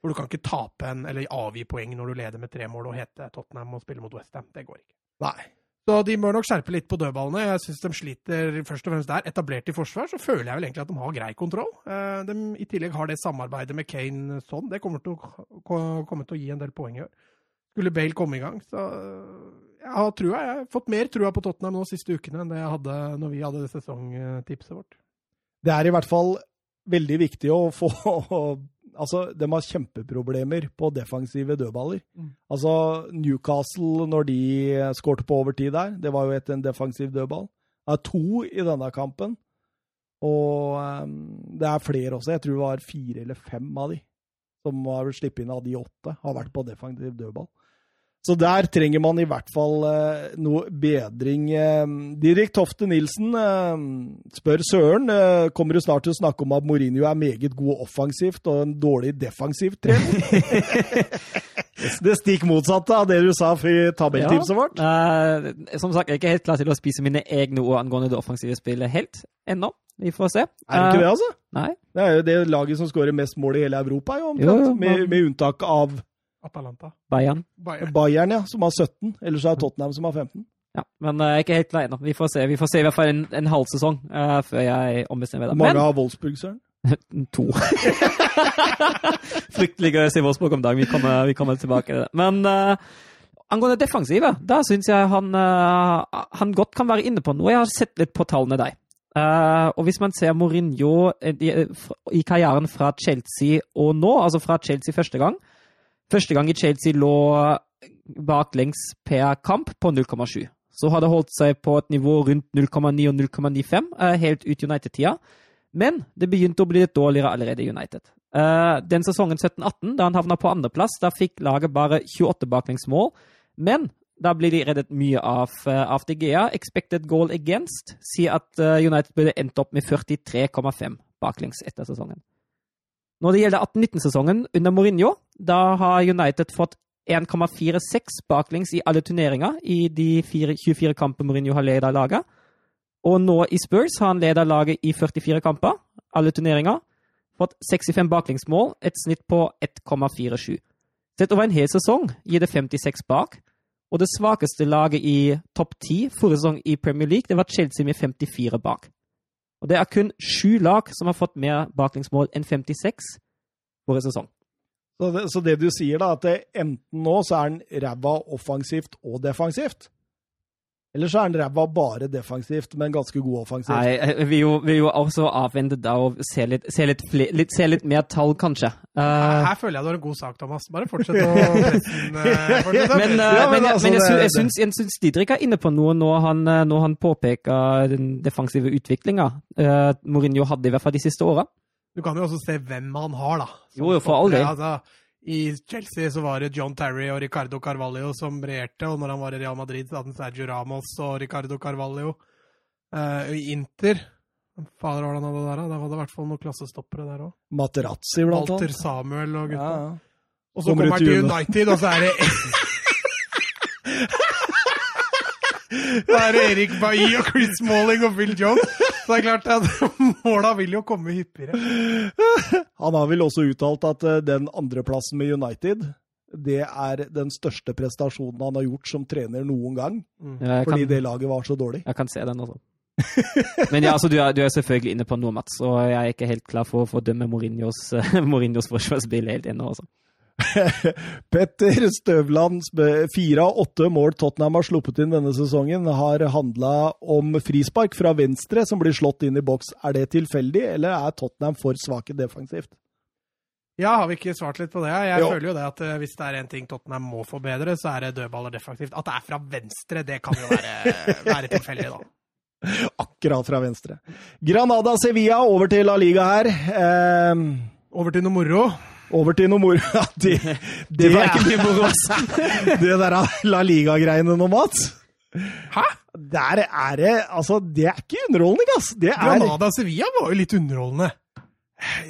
For du kan ikke tape en, eller avgi poeng når du leder med tre mål og hete Tottenham og spille mot Westham. Det går ikke. Nei. Så de bør nok skjerpe litt på dødballene. Jeg syns de sliter først og fremst der. Etablert i forsvar, så føler jeg vel egentlig at de har grei kontroll. Eh, De i tillegg har det samarbeidet med Kane sånn. Det kommer til å, ko- kommer til å gi en del poeng i år. Skulle Bale komme i gang, så jeg har trua. Jeg har fått mer trua på Tottenham nå de siste ukene enn det jeg hadde når vi hadde sesongtipset vårt. Det er i hvert fall veldig viktig å få Altså, de har kjempeproblemer på defensive dødballer. Mm. Altså, Newcastle, når de skårte på overtid der, det var jo etter en defensiv dødball. Det er to i denne kampen. Og um, det er flere også. Jeg tror det var fire eller fem av de som har sluppet inn av de åtte, har vært på defensiv dødball. Så der trenger man i hvert fall eh, noe bedring. Eh, Dirk Tofte Nilsen eh, spør Søren eh, kommer du snart til å snakke om at Mourinho er meget god offensivt og en dårlig defensivt trener. *laughs* det stikk motsatte av det du sa i tabelltipset vårt. Uh, som sagt, jeg er ikke helt klar til å spise mine egne ord angående det offensive spillet helt ennå. Vi får se. Er det ikke det, altså? Eh, nei. Det er jo det laget som skårer mest mål i hele Europa, jo, Jo, omtrent. jo, med, med unntak av Atalanta. Bayern. Bayern. Bayern, ja, som har 17. Ellers er det Tottenham som har 15. Ja, men eh, jeg er ikke helt lei ennå. Vi får se Vi får se i hvert fall en, en halv sesong uh, før jeg ombestemmer meg. mange Men har Wolfsburg, Søren? *laughs* To. *laughs* Fryktelig gøy å si Wolfsburg om dagen. Vi kommer, vi kommer tilbake til det. Men uh, angående defensivet, da syns jeg han, uh, han, godt kan være inne på noe. Jeg har sett litt på tallene der. Uh, og hvis man ser Mourinho i, i, karrieren fra Chelsea og nå, altså fra Chelsea første gang Første gang i Chelsea lå baklengs per kamp på 0,7. Så har det holdt seg på et nivå rundt 0,9 og 0,95 helt ut United-tida. Men det begynte å bli litt dårligere allerede i United. Uh, den sesongen 17-18, da han havna på andreplass, da fikk laget bare 28 baklengsmål. Men da blir de reddet mye av, uh, av DGA. Expected goal against sier at United burde endt opp med 43,5 baklengs etter sesongen. Når det gjelder 18-19-sesongen under Mourinho, da har United fått 1,46 baklengs i alle turneringer i de 24 kampene Mourinho har ledet laget. Og nå i Spurs har han ledet laget i 44 kamper, alle turneringer. Fått 65 baklengsmål, et snitt på 1,47. Sett over en hel sesong gir det 56 bak. Og det svakeste laget i topp 10 forrige sesong i Premier League, det var Chelsea med 54 bak. Og det er kun sju lag som har fått mer baklengsmål enn 56 forrige sesong. Så det, så det du sier, da, at enten nå så er han ræva offensivt og defensivt? Eller så er han ræva bare defensivt, men ganske god offensivt. Nei, eh, vi jo, vi jo også avvente da og se litt, se litt, litt, se litt mer tall, kanskje. Uh, her, her, føler jeg du har en god sak, Thomas. Bare fortsett å presse den. Uh, men, uh, ja, men, altså, men, jeg, jeg, syns, jeg syns Didrik er inne på noe når han, når han påpeker den defensive utviklinga Mourinho hadde i hvert fall de siste åra. Du kan jo også se hvem han har, da. Jo, jo, for all del. Altså, i Chelsea så var det John Terry og Ricardo Carvalho som regjerte, og når han var i Real Madrid, så hadde han Sergio Ramos og Ricardo Carvalho. Uh, I Inter Fader, hvordan han det der, da? Var det i hvert fall noen klassestoppere der òg. Materazzi, blant annet. Walter Samuel og gutta. Ja, ja. Og så kommer han til United, og så er det *laughs* *laughs* Da er det Erik Bailly og Chris Malling og Phil Jones. Så det er klart at *laughs* måla vil jo komme hyppigere. *laughs* Han har vel også uttalt at eh, den andreplassen med United det er den største prestasjonen han har gjort som trener noen gang. Mm. Fordi kan, det laget var så dårlig. Jeg kan se den også. *laughs* Men ja, altså, du, er, du, er, selvfølgelig inne på noe, Mats, og jeg er ikke helt klar for, for å dømme Mourinhos, Mourinhos forsvarsspill helt ennå. Altså. *laughs* Petter Støvland, fire av åtte mål Tottenham har sluppet inn denne sesongen, har handla om frispark fra venstre som blir slått inn i boks. Er det tilfeldig, eller er Tottenham for svake defensivt? Ja, har vi ikke svart litt på det? Jeg jo. føler jo det at uh, hvis det er en ting Tottenham må forbedre, så er det dødballer defensivt. At det er fra venstre, det kan jo være, *laughs* være tilfeldig, da. Akkurat fra venstre. Granada Sevilla, over til La Liga her. Eh, over til noe moro. Over til noe moro. *laughs* Ja, det, det, det, var ikke mye moro, *laughs* det der La Liga-greiene nå, Mats. Hæ? Der er det Altså, det er ikke underholdning, ass. Det er Granada Sevilla var jo litt underholdende.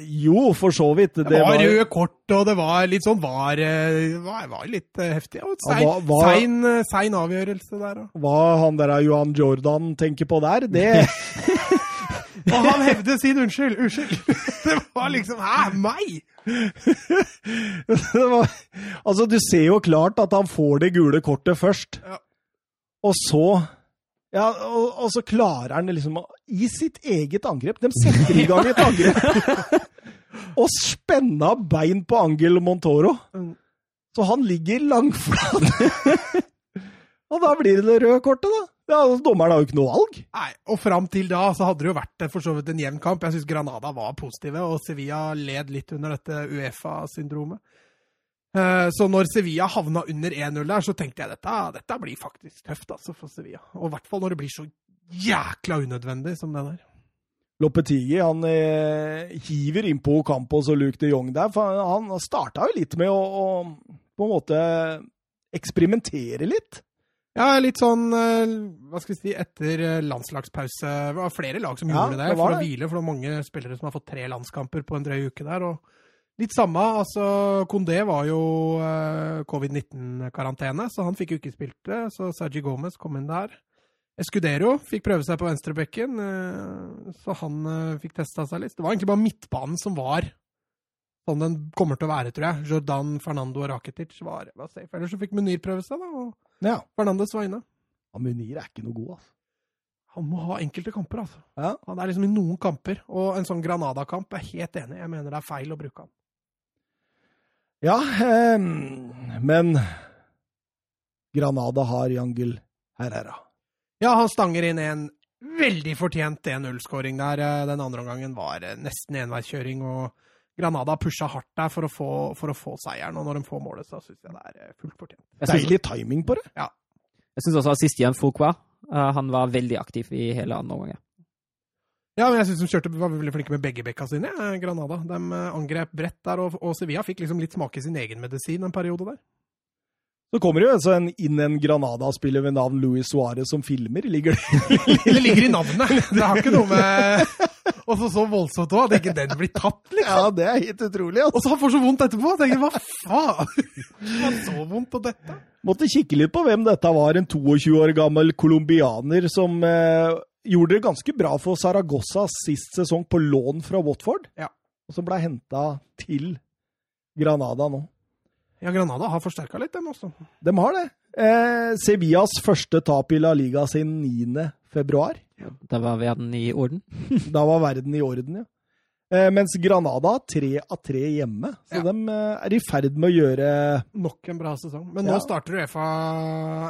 Jo, for så vidt. Det, det var, var røde kort, og det var litt sånn var, eh, var, var litt eh, heftig. Og sein, ja, hva, sein, eh, sein, avgjørelse der. Hva han der Johan Jordan tenker på der, det *laughs* Og han hevder sin unnskyld. Unnskyld. Det var liksom Hæ, meg? *laughs* var, altså, du ser jo klart at han får det gule kortet først. Ja. Og så ja, og, og, så klarer han liksom I sitt eget angrep De setter i gang et angrep! *laughs* og spenna bein på Angel Montoro. Mm. Så han ligger langflat. *laughs* og da blir det det røde kortet, da. Ja, altså, Dommeren har jo ikke noe valg. Nei, og fram til da så hadde det jo vært for så vidt en jevn kamp. Jeg syns Granada var positive, og Sevilla led litt under dette Uefa-syndromet. Eh, så når Sevilla havna under 1-0 der, så tenkte jeg dette, dette blir faktisk tøft altså, for Sevilla. Og i hvert fall når det blir så jækla unødvendig som det der. Lopetigi han eh, hiver innpå Campos og Luke de Jong der. for Han starta jo litt med å, å på en måte eksperimentere litt. Ja, litt sånn eh, hva skal vi si, etter eh, landslagspause. Det var flere lag som ja, gjorde det, det for å hvile. For det var mange spillere som har fått tre landskamper på en drøy uke der. og Litt samme. altså Kondé var jo uh, covid-19-karantene, så han fikk jo ikke spilt det. Så Sergi Gomez kom inn der. Escudero fikk prøve seg på venstrebekken, så han fikk testa seg litt. Det var egentlig bare midtbanen som var sånn den kommer til å være, tror jeg. Jordan, Fernando og Rakitic var, var safe. Ellers så fikk Munir prøve seg, da. og ja. Fernandes inne. Ja, Munir er ikke noe god, altså. Han må ha enkelte kamper, altså. Ja. Han er liksom i noen kamper, og en sånn Granada-kamp er helt enig. Jeg mener det er feil å bruke han. Ja, eh, men Granada har Jangel Herrera. Ja, han stanger inn en veldig fortjent 1-0-skåring der. Eh, Den andre omgangen var eh, nesten enveiskjøring, og Granada pusha hardt der for å få, for å få seieren. Og når de får målet, så syns jeg det er eh, fullt fortjent. Synes, Deilig timing på det. Jeg syns også assistien Foucault uh, han var veldig aktiv i hele andre omgang. Ja, men jeg syns de kjørte, var veldig flinke med begge bekka sine, eh, Granada. De eh, angrep bredt der, og, og Sevilla fikk liksom litt smake sin egen medisin en periode der. Så kommer det jo altså en, inn en Granada-spiller ved navn Luis Suárez som filmer. Ligger det *laughs* Det ligger i navnet! Det har ikke noe med Og så så voldsomt òg, at ikke den blir tatt, liksom. Ja, det er helt utrolig. Altså. Og så han får så vondt etterpå. Tenker, hva faen? Han så vondt av dette. Måtte kikke litt på hvem dette var. En 22 år gammel colombianer som eh, gjorde det ganske bra for Saragossa sist sesong på lån fra Watford. Ja. Og som ble henta til Granada nå. Ja, Granada har forsterka litt, dem også. De har det. Eh, Sevillas første tap i La Liga sin 9. februar. Da var verden i orden. *laughs* Da var verden i orden, ja. Eh, mens Granada har tre av tre hjemme. Så Ja. de eh, er i ferd med å gjøre Nok en bra sesong. Men Ja. nå starter Uefa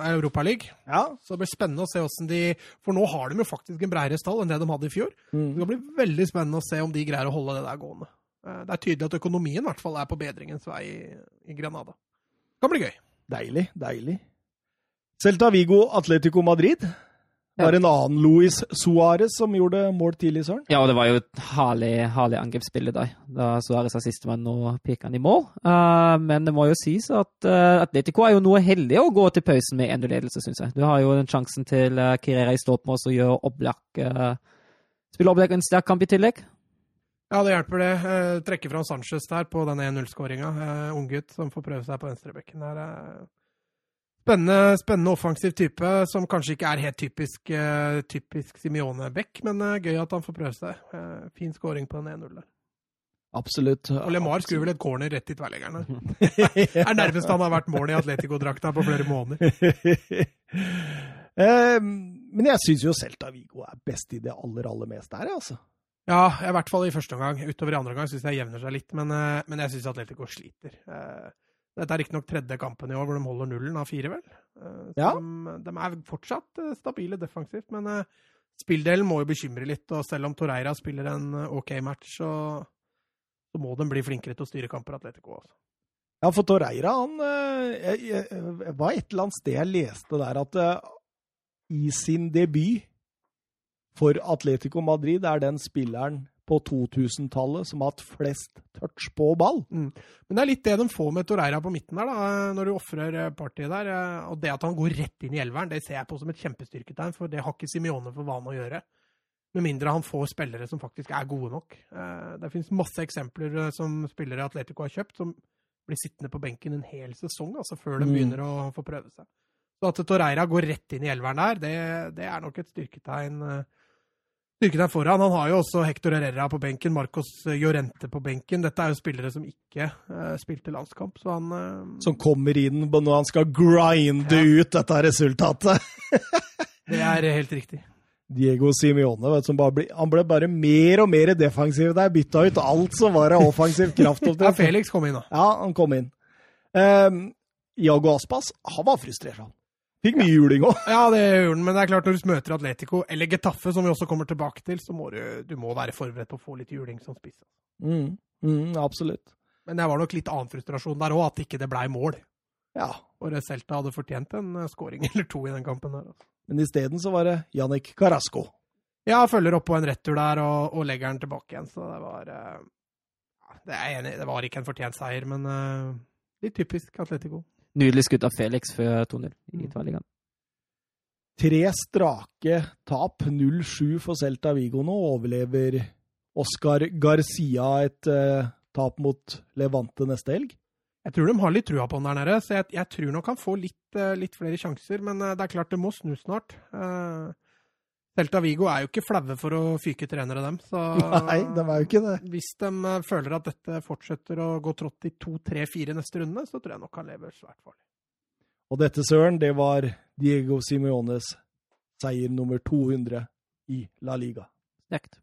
Europaliga, Ja. så det blir spennende å se åssen de For nå har de jo faktisk en bredere stall enn det de hadde i fjor. Det Mm. Det bli veldig spennende å se om de greier å holde det der gående. Eh, Det er tydelig at økonomien i hvert fall er på bedringens vei i, i Granada. Det kan bli gøy. Deilig, deilig. Celta Vigo, Atletico Madrid. Det var en annen Luis Suárez som gjorde mål tidlig, Søren. Ja, og det var jo et herlig, herlig angrepsspillet der. Da Suárez har sistemann og peker han i mål. Uh, men det må jo sies at uh, Atletico er jo noe heldig å gå til pausen med 1-ledelse, syns jeg. Du har jo den sjansen til uh, Kirera i og så gjør Oblak uh, Spiller Oblak en sterk kamp i tillegg. Ja, det hjelper det. Eh, trekker fram Sanchez der på den 1-0-skåringa. Eh, Unggutt som får prøve seg på venstrebekken der. Eh, spennende, spennende offensiv type, som kanskje ikke er helt typisk, eh, typisk Simione-bekk, men eh, gøy at han får prøve seg. Eh, fin skåring på den 1-0 der. Absolutt. Og LeMar skrur vel et corner rett i tverrleggeren. *laughs* *laughs* er nærmest han har vært mål i Atletico-drakta på flere måneder. *laughs* Men jeg syns jo Celta Vigo er best i det aller, aller meste her, altså. Ja, i hvert fall i første omgang. Utover i andre omgang syns jeg jevner seg litt, men, eh, men jeg syns Atletico sliter. Eh, Dette er riktignok tredje kampen i år hvor de holder nullen av fire, vel. Eh, Ja. de, de er fortsatt stabile defensivt, men spilldelen må jo bekymre litt. Og selv om Torreira spiller en OK match, så, så må de bli flinkere til å styre kamper, Atletico også. Ja, for Torreira, han jeg, jeg, var et eller annet sted jeg leste der at i sin debut for Atletico Madrid er den spilleren på 2000-tallet som har hatt flest touch på ball. Men det er litt det de får med Torreira på midten der, da, når du ofrer eh, partiet der. eh, Og det at han går rett inn i elveren, det ser jeg på som et kjempestyrketegn, for det har ikke Simione for vane å gjøre. Med mindre han får spillere som faktisk er gode nok. Eh, Det finnes masse eksempler eh, som spillere Atletico har kjøpt, som blir sittende på benken en hel sesong altså før de Mm. begynner å få prøve seg. Så at Torreira går rett inn i elveren der, det, det er nok et styrketegn. Eh, er foran. Han har jo også Hector Herrera på benken, Marcos Llorente på benken. Dette er jo spillere som ikke uh, spilte landskamp, så han uh, Som kommer inn når han skal grinde ut dette resultatet. *laughs* Det er helt riktig. Diego Simione, vet, som blir, han ble bare mer og mer defensiv der. Bytta ut alt som var av offensiv kraft. Ja, Felix kom inn, da. Ja, han kom inn. Um, Iago Aspas, han var frustrert, han. Fikk mye juling òg. Ja, det gjorde han, men det er klart når du møter Atletico, eller Getafe, som vi også kommer tilbake til, så må du, du må være forberedt på å få litt juling som spiss. Mm, mm, absolutt. Men det var nok litt annen frustrasjon der òg, at ikke det blei mål. Ja. Og Celta hadde fortjent en skåring scoring *laughs* eller to i den kampen der. Altså. Men isteden så var det Jannik Carasco. Ja, følger opp på en retur der og, og legger den tilbake igjen, så det var eh, ja, Det er enig det var ikke en fortjent seier, men uh, litt typisk Atletico. Nydelig skudd av Felix før 2-0 i tverrligaen. Tre strake tap, 0-7 for Celta Vigo nå. Overlever Oscar Garcia et uh, tap mot Levante neste helg? Jeg tror de har litt trua på han der nede, så jeg, jeg tror nok han får litt, uh, litt flere sjanser. Men uh, det er klart det må snu snart. Uh, Celta Vigo er jo ikke flaue for å fyke trenere, dem. Så *laughs* Nei, de er jo ikke det. hvis de eh, føler at dette fortsetter å gå trått i to, tre, fire neste runde, så tror jeg nok han lever svært farlig. Og dette, Søren, det var Diego Simiones seier nummer 200 i La Liga. Sterkt.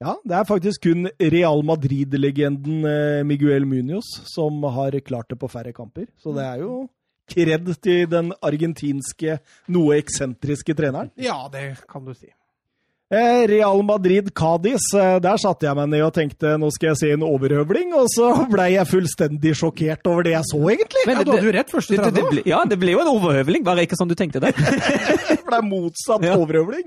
Ja, det er faktisk kun Real Madrid-legenden eh, Miguel Munoz som har klart det på færre kamper. Så det er jo kred til den argentinske, noe eksentriske treneren. Ja, det kan du si. Eh, Real Madrid-Cádiz, eh, der satte jeg meg ned og tenkte nå skal jeg se en overhøvling, og så *laughs* blei jeg fullstendig sjokkert over det jeg så, egentlig. ja, Du hadde jo rett første det, det, 30. år. ja, det ble jo en overhøvling, bare ikke sånn du tenkte *laughs* det. Det blei motsatt Ja. overhøvling.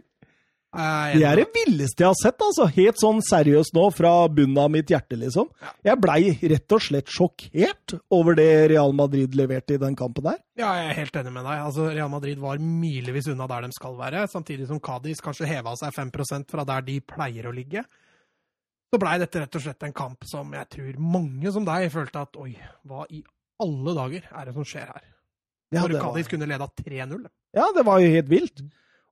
Eh, Det er det villeste jeg har sett, altså. Helt sånn seriøst nå, fra bunnen av mitt hjerte, liksom. Jeg blei rett og slett sjokkert over det Real Madrid leverte i den kampen der. Ja, jeg er helt enig med deg. Altså, Real Madrid var milevis unna der de skal være, samtidig som Cádiz kanskje heva seg 5% fra der de pleier å ligge. Så blei dette rett og slett en kamp som jeg tror mange som deg følte at oi, hva i alle dager er det som skjer her? Ja, Når Cádiz kunne leda 3-0. ja, det var jo helt vilt.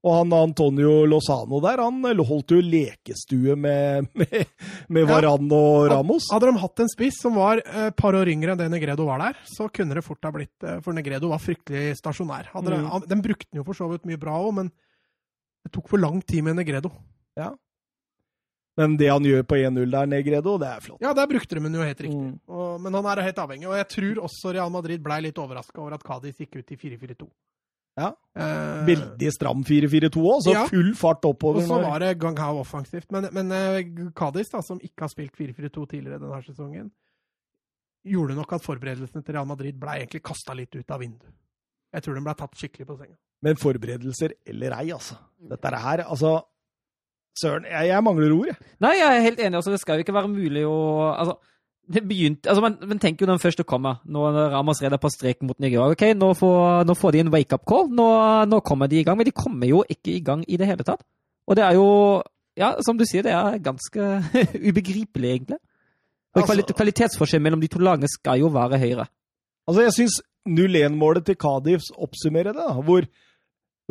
Og han Antonio Lozano der, han holdt jo lekestue med, med, med Ja. Varan og Ramos. Hadde de hatt en spiss som var et par år yngre enn det Negredo var der, så kunne det fort ha blitt eh, For Negredo var fryktelig stasjonær. Hadde Mm. de, den brukte den jo for så vidt mye bra òg, men det tok for lang tid med Negredo. Men det han gjør på 1-0 der, Negredo, det er flott. Ja, der brukte de den jo helt riktig. Mm. Og, men han er helt avhengig. Og jeg tror også Real Madrid ble litt overraska over at Cádiz gikk ut i 4-4-2. Ja. Eh, Veldig stram 4-4-2 òg, så Ja. full fart oppover. og så var det gang hao offensivt. Men, men eh, Cádiz, da, som ikke har spilt 4-4-2 tidligere denne sesongen, gjorde nok at forberedelsene til Real Madrid ble egentlig kasta litt ut av vinduet. Jeg tror de ble tatt skikkelig på senga. Men forberedelser eller ei, altså. Dette er her, altså Søren, jeg, jeg mangler ord, jeg. Nei, jeg er helt enig. altså Det skal jo ikke være mulig å altså, det begynte, altså man, man tenker jo når den første kommer, når Ramas redder på streken mot Nigeria. ok, Nå får, nå får de en wake-up call. Nå, nå kommer de i gang. Men de kommer jo ikke i gang i det hele tatt. Og det er jo, ja, som du sier, det er ganske *laughs* ubegripelig, egentlig. Og Altså- kvalitetsforskjellen kvalitetsforskjell mellom de to lagene skal jo være høyere. Altså, jeg syns 0-1-målet til Kadifs oppsummerer det, da, hvor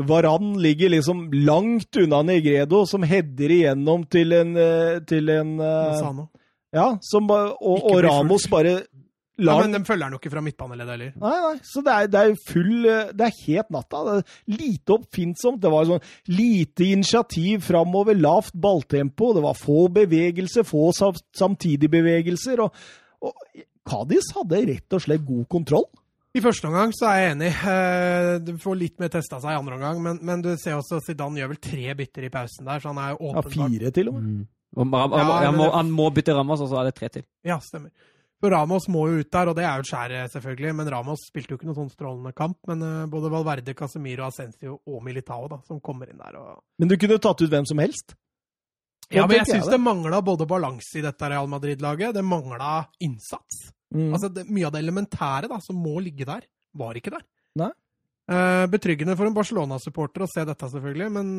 Varan ligger liksom langt unna Negredo, som header igjennom til en, eh, til en eh, Lozano. Ja, som, og, og Ramos bare Ja, men de følger han jo ikke fra midtbaneleddet heller. Nei, nei, så det er, det er full eh, Det er helt natta. Det er lite oppfinnsomt. Det var sånn lite initiativ framover, lavt balltempo. Det var få bevegelser, få sam- samtidige bevegelser. Og, og Kadis hadde rett og slett god kontroll. I første omgang så er jeg enig. Eh, Du får litt mer testa seg i andre omgang, men, men du ser også Zidane gjør vel tre bytter i pausen der, så han er jo Ja, fire til og med. Ram, Ja, han, må, han må bytte Ramos, og så er det tre til. Ja, stemmer. For Ramos må jo ut der, og det er jo et skjær, selvfølgelig. Men Ramos spilte jo ikke noen sånn strålende kamp. Men eh, både Valverde, Casemiro, Ascencio og Militao da, som kommer inn der. Og... Men du kunne tatt ut hvem som helst. Ja, men jeg syns det mangla både balanse i dette Real Madrid-laget, det mangla innsats. Mm. Altså, det, Mye av det elementære da, som må ligge der, var ikke der. Nei. Eh, betryggende for en Barcelona-supporter å se dette, selvfølgelig, men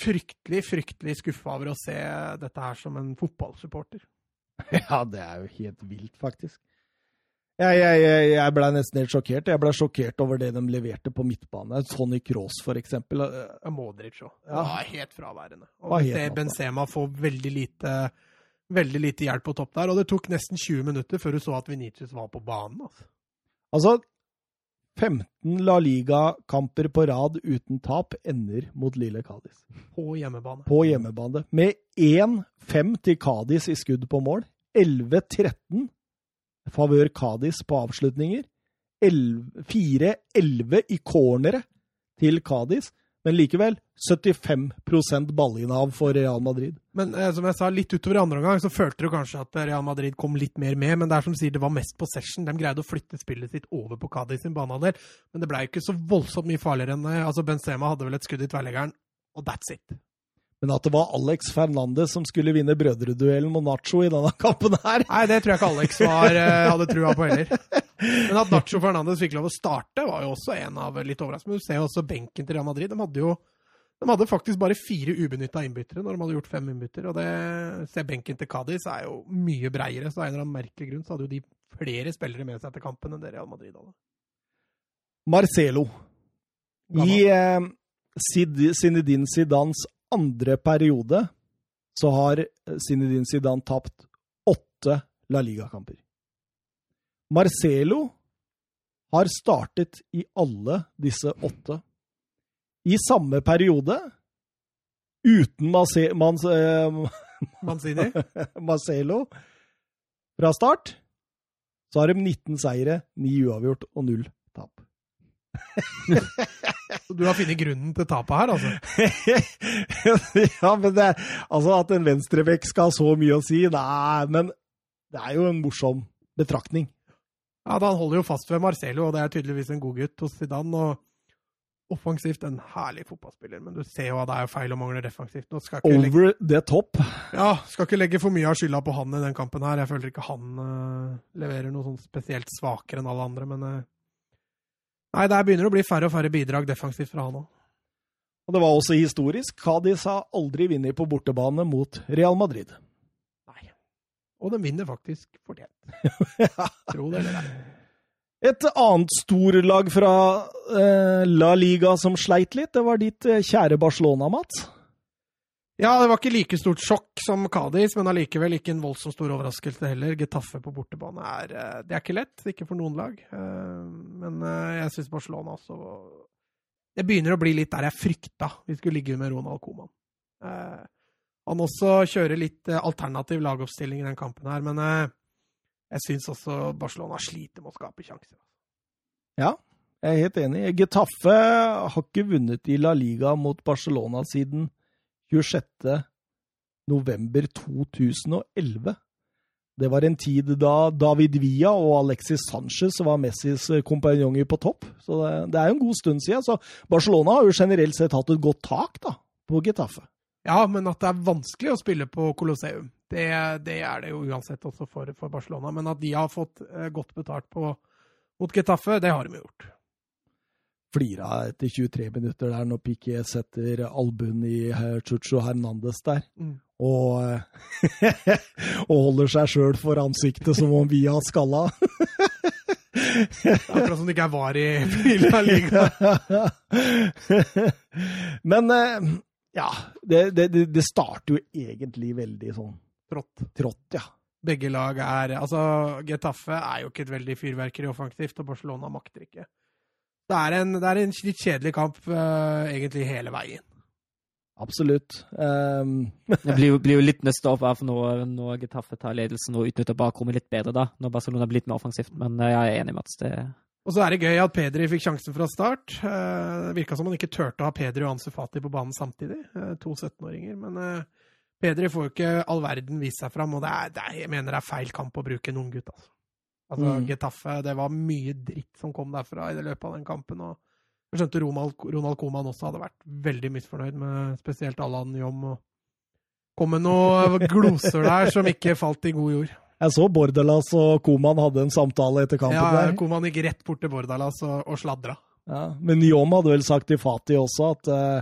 fryktelig, fryktelig skuffa over å se dette her som en fotballsupporter. *laughs* Ja, det er jo helt vilt, faktisk. Jeg, jeg, jeg, ble nesten helt sjokkert. Jeg ble sjokkert over det de leverte på midtbane. Tony Cross, for eksempel. Modric òg. Ja. Var helt fraværende. Og helt se. Benzema få veldig lite, veldig lite hjelp på topp der. Og det tok nesten 20 minutter før du så at Venitius var på banen. Altså. Altså, 15 La Liga-kamper på rad uten tap ender mot Lille Cádiz. På hjemmebane. På hjemmebane. Med 1-5 til Cádiz i skudd på mål. 11-13 favør Cádiz på avslutninger. 4-11 i cornere til Cádiz. Men likevel 75% ballinnehav for Real Madrid. Men eh, som jeg sa, litt utover i andre omgang så følte du kanskje at Real Madrid kom litt mer med. Men det er som sier, det var mest possession. De greide å flytte spillet sitt over på Cádiz sin banehalvdel. Men det ble ikke så voldsomt mye farligere enn det. altså Benzema hadde vel et skudd i tverrleggeren, og that's it. Men at det var Alex Fernandez som skulle vinne brødreduellen mot Nacho i denne kampen her Nei, det tror jeg ikke Alex var, eh, *laughs* hadde trua på heller. Men at Nacho Fernandez fikk lov å starte, var jo også en av litt overraskende. Men du ser jo også benken til Real Madrid. De hadde jo de hadde faktisk bare fire ubenytta innbyttere når de hadde gjort fem innbytter. Og det ser benken til Cádiz er jo mye breiere, så av en eller annen merkelig grunn så hadde jo de flere spillere med seg til kampen enn det Real Madrid hadde. Marcelo. I eh, Sid- Zinedine Zidans andre periode så har Zinedine Zidane tapt åtte La Liga-kamper. Marcelo har startet i alle disse åtte. i samme periode, uten Marce Mans eh, Manzini. *laughs* Marcelo fra start, så har de 19 seire, 9 uavgjort og 0 tap. Så du har funnet grunnen til tapet her, altså? *laughs* ja, men det Altså, at en venstrebekk skal ha så mye å si, nei, men det er jo en morsom betraktning. Ja, da Han holder jo fast ved Marcelo, og det er tydeligvis en god gutt hos Zidane. og Offensivt en herlig fotballspiller, men du ser jo at det er feil og mangler defensivt. Ikke legge, Over the top. ja, skal ikke legge for mye av skylda på han i den kampen her. Jeg føler ikke han uh, leverer noe sånn spesielt svakere enn alle andre, men uh, Nei, der begynner det å bli færre og færre bidrag defensivt fra han òg. Og det var også historisk. Cádiz har aldri vunnet på bortebane mot Real Madrid. Nei. Og de vinner faktisk fortjent. *laughs* Tro det eller ei. Et annet storlag fra eh, La Liga som sleit litt, det var ditt eh, kjære Barcelona, Mats. Ja, det var ikke like stort sjokk som Kadis, men allikevel ikke en voldsomt stor overraskelse heller. Getafe på bortebane er eh, Det er ikke lett, ikke for noen lag. Eh, Men eh, jeg syns Barcelona også Det begynner å bli litt der jeg frykta vi skulle ligge med Ronald Coman. Han også kjører litt alternativ lagoppstilling i den kampen her, men jeg syns også Barcelona sliter med å skape sjanser. Ja, jeg er helt enig. Getafe har ikke vunnet i La Liga mot Barcelona siden 26. november 2011. Det var en tid da David Villa og Alexis Sanchez var Messis kompanjonger på topp. Så det, det er jo en god stund siden. Så Barcelona har jo generelt sett hatt et godt tak da, på Getafe. Ja, men at det er vanskelig å spille på Colosseum, det, det er det jo uansett også for, for Barcelona. Men at de har fått eh, godt betalt på, mot Getafe, det har de gjort. Flira etter 23 minutter der når Piqué setter albuen i eh, Chucho Hernandez der. Mm. Og, eh, *laughs* og holder seg sjøl for ansiktet som om vi har skalla. Akkurat som det ikke er var i, i La Liga. Men eh, ja, det, det, det- det starter jo egentlig veldig sånn Trått. trått, ja. Begge lag er Altså, Getafe er jo ikke et veldig fyrverkeri offensivt, og Barcelona makter ikke. Det er en, det er en litt kjedelig kamp uh, egentlig hele veien. Absolutt. Um, *laughs* Det blir jo, blir jo litt neste år for når, når Getafe tar ledelsen og utnytter bakrommet litt bedre, da, når Barcelona blir litt mer offensivt. Men eh, jeg er enig med Mats. Det, Og så er det gøy at Pedri fikk sjansen fra start. Eh, Det virka som han ikke turte å ha Pedri og Ansu Fati på banen samtidig. To 17-åringer. Men Pedri får jo ikke all verden vist seg fram, og det er, det er, jeg mener det er feil kamp å bruke en unggutt. Altså. Altså, Mm. Getafe, det var mye dritt som kom derfra i det løpet av den kampen. og Jeg skjønte Ronald, Ronald Koman også hadde vært veldig misfornøyd med spesielt Allan Jom. og Kom med noen *laughs* gloser der som ikke falt i god jord. jeg så Bordalas og Koman hadde en samtale etter kampen Ja, der. Koman gikk rett bort til Bordalas og, og sladra. Ja, men Njom hadde vel sagt til Fati også at uh,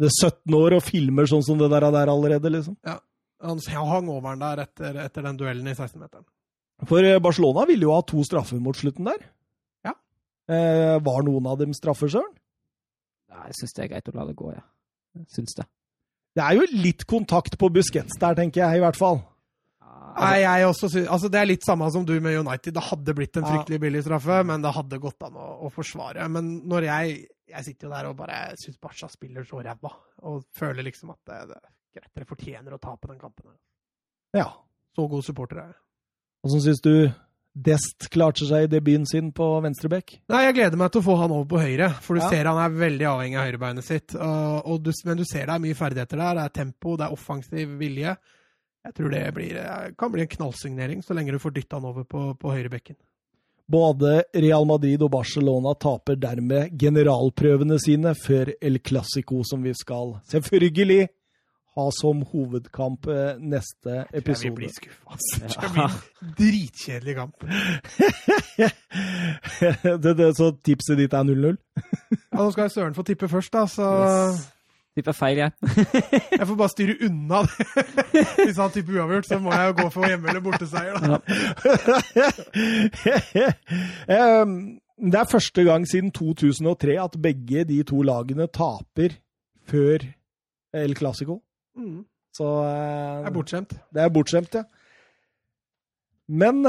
det er 17 år og filmer sånn som det der, der allerede, liksom. Ja, Han hang over den der etter, etter den duellen i 16-meteren. For eh, Barcelona ville jo ha to straffer mot slutten der. Ja. Eh, var noen av dem straffer, Søren? Nei, jeg syns det er greit å la det gå, ja. jeg. Syns det. Det er jo litt kontakt på Busquets der, tenker jeg, i hvert fall. Nei, jeg også synes, altså, Det er litt samme som du med United. Det hadde blitt en fryktelig billig straffe, men det hadde gått an å, å forsvare. Men når jeg Jeg sitter jo der og bare syns Barca spiller så ræva, og føler liksom at det, det er greit, dere fortjener å tape den kampen. her. Ja. Så god supporter er jeg. Åssen syns du Dest klarte seg i debuten sin på venstrebekk? Nei, jeg gleder meg til å få han over på høyre, for du Ja. ser han er veldig avhengig av høyrebeinet sitt. Du, men du ser det er mye ferdigheter der. Det er tempo, det er offensiv vilje. Jeg tror det blir, eh, kan bli en knallsignering, så lenge du får dytta han over på, på høyrebekken. Både Real Madrid og Barcelona taper dermed generalprøvene sine før El Clásico, som vi skal selvfølgelig ha som hovedkamp neste neste Jeg vil episode. bli skuffa. Altså. Det blir en dritkjedelig kamp. *laughs* det, det, så tipset ditt er 0-0? Ja, nå skal jeg søren få tippe først, da, så Yes. Tipper feil, jeg. *laughs* jeg får bare styre unna det. *laughs* Hvis han tipper uavgjort, så må jeg jo gå for hjemme- eller borteseier, da. Det er første gang siden 2003 at begge de to lagene taper før El Clásico. Mm. Så Det er bortskjemt. det er bortskjemt, ja. Men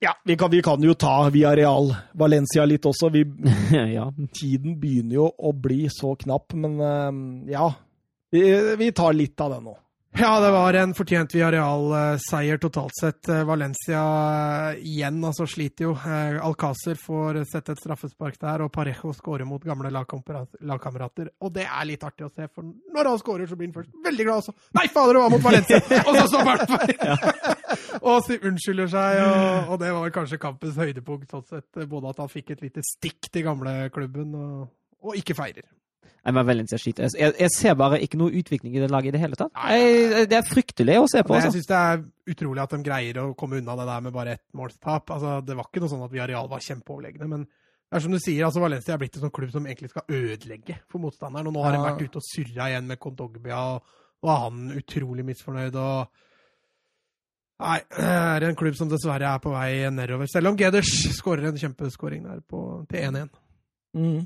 Ja, vi kan, vi kan jo ta via Real Valencia litt også. Vi, *laughs* ja. tiden begynner jo å bli så knapp, men eh, ja. Vi, vi tar litt av det nå. Ja, det var en fortjent Villarreal-seier totalt sett. Eh, Valencia eh, igjen altså sliter jo. Eh, Alcácer får sette et straffespark der, og Parejo skårer mot gamle lagkamerater. Og det er litt artig å se, for når han skårer, så blir han først veldig glad også. Nei, fader, det var mot Valencia! *laughs* og så står han feil! *laughs* og så unnskylder seg, og, og, det var kanskje kampens høydepunkt sånn sett. Både at han fikk et lite stikk til gamleklubben, og, og ikke feirer. Jeg. Jeg, jeg, ser bare ikke noe utvikling i det laget i det hele tatt. Jeg, det er fryktelig å se på. Jeg altså. syns det er utrolig at de greier å komme unna det der med bare ett målstap. Altså, det var ikke noe sånn at Viareal var kjempeoverlegne, men det er som du sier, altså Valencia er blitt en sånn klubb som egentlig skal ødelegge for motstanderen. Og nå har de vært ute og surra igjen med Condogbia, og, og han utrolig misfornøyd. og Nei, *clears throat* det er en klubb som dessverre er på vei nedover. Selv om Geders skårer en kjempeskåring der på, til 1-1. Mm.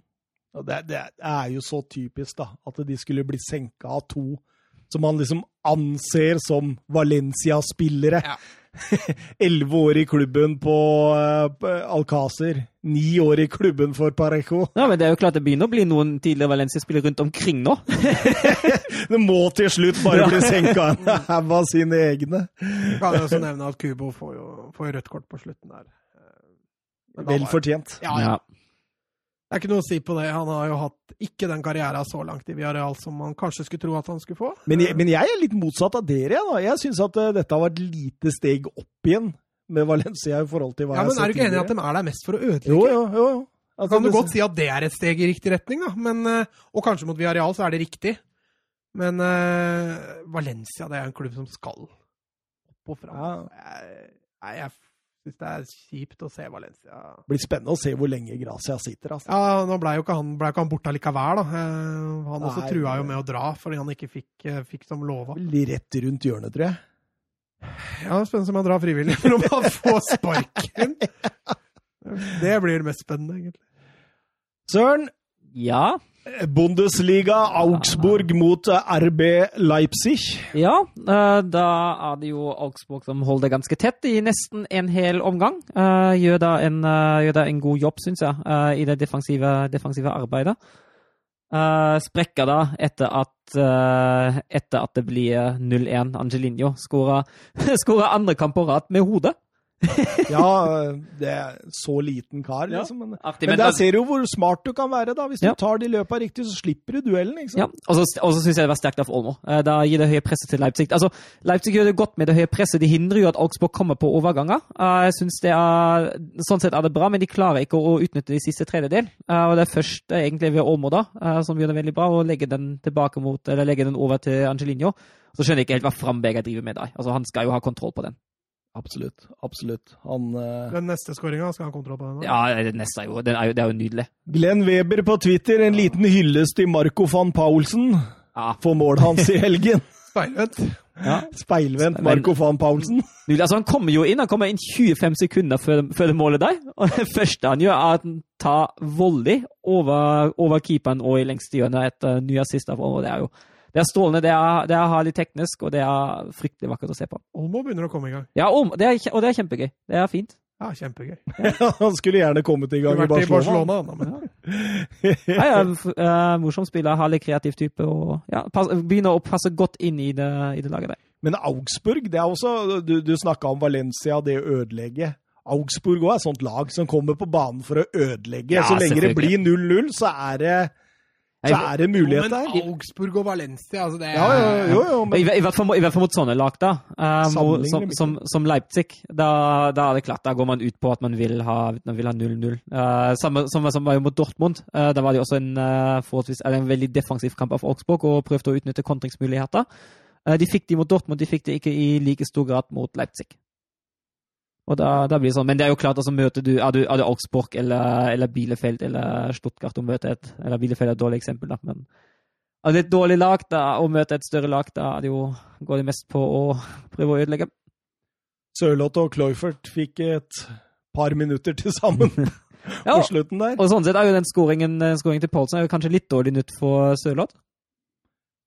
Det, det, er jo så typisk, da, at de skulle bli senka av to som man liksom anser som Valencia-spillere. *laughs* Elleve år i klubben på uh, Alcácer. Ni år i klubben for Parejo. Ja, men Det er jo klart det begynner å bli noen tidligere Valencia-spillere rundt omkring nå. *laughs* det må til slutt bare bli *laughs* senka en haug av sine egne. Jeg kan jo også nevne at Kubo får jo får rødt kort på slutten der. Vel fortjent. Ja, ja. Er ikke noe å si på det. Han har jo hatt ikke den karrieren så langt i Villarreal som man kanskje skulle tro at han skulle få. Men jeg, men jeg er litt motsatt av dere. Da. Jeg syns at uh, dette har vært lite steg opp igjen med Valencia i forhold til hva ja, jeg har sett tidligere. Men er du ikke enig i at de er der mest for å ødelegge? Jo, jo, jo. jo. Altså, kan du godt si at det er et steg i riktig retning, da. Men, uh, og kanskje mot Villarreal så er det riktig. Men uh, Valencia det er en klubb som skal opp og fram. Ja. Jeg, jeg syns det er kjipt å se Valencia. Det blir spennende å se hvor lenge Gracia sitter. Altså. Ja, Nå ble jo ikke han, ble ikke han borte likevel. da. Han Nei, også trua jo med å dra fordi han ikke fikk, eh, fikk som lova. Rett rundt hjørnet, tror jeg. Ja, spennende om han drar frivillig, *laughs* for om han får sparken *laughs* Det blir det mest spennende, egentlig. Søren, ja? Bundesliga, Augsburg mot eh, RB Leipzig. Ja, eh, da er det jo Augsburg som holder ganske tett i nesten en hel omgang. Eh, gjør da en, gjør da en god jobb, syns jeg, i det defensive, defensive arbeidet. Sprekker da etter at, etter at det blir 0-1. Angelinho *laughs* skårer andre kamp på rad med hodet. *laughs* ja, det er så liten kar, liksom. Men, Artig, men, der ser du jo hvor smart du kan være, da. Hvis ja. du tar de løpa riktig, så slipper du duellen. ikke sant? Ja, Og så, syns jeg det var sterkt av Olmo. Eh, da gir det høye presset til Leipzig. Altså, Leipzig gjør det godt med det høye presset. De hindrer jo at Augsburg kommer på overganger. Eh, jeg synes det er, Sånn sett er det bra, men de klarer ikke å utnytte de siste tredjedel. Eh, og det er først egentlig ved Olmo da, som gjør det veldig bra, å legge den tilbake mot, eller legge den over til Angelinho. Så skjønner jeg ikke helt hva Framberger driver med der. Altså, Han skal jo ha kontroll på den. Absolutt. Absolutt. Han uh... Den neste skåringa, skal han ha kontroll på den? Da? Ja, den neste er jo, er jo, det er jo nydelig. Glenn Weber på Twitter, en liten hyllest til Marco van Paulsen ja. for målet hans i helgen. *laughs* Speilvendt. Ja. Speilvendt Marco van Paulsen. Nydelig. Altså, han kommer jo inn han kommer inn 25 sekunder før, før det målet der. Og det første han gjør, er at han tar volley over, over keeperen og i lengste hjørne etter ny assist. Det er jo det er strålende. Det er, det er herlig teknisk, og det er fryktelig vakkert å se på. Olmo begynner å komme i gang. Ja, er, og det er kjempegøy. Det er fint. Ja, kjempegøy. *laughs* Han skulle gjerne kommet i gang i Barcelona. I Barcelona men... ja, ja, uh, morsom spiller, herlig kreativ type, og ja, pass, begynner å passe godt inn i det, i det laget der. Men Augsburg, det er også Du, du snakka om Valencia, det å ødelegge. Augsburg òg er et sånt lag som kommer på banen for å ødelegge. Ja, så lenge det blir 0-0, så er det så er det mulighet der. Men Augsburg og Valencia, altså det er ja, ja, jo, jo, men... I, I, hvert fall, I, hvert fall, mot sånne lag, da. Um, som, som, som, Leipzig. Da, da, er det klart, da går man ut på at man vil ha 0-0. Uh, samme som, som var jo mot Dortmund. Uh, da var det også en, forholdsvis, en veldig defensiv kamp av Augsburg og prøvde å utnytte kontringsmuligheter. de fikk de mot Dortmund, de fikk det ikke i like stor grad mot Leipzig. Og da, da, blir det sånn. Men det er jo klart, altså møter du Er du, er du Augsburg eller, eller, Bielefeld eller Stuttgart og møter et Eller Bielefeld er et dårlig eksempel, da, men er det et dårlig lag da, å møte et større lag, da det jo, går det mest på å prøve å ødelegge. Sørloth og Cloyfert fikk et par minutter til sammen *laughs* *laughs* ja, på slutten der. Og sånn sett er jo den skåringen, skåringen til Poulsen kanskje litt dårlig nytt for Sørloth.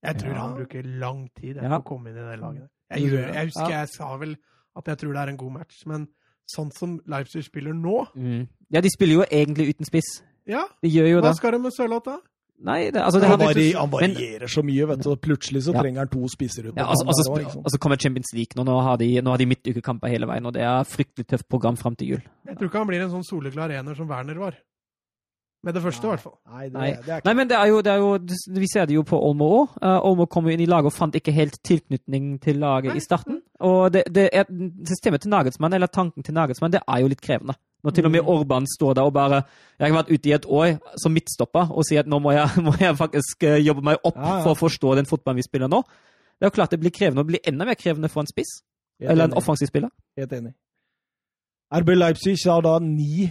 Jeg tror ja. han bruker lang tid på ja. å komme inn i det laget. Jeg, jeg husker jeg sa vel at jeg tror det er en god match. Men sånn som Leipzig spiller nå. Mm. Ja, de spiller jo egentlig uten spiss. Ja, De gjør jo hva det. skal de med Sørloth, da? Nei, det, altså, det Han, hadde- vari, han men- varierer så mye, vet du. Plutselig så Ja. trenger han to spisser ut Ja, altså, altså, der også, og så kommer Champions League nå. Nå har de, nå har de midtukekamper hele veien, og det er fryktelig tøft program fram til jul. Jeg tror ikke han blir en sånn soleklar ener som Werner var. Med det første, i hvert fall. Nei, det, Nei. det er ikke Nei, men det er jo, det er jo Vi ser det jo på Olmo òg. Olmo kom jo inn i laget og fant ikke helt tilknytning til laget i starten. Og det, det er, systemet til Nagelsmann, eller tanken til Nagelsmann, det er jo litt krevende. Når til og med Orban står der og bare Jeg har vært ute i et år som midtstopper og sier at nå må jeg, *laughs* må jeg faktisk eh, jobbe meg opp Ja, ja. for å forstå den fotballen vi spiller nå. Det er jo klart det blir krevende, og blir enda mer krevende for en spiss. Eller en offensiv spiller. Helt enig. RB Leipzig har da ni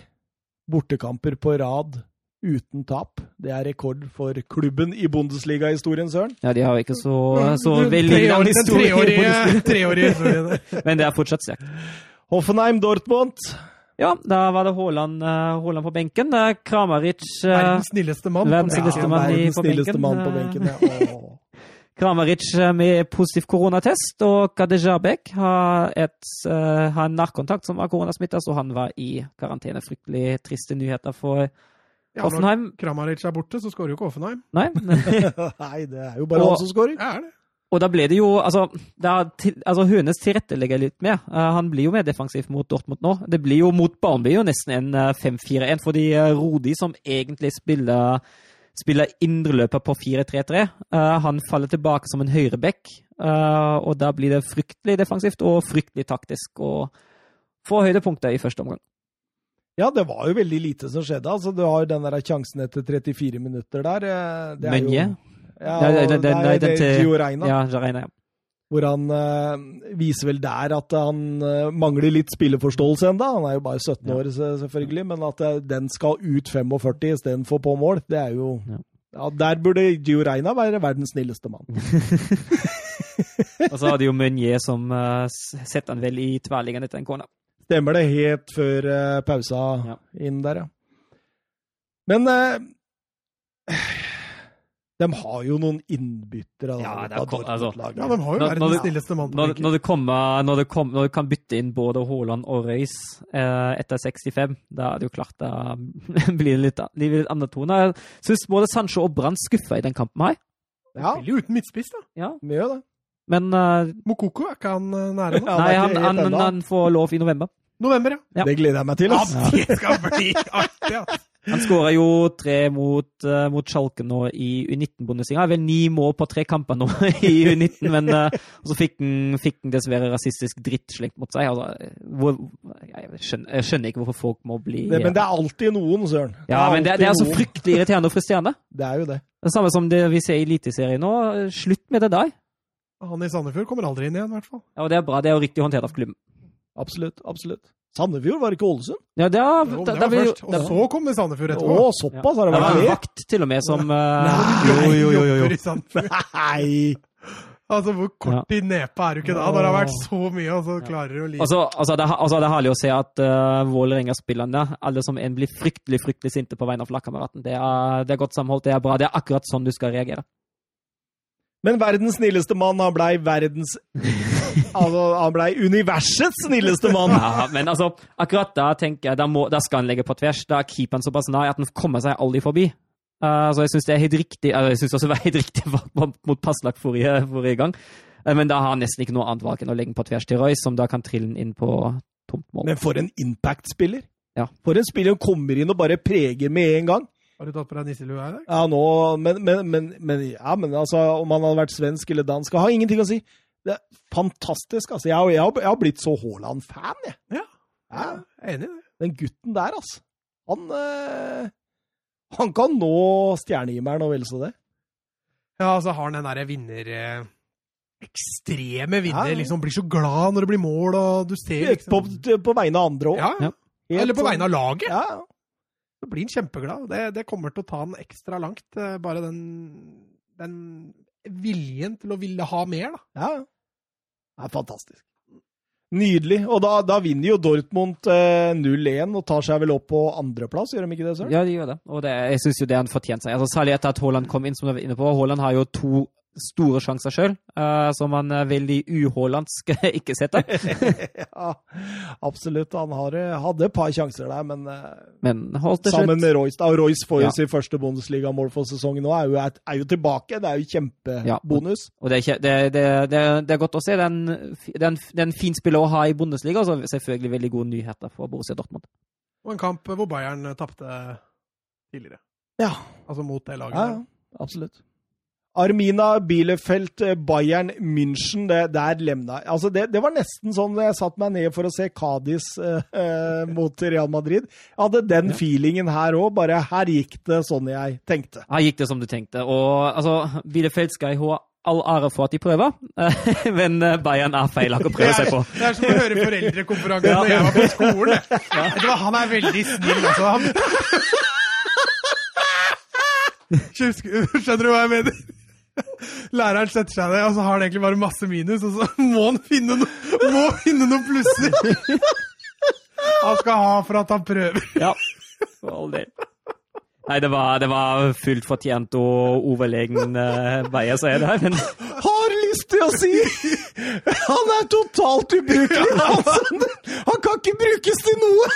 bortekamper på rad uten tap. Det er rekord for klubben i Bundesliga-historien, Søren. Ja, de har jo ikke så, så veldig lang historie. i treårige, *laughs* treårige historien. *laughs* Men det er fortsatt sterkt. Hoffenheim Dortmund. Ja, da var det Haaland, eh, Haaland på benken. Kramaric eh, Verdens snilleste mann. på Verdens snilleste mann i- på snilleste mann på benken. Ja. *laughs* Kramaric eh, med positiv koronatest, og Kadejabek har, et, har en nærkontakt som var koronasmitta, så han var i karantene. Fryktelig triste nyheter for Ja, når Hoffenheim. Kramaric er borte, så skårer jo ikke Hoffenheim. Nei. *laughs* Nei, det er jo bare Og- han som skårer. Ja, er det. Og da ble det jo Altså, da til, altså Hønes tilrettelegger litt mer. Uh, han blir jo mer defensiv mot Dortmund nå. Det blir jo mot Barnby jo nesten en uh, 5-4-1, fordi uh, Rodi, som egentlig spiller spiller indreløper på 4-3-3. eh, han faller tilbake som en høyreback, eh, og da blir det fryktelig defensivt og fryktelig taktisk. Og få høydepunkter i første omgang. Ja, det var jo veldig lite som skjedde. Altså, du har jo den der sjansen etter 34 minutter der. eh, Det er? Jo, ja, Nei, nei, nei, det er til- Gio Reina. Ja, Reina, ja. Hvor han uh, viser vel der at han uh, mangler litt spilleforståelse enda. Han er jo bare 17 Ja. år, se- selvfølgelig, men at uh, den skal ut 45 istedenfor på mål, det er jo Ja. ja, Der burde Gio Reina være verdens snilleste mann. *laughs* Og så hadde jo Meunier som uh, setter han vel i tverrliggende etter en corner. Stemmer det, helt før uh, pausa Ja. inn der, ja. Men uh, de har jo noen innbyttere. Ja, kom- altså. Ja, de har jo Når- verdens stilleste snilleste mann på Når, når, det kommer, når, det kom, når du kan bytte inn både Haaland og Røys eh, etter 65, da er det jo klart det *laughs* blir det litt, blir litt andre toner. Jeg syns både Sancho og Brann skuffa i den kampen her. Ja, Spiller jo uten midtspiss, da. Ja. vi gjør det. Men uh, Mokoko, er ikke han eh, nære nå? Nei, det er han, han, han får lov i november. November, ja. Ja. Det gleder jeg meg til. Ja, Altså. det skal bli artig, ass. Han skåra jo tre mot, uh, mot Schalke nå i U19-bondesliga. Vel ni mål på tre kamper nå *laughs* i U19, men uh, så fikk han, fikk han dessverre rasistisk dritt slengt mot seg. Altså, hvor, jeg, skjønner, jeg skjønner ikke hvorfor folk må bli Det, men det er alltid noen, Søren. Ja, men det, det er så alltid fryktelig irriterende og frustrerende. Det er jo det. Det samme som det vi ser i Eliteserien nå. Slutt med det der. Han i Sandefjord kommer aldri inn igjen, i hvert fall. Ja, og det er bra. Det er jo riktig håndtert av klubben. Absolutt. absolutt. Sandefjord var ikke Ålesund? Ja, det er, Jo, det var først. Og så så det Sandefjord etterpå. Å, såpass har det Det var vært? vakt til og med som eh, Nei. Jo, jo, jo, jo. Jobber. Nei! Altså, hvor kort i nepa er du ikke da, når det har vært så mye, og så klarer du å lide? Altså, altså, det, altså, det er herlig å se at uh, Vålerenga-spillerne, alle som en, blir fryktelig fryktelig sinte på vegne av lagkameraten. Det, det er godt samhold, det er bra. Det er akkurat sånn du skal reagere. Men verdens snilleste mann, han blei verdens Altså, han blei universets snilleste mann! Ja, men altså, akkurat da tenker jeg, da, må, da skal han legge på tvers. Da er keeperen såpass nær at han kommer seg aldri forbi. Uh, så jeg syns det er helt riktig uh, Jeg synes også det var helt riktig mot Passlak forrige, forrige gang. Uh, men da har han nesten ikke noe annet valg enn å legge den på tvers til Royce, som da kan trille den inn på tomt mål. Men for en impact-spiller! Ja. For en spiller som kommer inn og bare preger med en gang. Har du tatt på deg nisselue her i dag? Ja, nå, men, men, men, men, ja, men altså, om han hadde vært svensk eller dansk, har ingenting å si. Det er fantastisk. altså. Jeg, har- jeg, jeg har blitt så Haaland-fan, jeg. Ja. Ja, Jeg er enig i det. den gutten der, altså. Han, øh, han kan nå stjernehimmelen og vel så det. Ja, altså har han den derre vinner... Øh, Ekstreme vinner. Ja, ja. liksom Blir så glad når det blir mål, og du ser liksom på vegne av andre òg. ja, ja. Eller på vegne av laget. Ja, Så blir han kjempeglad. Det, det kommer til å ta han ekstra langt. eh, Bare den, den viljen til å ville ha mer, da. ja. Det er fantastisk. Nydelig. Og da, da vinner jo Dortmund eh, 0-1 og tar seg vel opp på andreplass, gjør de ikke det, Søren? Ja, de gjør det. Og det, jeg syns jo det han fortjente seg. Altså, særlig etter at Haaland kom inn, som du var inne på. Haaland har jo to store sjanser sjøl, som han er veldig uhålandsk ikke setter. *laughs* ja, absolutt. Han har, hadde et par sjanser der, men, men sammen med Royce. Da. Royce får jo ja. sin første Bundesliga-mål for sesongen nå, er jo, er jo, tilbake. Det er jo kjempebonus. Ja. Og det er, det, det, det, er, godt å se. Det er, en, fin spiller å ha i Bundesliga, og selvfølgelig veldig gode nyheter for Borussia Dortmund. Og en kamp hvor Bayern tapte tidligere. Ja. Altså mot det laget. Ja, ja. absolutt. Armina Bielefeld, eh, Bayern München, det, der lemna altså det, det, var nesten sånn jeg satte meg ned for å se Cádiz eh, eh, mot Real Madrid. Jeg hadde den ja. feelingen her òg, bare her gikk det sånn jeg tenkte. Her gikk det som du tenkte. Og altså, Bielefeld skal ha all ære for at de prøver, *laughs* men eh, Bayern er feil å prøve seg på. Det er som å høre *laughs* foreldrekonferansen ja. når jeg var på skolen. Ja. Han er veldig snill, altså. Han... *laughs* Skjønner du hva jeg mener? *laughs* Læreren setter seg ned, og så har han egentlig bare masse minus, og så *laughs* må han finne, no må finne noen plusser! *laughs* Han skal ha for at han prøver. Ja, for all del. Nei, det var, det var fullt fortjent og overlegen uh, veier, så er det her, men Har lyst til å si! Han er totalt ubrukelig! Han, han kan ikke brukes til noe!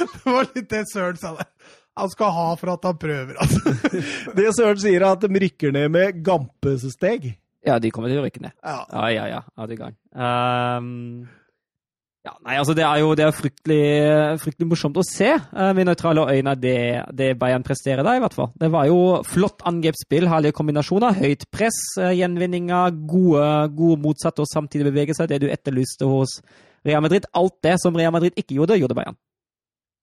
Det var litt det Søren sa der han skal ha for at han prøver, altså. *laughs* det Søren sier, er at de rykker ned med gampesteg. Ja, de kommer til å rykke ned. Ja, ja, ja. ja. ja det er gang. Um, ja, nei, altså Det er jo det er fryktelig, fryktelig morsomt å se uh, med nøytrale øyne det, det Bayern presterer der, i hvert fall. Det var jo flott angrepsspill, herlige kombinasjoner, høyt press, uh, gjenvinninger, gode, gode motsatte og samtidig bevege seg. Det du etterlyste hos Real Madrid. Alt det som Real Madrid ikke gjorde, gjorde Bayern.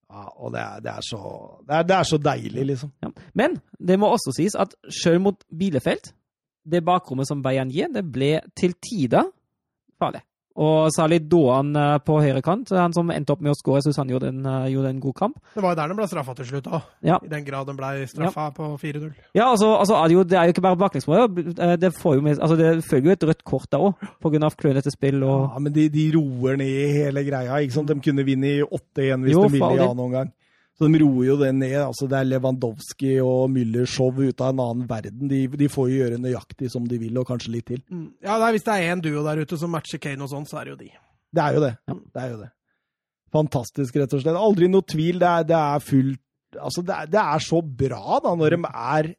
Ja, og det er, det er, så, det er, det er så deilig, liksom. Ja. Men det må også sies at sjøl mot Bielefeld, det bakrommet som Bayern gir, det ble til tider farlig. Og særlig Doan eh, på høyre kant, han som endte opp med å skåre. Jeg syns han gjorde en, eh, gjorde en, god kamp. Det var jo der den ble straffa til slutt òg. Ja. I den grad den ble straffa ja. på 4-0. Ja, altså, altså er det, jo, det, er jo ikke bare baklengsmål. Eh, det, altså, det følger jo et rødt kort der òg, pga. klønete spill. Og... Ja, men de, de, roer ned hele greia. ikke sant? De kunne vinne i 8-1 hvis jo, de ville i annen omgang. Så de roer jo det ned. altså Det er Lewandowski og Müller-show ut av en annen verden. De, de, får jo gjøre nøyaktig som de vil, og kanskje litt til. Mm. Ja, nei, Hvis det er én duo der ute som matcher Kane og sånn, så er det jo de. Det er jo det. Ja. Det er jo det. Fantastisk, rett og slett. Aldri noe tvil. Det er, det er fullt Altså, det er, det er, så bra da, når de er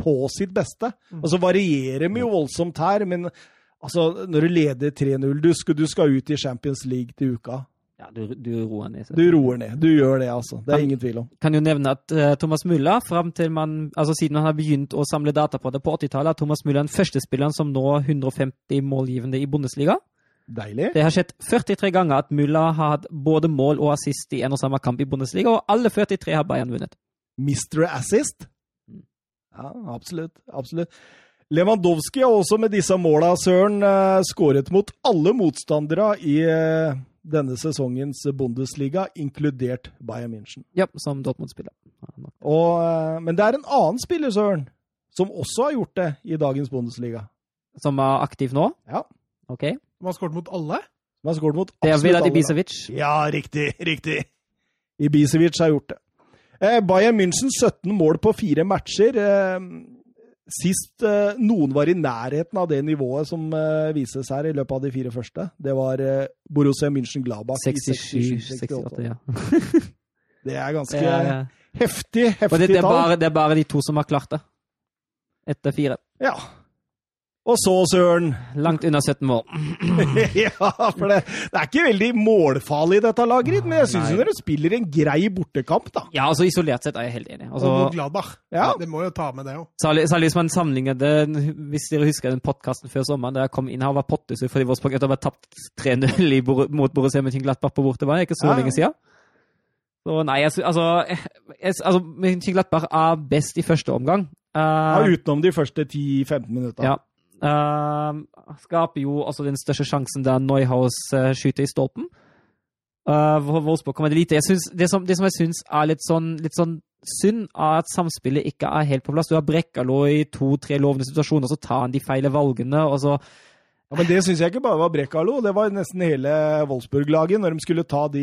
på sitt beste. Mm. Og så varierer de jo voldsomt her, men altså, når du leder 3-0 du, du, skal ut i Champions League til uka. Ja, du, du, roer ned. Du roer ned. Du gjør det, altså. Det er kan, ingen tvil om. Kan jo nevne at uh, Thomas Mulla, fram til man, altså siden han har begynt å samle data på det på 80-tallet, er Thomas Mulla den første spilleren som nå 150 målgivende i Bundesliga. Deilig. Det har skjedd 43 ganger at Mulla har hatt både mål og assist i en og samme kamp i Bundesliga, og alle 43 har Bayern vunnet. Mr. Assist? Mm. Ja, absolutt. Absolutt. Lewandowski har også med disse måla, Søren, uh, skåret mot alle motstandere i uh, denne sesongens Bundesliga, inkludert Bayern München. Ja, som Dortmund-spiller. Eh, men det er en annen spiller, Søren, som også har gjort det i dagens Bundesliga. Som er aktiv nå? Ja. Ok. Som har skåret mot alle? Som har skåret mot absolutt alle. Det er Vedat Ibisevic? Ja, riktig. Riktig. Ibisevic har gjort det. Eh, Bayern München 17 mål på fire matcher. Eh, Sist eh, noen var i nærheten av det nivået som eh, vises her i løpet av de fire første, det var eh, Borussia München-Glabach 67-68. Ja. *laughs* det er ganske ja, ja. heftig, heftig det, det, er bare, det er bare de to som har klart det. Etter fire. Ja. Og så, Søren Langt unna 17 mål. *laughs* ja, for det, det, er ikke veldig målfarlig, dette laget men jeg syns dere spiller en grei bortekamp, da. Ja, altså isolert sett er jeg helt enig. Altså, og Gladbach. Ja. Det må jo ta med det òg. Særlig, særlig, hvis man sammenligner det Hvis dere husker den podkasten før sommeren da jeg kom inn her, og var pottesur fordi Wolfsburg hadde tapt 3-0 mot Borussia Mönchenglattbach på bortebane, ikke så ja. lenge siden. Så nei, jeg, altså, jeg, altså Mönchenglattbach er best i første omgang. Uh, ja, utenom de første 10-15 minutter. Ja. Uh, skaper jo altså den største sjansen da Neuhaus uh, skyter i stolpen. Uh, Wolfsburg kommer lite. Synes, det, som, det som jeg syns er litt sånn, litt sånn synd, er at samspillet ikke er helt på plass. Du har Brekkalo i to-tre lovende situasjoner, så tar han de feile valgene. og så Ja, Men det syns jeg ikke bare var Brekalo. det var nesten hele Wolfsburg-laget. Når de skulle ta de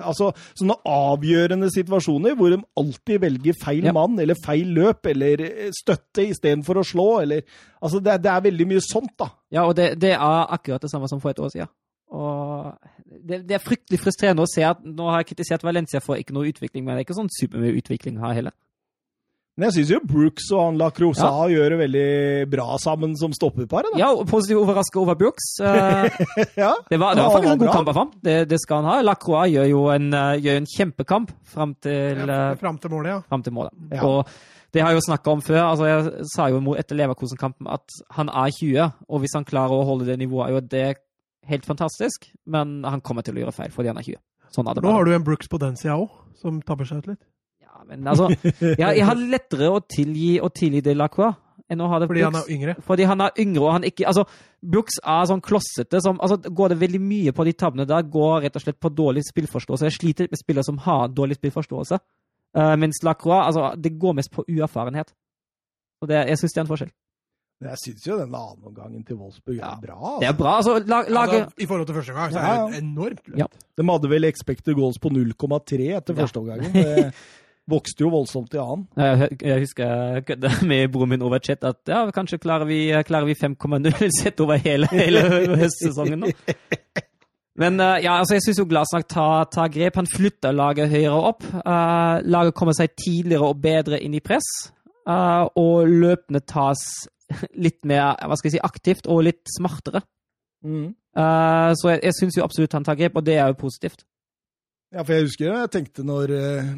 altså, sånne avgjørende situasjoner hvor de alltid velger feil Ja. mann eller feil løp eller eh, støtte istedenfor å slå. Eller, altså, det, det er veldig mye sånt, da. Ja, og det, det er akkurat det samme som for et år siden. Og det, det er fryktelig frustrerende å se at nå har jeg kritisert Valencia for ikke noe utvikling, men det er ikke sånn supermye utvikling her heller. Men jeg syns jo Brooks og han Lacroza gjør det veldig bra sammen som stopperpar. da. Ja, og positivt overraska over Brooks. Eh, *laughs* Ja. Det var, det var faktisk en bra. god kamp av ham. Det, det skal han ha. Lacroix gjør jo en, eh, gjør en kjempekamp fram til, Ja, eh, til målet, ja. Frem til målet. Ja. Og det har jeg jo snakka om før. altså Jeg sa jo etter Leverkosen-kampen at han er 20, og hvis han klarer å holde det nivået, er jo det helt fantastisk. Men han kommer til å gjøre feil fordi han er 20. Sånn er det Nå har du en Brooks på den sida òg, som tabber seg ut litt. Ja, men altså, jeg, jeg har lettere å tilgi, å tilgi det Lacroix enn å ha det Fordi han er yngre. Fordi han er yngre, og han ikke Altså, Brooks er sånn klossete som altså, Går det veldig mye på de tabbene der, går rett og slett på dårlig spillforståelse. Jeg sliter med spillere som har dårlig spillforståelse. Uh, mens Lacroix, altså, det går mest på uerfarenhet. Og det, jeg syns det er en forskjell. Men jeg syns jo den annenomgangen til Wolfsburg Ja. er bra. Det er Altså. bra. Altså, lag, lag... Altså, I forhold til første gang, så er Ja, det enormt løft. Ja. De hadde vel expected goals på 0,3 etter Ja. første omgangen. *laughs* Vokste jo voldsomt i annen. Jeg, jeg husker jeg kødda *laughs* med broren min over chat at ja, kanskje klarer vi, klarer vi 5,0 sett over hele, hele høstsesongen nå. Men eh, ja, altså jeg syns jo Glasnak tar, tar grep. Han flytter laget høyere opp. Uh, laget kommer seg tidligere og bedre inn i press. Uh, og løpene tas litt mer hva skal jeg si, aktivt og litt smartere. Eh, så jeg, jeg syns jo absolutt han tar grep, og det er jo positivt. Ja, for jeg husker jeg tenkte når uh,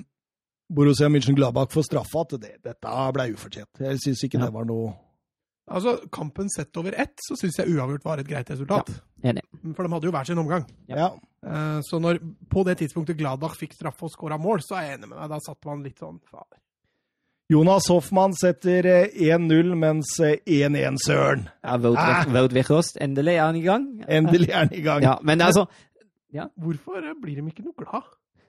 Borussia München-Gladbach får straffa, at det, dette ble ufortjent. Jeg syns ikke Ja. det var noe Altså, Kampen sett over ett, så syns jeg uavgjort var et greit resultat. Enig. For de hadde jo hver sin omgang. Ja. Ja. Eh, Så når på det tidspunktet Gladbach fikk straffe og skåra mål, så er jeg enig med deg. Da satt man litt sånn fader. Jonas Hoffmann setter eh, 1-0, mens eh, 1-1 Søren. Ja, Wout Ah. Wout endelig er han i gang. Endelig er han i gang. Ja, men altså Hvorfor eh, blir de ikke noe glad?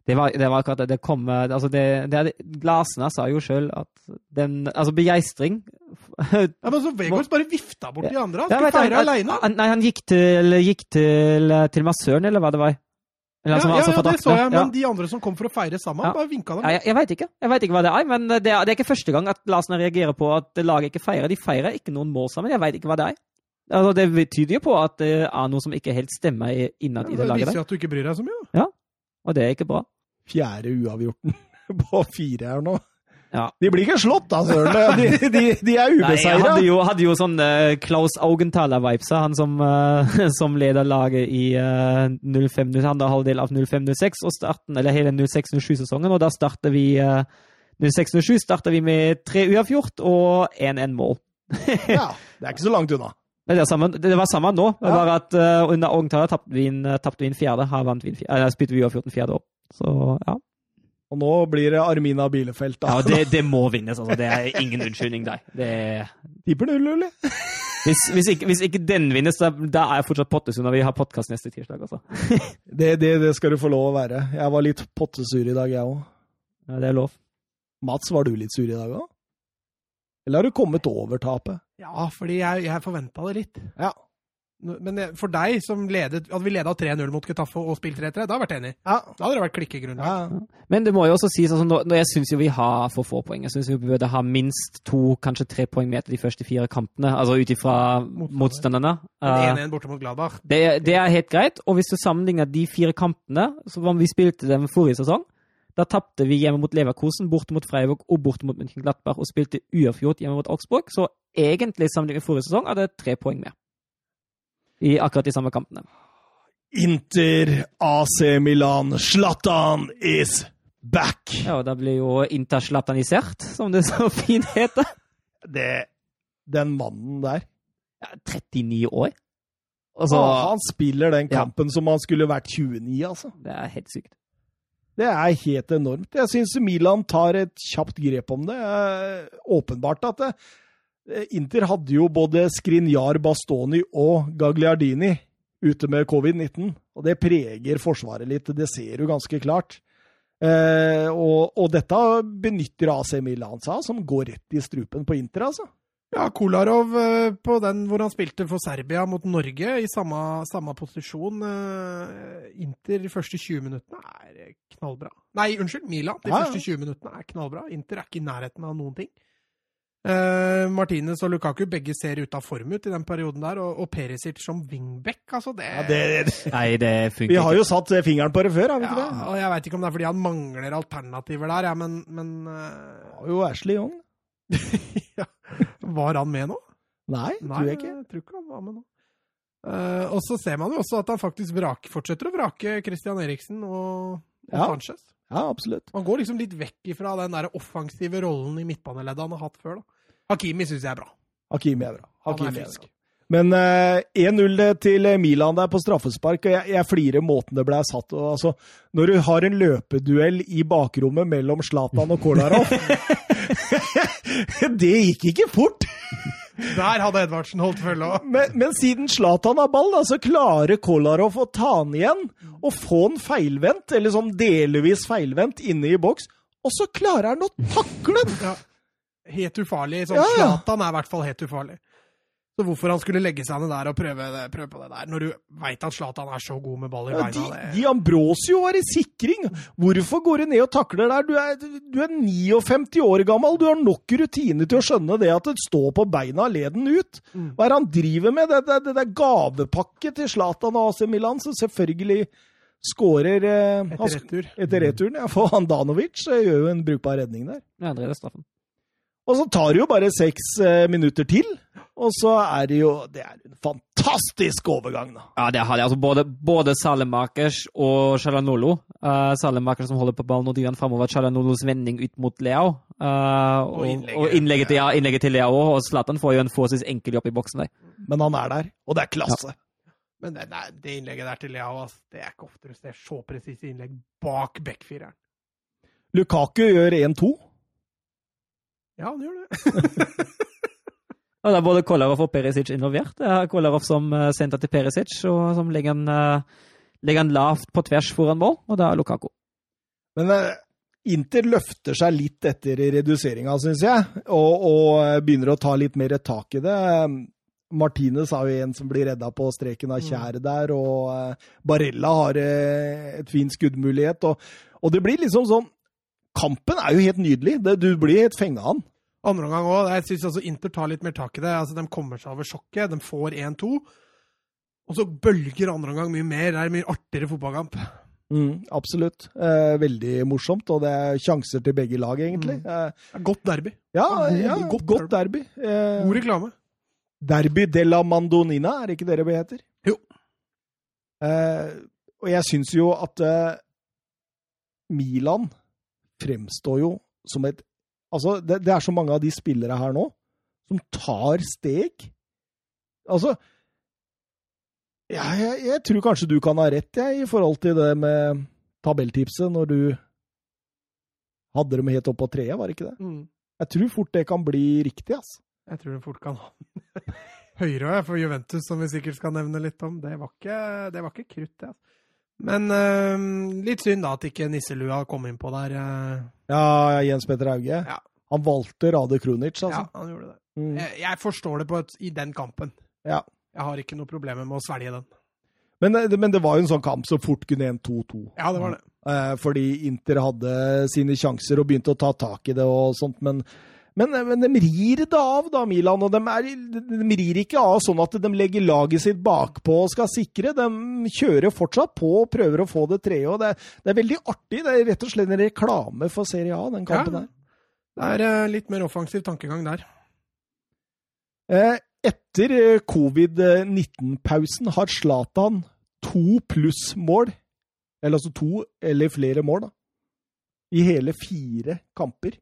Det var, det var akkurat det. Det kom eh, altså det, det, Glasene sa jo sjøl at den Altså, begeistring *laughs* Ja, men så Vegårs bare vifta bort de andre. Han skulle ja, feire han- aleine. Nei, han gikk til, gikk til, til massøren, eller hva det var? Eller, Ja, som ja, altså ja, det så jeg, men de andre som kom for å feire sammen, Ja. bare vinka dem. Ja, jeg, jeg veit ikke. Jeg vet ikke hva det er, men det er, det ikke første gang at Larsen reagerer på at laget ikke feirer. De feirer ikke noen mål sammen. Jeg veit ikke hva det er. Altså, det betyr jo på at det er noe som ikke helt stemmer innad i Ja, det det laget viser jo at du ikke bryr deg så mye. da. Og det er ikke bra. Fjerde uavgjorten *laughs* på fire her nå. Ja. De blir ikke slått, da, Søren. De, de, de er ubeseira. hadde jo, hadde jo sånn eh, Klaus Augenthaler-vibes, han som, uh, *laughs* som leder laget i uh, 05, andre halvdel av 05-06, og starten, eller hele 06-07-sesongen, og da starter vi uh, 06-07 starter vi med tre uavgjort og 1-1-mål. Ja, det er ikke så langt unna. Det, samme, det var samme nå, det Ja. var at uh, under Augenthaler tapte vi en, eh, vi en fjerde, her vant vi en fjerde, eller spilte vi uavgjort en fjerde år. Så ja. Og nå blir det Armina Bielefeld, da. ja det, det må vinnes, altså. Det er ingen unnskyldning der. Det er Tipper null, eller? Hvis, hvis, ikke, hvis ikke den vinnes, da, da er jeg fortsatt pottesur når vi har podkast neste tirsdag. Altså. *laughs* Det, det, det skal du få lov å være. Jeg var litt pottesur i dag, jeg òg. Ja, det er lov. Mats, var du litt sur i dag òg? Eller har du kommet over tapet? Ja, fordi jeg, jeg forventa det litt. Ja. Men for deg som ledet Hadde vi leda 3-0 mot Getafe og spilt 3-3, da hadde jeg vært enig. Ja. Da hadde det vært klikkegrunnlag. ja. Men det må jo også sies, altså, nå, jeg syns jo vi har for få poeng. Jeg syns vi burde ha minst to, kanskje tre poeng med til de første fire kampene. Altså ut ifra motstanderne. Eh, 1-1 borte mot Gladbach. det, det er helt greit. Og hvis du sammenligner de fire kampene som vi spilte dem forrige sesong, da tapte vi hjemme mot Leverkosen, borte mot Freiburg og borte mot München Glattberg og spilte uavgjort hjemme mot Augsburg. Så egentlig sammenlignet med forrige sesong hadde det tre poeng mer. I akkurat de samme kampene. Inter, AC Milan, Zlatan is back! Ja, og da blir jo Inter slatanisert, som det så fint heter. Det, den mannen der Ja, 39 år. Altså, Å, Han spiller den Ja. kampen som han skulle vært 29, altså. det er helt sykt. Det er helt enormt. Jeg syns Milan tar et kjapt grep om det. Åpenbart at det, Inter hadde jo både Skrinjar, Bastoni og Gagliardini ute med covid-19. Og det preger forsvaret litt. Det ser du ganske klart. Eh, og, og dette benytter AC Milan seg som går rett i strupen på Inter, altså. Ja, Kolarov eh, på den hvor han spilte for Serbia mot Norge, i samme, samme posisjon. eh, Inter de første 20 minuttene er knallbra. Nei, unnskyld, Milan. De Ja, ja. første 20 minuttene er knallbra. Inter er ikke i nærheten av noen ting. Eh, Martinez og Lukaku begge ser ut av form ut i den perioden der, og, og Perisic som wingback, altså det, Ja, det, Nei, det funker vi har jo satt fingeren på det før, har vi ikke det? og Jeg veit ikke om det er fordi han mangler alternativer der, ja, men, men uh... Jo Ashley Young. *laughs* ja. Var han med nå? Nei, Nei, tror jeg ikke. tror ikke han var med nå. Uh, og så ser man jo også at han faktisk vrak, fortsetter å vrake Christian Eriksen og, og Ja. Sanchez. Ja, absolutt. Han går liksom litt vekk ifra den der offensive rollen i midtbaneleddet han har hatt før. da. Hakimi syns jeg er bra. Hakimi er bra. Hakimi er frisk. Men eh, 1-0 til Milan der på straffespark, og jeg, jeg flirer måten det ble satt og, altså, Når du har en løpeduell i bakrommet mellom Zlatan og Kolarov *laughs* Det gikk ikke fort! Der hadde Edvardsen holdt følge òg. Men, men siden Zlatan har ball, da, så klarer Kolarov å ta han igjen og få han feilvendt, eller sånn delvis feilvendt, inne i boks. Og så klarer han å takle den! Ja. Helt ufarlig. Sånn Ja, ja. Zlatan er i hvert fall helt ufarlig. Så hvorfor han skulle legge seg ned der og prøve, det, prøve på det der, når du veit at Zlatan er så god med ball i Ja, beina de, de Ambrosio var i sikring. Hvorfor går du ned og takler der? Du er, du er 59 år gammel. Du har nok rutine til å skjønne det at det står på beina leden ut. Mm. Hva er det han driver med? Det, det, det, det er gavepakke til Zlatan og AC Milan, som selvfølgelig skårer eh, Etter retur. etter returen. Ja, for Handanovic eh, gjør jo en brukbar redning der. Ja, det er straffen. Og så tar det jo bare seks eh, minutter til, og så er det jo Det er en fantastisk overgang, da. Ja, det har de. Altså, både, både Salemakers og Chalanolo. Uh, Salemakers som holder på ballen og den framover. Chalanolos vending ut mot Leao. Uh, og, og, innlegget. innlegget, til, ja, innlegget til Leao. Og Zlatan får jo en forholdsvis enkel jobb i boksen der. Men han er der, og det er klasse. Men det, det, det innlegget der til Leao, ass, det er ikke ofte du ser så presise innlegg bak backfireren. Lukaku gjør 1-2. Ja, han gjør det. *laughs* Og det er både Kolarov og Perisic involvert. Det er Kolarov som sendte senter til Perisic, og som legger han, eh, legger han lavt på tvers foran mål, og det er Lukaku. Men eh, Inter løfter seg litt etter reduseringa, syns jeg, og, og eh, begynner å ta litt mer tak i det. Martinez har jo en som blir redda på streken av tjæret der, og eh, Barella har eh, et fin skuddmulighet. Og, og det blir liksom sånn Kampen er jo helt nydelig. Det, du blir helt fenga den. Andre omgang òg. Jeg syns altså Inter tar litt mer tak i det. Altså, De kommer seg over sjokket. De får 1-2. Og så bølger andre omgang mye mer. Det er en mye artigere fotballkamp. Mm, absolutt. Eh, veldig morsomt, og det er sjanser til begge lag, egentlig. Mm. Godt derby. ja, ja, godt godt derby. Eh, God reklame. Derby della Mandonina, er det ikke det det heter? Jo. Eh, og jeg syns jo at eh, Milan fremstår jo som et Altså, det, det er så mange av de spillere her nå som tar steg. Altså ja, jeg, jeg tror kanskje du kan ha rett, jeg, i forhold til det med tabelltipset, når du hadde dem helt opp på treet, var det ikke det? Mm. Jeg tror fort det kan bli riktig, altså. Jeg tror det fort kan *laughs* ha høyere òg, for Juventus, som vi sikkert skal nevne litt om. Det var ikke, det var ikke krutt, det. altså. Men uh, litt synd da at ikke nisselua kom inn på der. Uh. Ja, Jens Petter Hauge. Ja. Han valgte Rade Krunic, altså. Ja, han gjorde det. Mm. Jeg, jeg forstår det på et, i den kampen. Ja. Jeg har ikke noe problemer med å svelge den. Men, det- men det var jo en sånn kamp som fort kunne en 2-2. Ja, det var det. Uh, fordi Inter hadde sine sjanser og begynte å ta tak i det og sånt, men, men, men de rir det av, da, Milan. Og de, er, de rir ikke av sånn at de legger laget sitt bakpå og skal sikre. De kjører fortsatt på og prøver å få det og det, det er veldig artig. Det er rett og slett en reklame for Serie A, den kampen Ja. der. Det er eh, litt mer offensiv tankegang der. Eh, Etter eh, covid-19-pausen har Zlatan to plussmål, eller altså to eller flere mål, da, i hele fire kamper.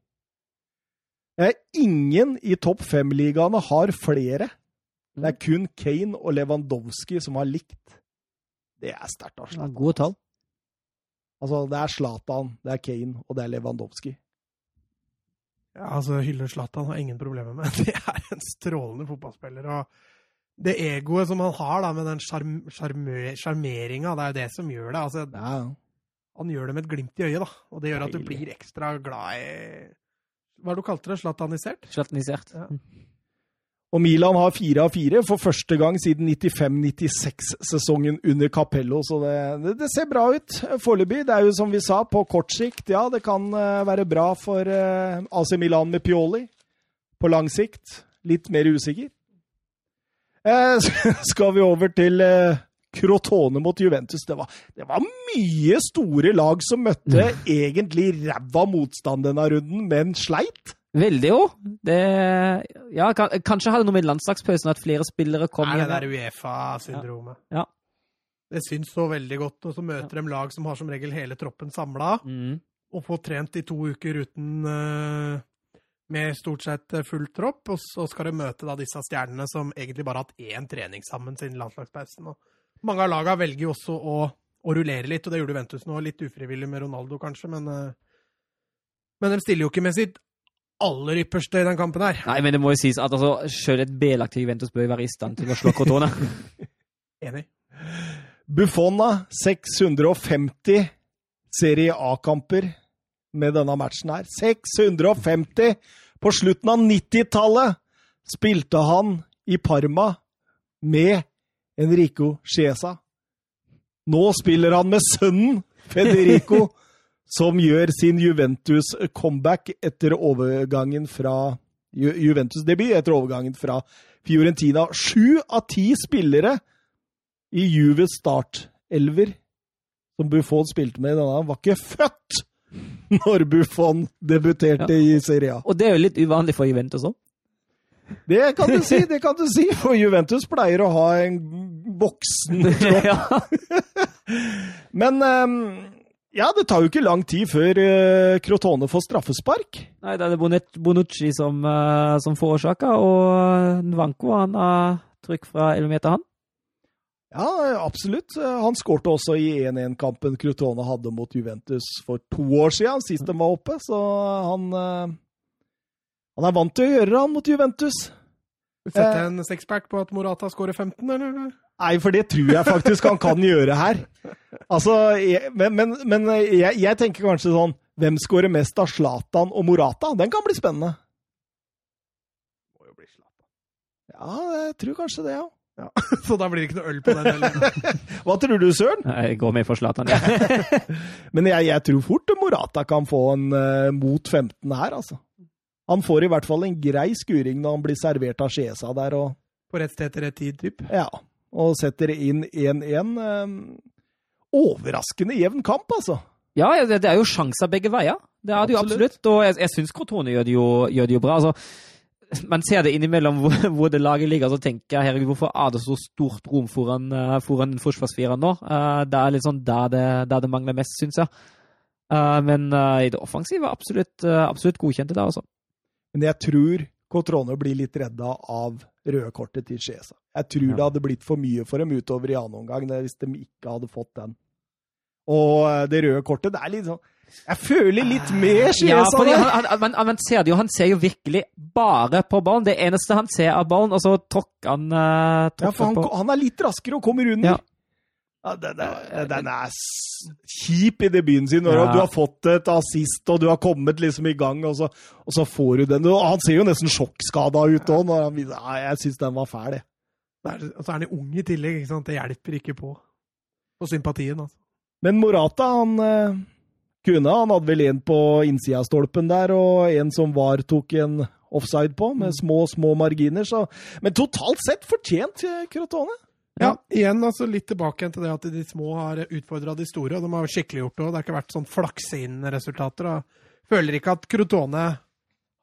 Eh, Ingen i topp fem-ligaene har flere. Det er kun Kane og Lewandowski som har likt. Det er sterkt av Zlatan. gode tall. Altså, det er Zlatan, det er Kane og det er Lewandowski. Ja, altså, hyller Zlatan har ingen problemer med. *laughs* Det er en strålende fotballspiller. og det egoet som han har da, med den sjarmeringa, det er jo det som gjør det. Altså, Ja, han gjør det med et glimt i øyet, da. Og det gjør at du blir ekstra glad i Hva er det du kalte det? Slatanisert? Slatanisert. Ja. Og Milan har fire av fire for første gang siden 95-96-sesongen under Capello, så det, det, det, ser bra ut foreløpig. Det er jo som vi sa, på kort sikt, ja, det kan uh, være bra for uh, AC Milan med Pioli. På lang sikt litt mer usikker. *laughs* Uh, skal vi over til Crotone mot Juventus. Det var, det var, mye store lag som møtte egentlig ræva motstand denne runden, men sleit. Veldig jo. Det, ja, kan, kanskje hadde noe med landslagspausen at flere spillere kom igjen. Det er Uefa-syndromet. Ja. ja. Det syns så veldig godt. Og så møter ja. de lag som har som regel hele troppen samla, mm. og får trent i to uker uten uh, med stort sett full tropp. Og så skal de møte da disse stjernene som egentlig bare har hatt én trening sammen siden landslagspausen. Og mange av lagene velger jo også å, å rullere litt, og det gjorde Ventus nå. Litt ufrivillig med Ronaldo, kanskje, men uh, men de stiller jo ikke med sitt aller ypperste i den kampen her. Nei, men det må jo sies at altså, selv et B-lag til Juventus bør være i stand til å slå Crotone. *laughs* Enig. Buffon, 650 Serie A-kamper med denne matchen her. 650! På slutten av 90-tallet spilte han i Parma med Enrico Chiesa. Nå spiller han med sønnen Federico *laughs* som gjør sin Juventus-comeback etter overgangen fra Juventus-debut etter overgangen fra Fiorentina. Sju av ti spillere i Juves startelver som Buffon spilte med i denne, var ikke født *laughs* når Buffon debuterte ja. i Serie A. Og det er jo litt uvanlig for Juventus òg? Det kan du si, det kan du si, *laughs* for Juventus pleier å ha en voksen *laughs* tropp. *laughs* Men um, ja, det tar jo ikke lang tid før uh, Crotone får straffespark. Nei, det er Bonucci som, uh, som forårsaka, og Nvanko han har trykk fra 11 meter, han. Ja, absolutt. Han skårte også i 1-1-kampen Crotone hadde mot Juventus for to år siden, sist de var oppe, så han uh, Han er vant til å gjøre det, han, mot Juventus. Sette en sexpack på at Morata skårer 15, eller? Nei, for det tror jeg faktisk han kan gjøre her. Altså, jeg, men, men, men jeg, jeg, tenker kanskje sånn Hvem skårer mest av Zlatan og Morata? Den kan bli spennende. Må jo bli Zlatan. Ja, jeg tror kanskje det, ja. ja. *laughs* Så da blir det ikke noe øl på den heller? *laughs* Hva tror du, Søren? Jeg går med for Zlatan, ja. *laughs* men jeg, jeg, tror fort Morata kan få en uh, mot 15 her, altså. Han får i hvert fall en grei skuring når han blir servert av Skiesa der og På rett sted til rett tid, typ? Ja og setter inn 1-1. Ehm, overraskende jevn kamp, altså. Ja, det, er jo sjanser begge veier. Det er det jo absolutt. Og jeg, jeg syns Crotone gjør, gjør, det jo bra. altså man ser det innimellom *laughs* hvor, hvor det laget ligger, så tenker jeg herregud, hvorfor er det så stort rom foran, uh, foran forsvarsfireren nå? Uh, det er litt sånn der det, der det mangler mest, syns jeg. Men i det offensive absolutt, absolutt godkjente der, altså. Men jeg tror Cotrone blir litt redda av røde kortet til Chiesa. Jeg tror ja. det hadde blitt for mye for dem utover i annen omgang hvis de ikke hadde fått den. Og eh, det røde kortet, det er litt sånn Jeg føler litt med Chiesa. Ja, han, han, han, ser jo, han ser jo virkelig bare på ballen. Det eneste han ser av ballen, og så tråkker han uh, Ja, for han, han, er litt raskere og kommer under. Ja. Ja, den, er, den, er, kjip i debuten sin når ja. du har fått et assist og du har kommet liksom i gang, og så, og så får du den. Han ser jo nesten sjokkskada ut òg. Ja, jeg syns den var fæl, jeg. Og så er han ung i tillegg. ikke sant? Det hjelper ikke på, på sympatien. altså. Men Morata, han eh, kunne. Han hadde vel en på innsida av stolpen der, og en som var tok en offside på, med mm. små, små marginer. Så. Men totalt sett fortjent eh, Crotone. Ja, igjen altså litt tilbake til det at de små har utfordra de store, og de har skikkelig gjort det òg. Det har ikke vært sånn flakse inn-resultater. Føler ikke at Crotone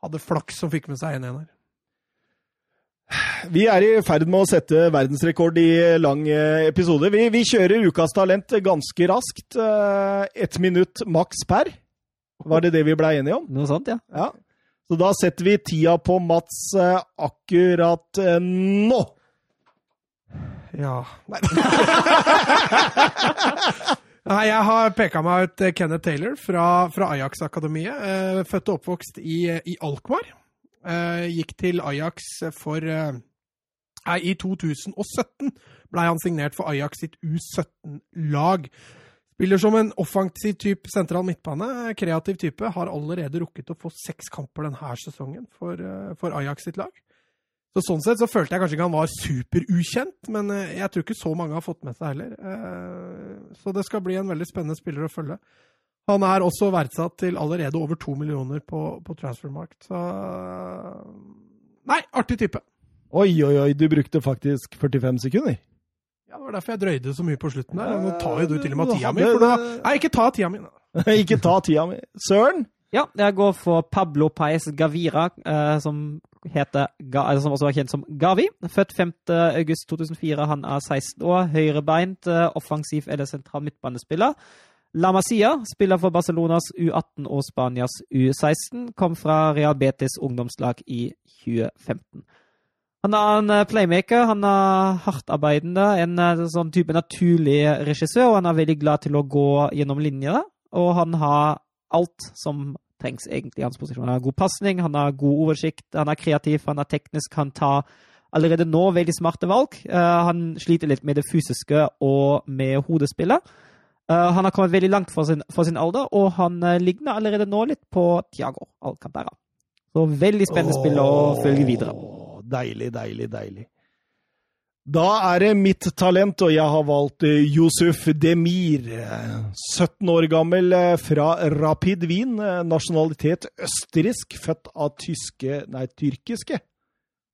hadde flaks som fikk med seg 1-1 her. Vi er i ferd med å sette verdensrekord i lang eh, episode. Vi, vi kjører Ukas talent ganske raskt. Eh, ett minutt maks per. Var det det vi blei enige om? Noe sånt, ja. ja. Så da setter vi tida på Mats eh, akkurat nå. Ja Nei. *laughs* Nei, jeg har peka meg ut eh, Kenneth Taylor fra, fra Ajax-akademiet. Eh, født og oppvokst i, i Alkmaar. Eh, gikk til Ajax for eh, I 2017 ble han signert for Ajax sitt U17-lag. Spiller som en offensiv type sentral midtbane. Kreativ type. Har allerede rukket å få seks kamper denne sesongen for, eh, for Ajax sitt lag. Så Sånn sett så følte jeg kanskje ikke han var superukjent, men eh, jeg tror ikke så mange har fått med seg heller. Eh, Så det skal bli en veldig spennende spiller å følge. Han er også verdsatt til allerede over to millioner på, på Transfermarkt, så Nei, artig type. Oi, oi, oi, du brukte faktisk 45 sekunder. Ja, Det var derfor jeg drøyde så mye på slutten der. Nå tar jo du til og med tida mi. Nei, ikke ta tida mi. *laughs* Ikke ta tida mi. Søren! Ja, jeg går for Pablo Paez Gavira, eh, som, heter, som også er kjent som Gavi. Født 5. august 2004. Han er 16 år, høyrebeint, eh, offensiv eller sentral midtbanespiller. La Masia spiller for Barcelonas U18 og Spanias U16. Kom fra Real Betis ungdomslag i 2015. Han er en eh, playmaker, han er hardtarbeidende, en sånn type naturlig regissør, og han er veldig glad til å gå gjennom linjene. Og han har alt som trengs egentlig i hans posisjon. Han har god pasning, han har god oversikt, han er kreativ, han er teknisk, han tar allerede nå veldig smarte valg. Uh, han sliter litt med det fysiske og med hodespillet. Uh, han har kommet veldig langt for sin, for sin alder, og han uh, ligner allerede nå litt på Tiago Alcantara. Så veldig spennende spill å følge videre. Deilig, deilig, deilig. Da er det mitt talent, og jeg har valgt Josef Yusuf Demir. eh, 17 år gammel, eh, fra Rapid Wien. eh, Nasjonalitet østerriksk, født av tyske Nei, tyrkiske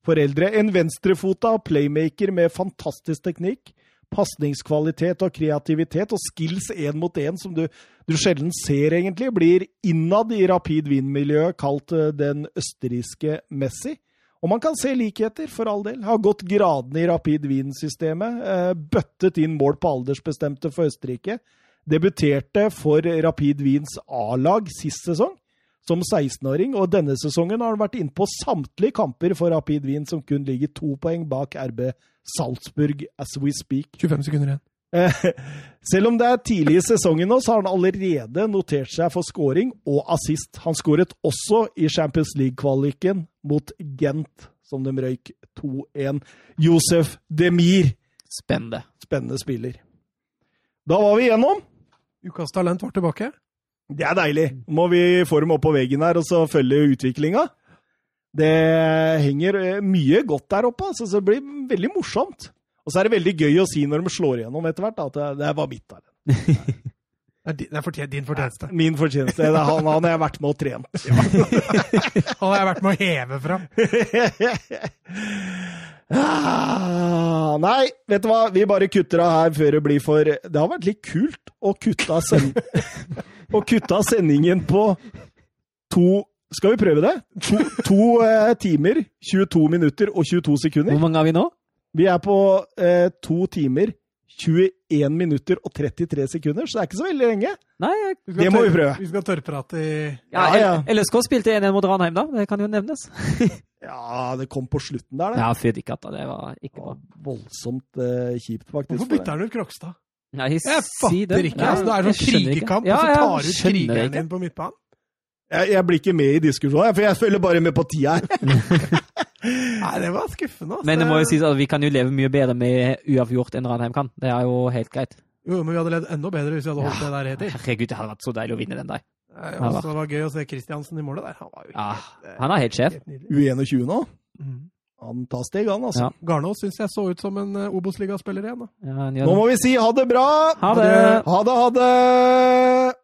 foreldre. En venstrefota playmaker med fantastisk teknikk. Pasningskvalitet og kreativitet og skills én mot én som du, du sjelden ser, egentlig. Blir innad i Rapid Wien-miljøet kalt eh, den østerrikske Messi. Og man kan se likheter, for all del. Har gått gradene i Rapid Wien-systemet. Eh, bøttet inn mål på aldersbestemte for Østerrike. Debuterte for Rapid Wiens A-lag sist sesong, som 16-åring. Og denne sesongen har han vært innpå samtlige kamper for Rapid Wien, som kun ligger to poeng bak RB Salzburg as we speak. 25 sekunder igjen. Eh, *laughs* Selv om det er tidlig i sesongen nå, så har han allerede notert seg for scoring og assist. Han skåret også i Champions League-kvaliken mot Gent, som de røyk 2-1. Josef Demir, Spennende. spennende spiller. Da var vi igjennom. Ukas talent var tilbake. Det er deilig. Må vi få dem opp på veggen her og så følge utviklinga. Det henger eh, mye godt der oppe, altså, så det blir veldig morsomt. Og så er det veldig gøy å si når de slår igjennom etter hvert, at det, det var mitt Der. *laughs* Det er din, fortjent, din fortjeneste. Min fortjeneste. Det er han, han har jeg vært med og trent. *laughs* Han har jeg vært med å heve fram. Ah, Nei, vet du hva? Vi bare kutter av her før det blir for Det har vært litt kult å kutte av, send... *laughs* å kutte av sendingen på to Skal vi prøve det? To, to eh, timer, 22 minutter og 22 sekunder. Hvor mange har vi nå? Vi er på eh, to timer, 21 minutter og 33 sekunder, så det er ikke så veldig lenge. Nei, jeg- Det må vi prøve. Vi skal tørrprate i ja, Ja, ja. LSK spilte 1-1 mot Ranheim, da. Det kan jo nevnes. *laughs* Ja, det kom på slutten der, det. Ja, fytti katta. Det var ikke bra. Voldsomt eh, kjipt, faktisk. Hvorfor bytter han ut Krokstad? Nei, Jeg si det. fatter ikke. Ja, altså, det er sånn krigerkamp, Ja, og så tar du ut krigeren din på midtbanen. Jeg, jeg blir ikke med i diskusjonen, for jeg følger bare med på tida her. *laughs* Nei, det var skuffende. Altså. Men det må jo sies at vi kan jo leve mye bedre med uavgjort enn Ranheim kan. Det er jo helt greit. Jo, men vi hadde levd enda bedre hvis vi hadde holdt det der helt til. Herregud, det hadde vært så deilig å vinne den der. Ja, også Det var gøy å se Kristiansen i målet der. Han var jo Ja, helt, eh, han er helt sjef. U21 nå. Mm. Han tar steg, han, altså. Ja. Garnås syns jeg så ut som en uh, Obos-ligaspiller igjen. da. Ja, Nå må vi si ha det bra! Ha det! Ha det, ha det!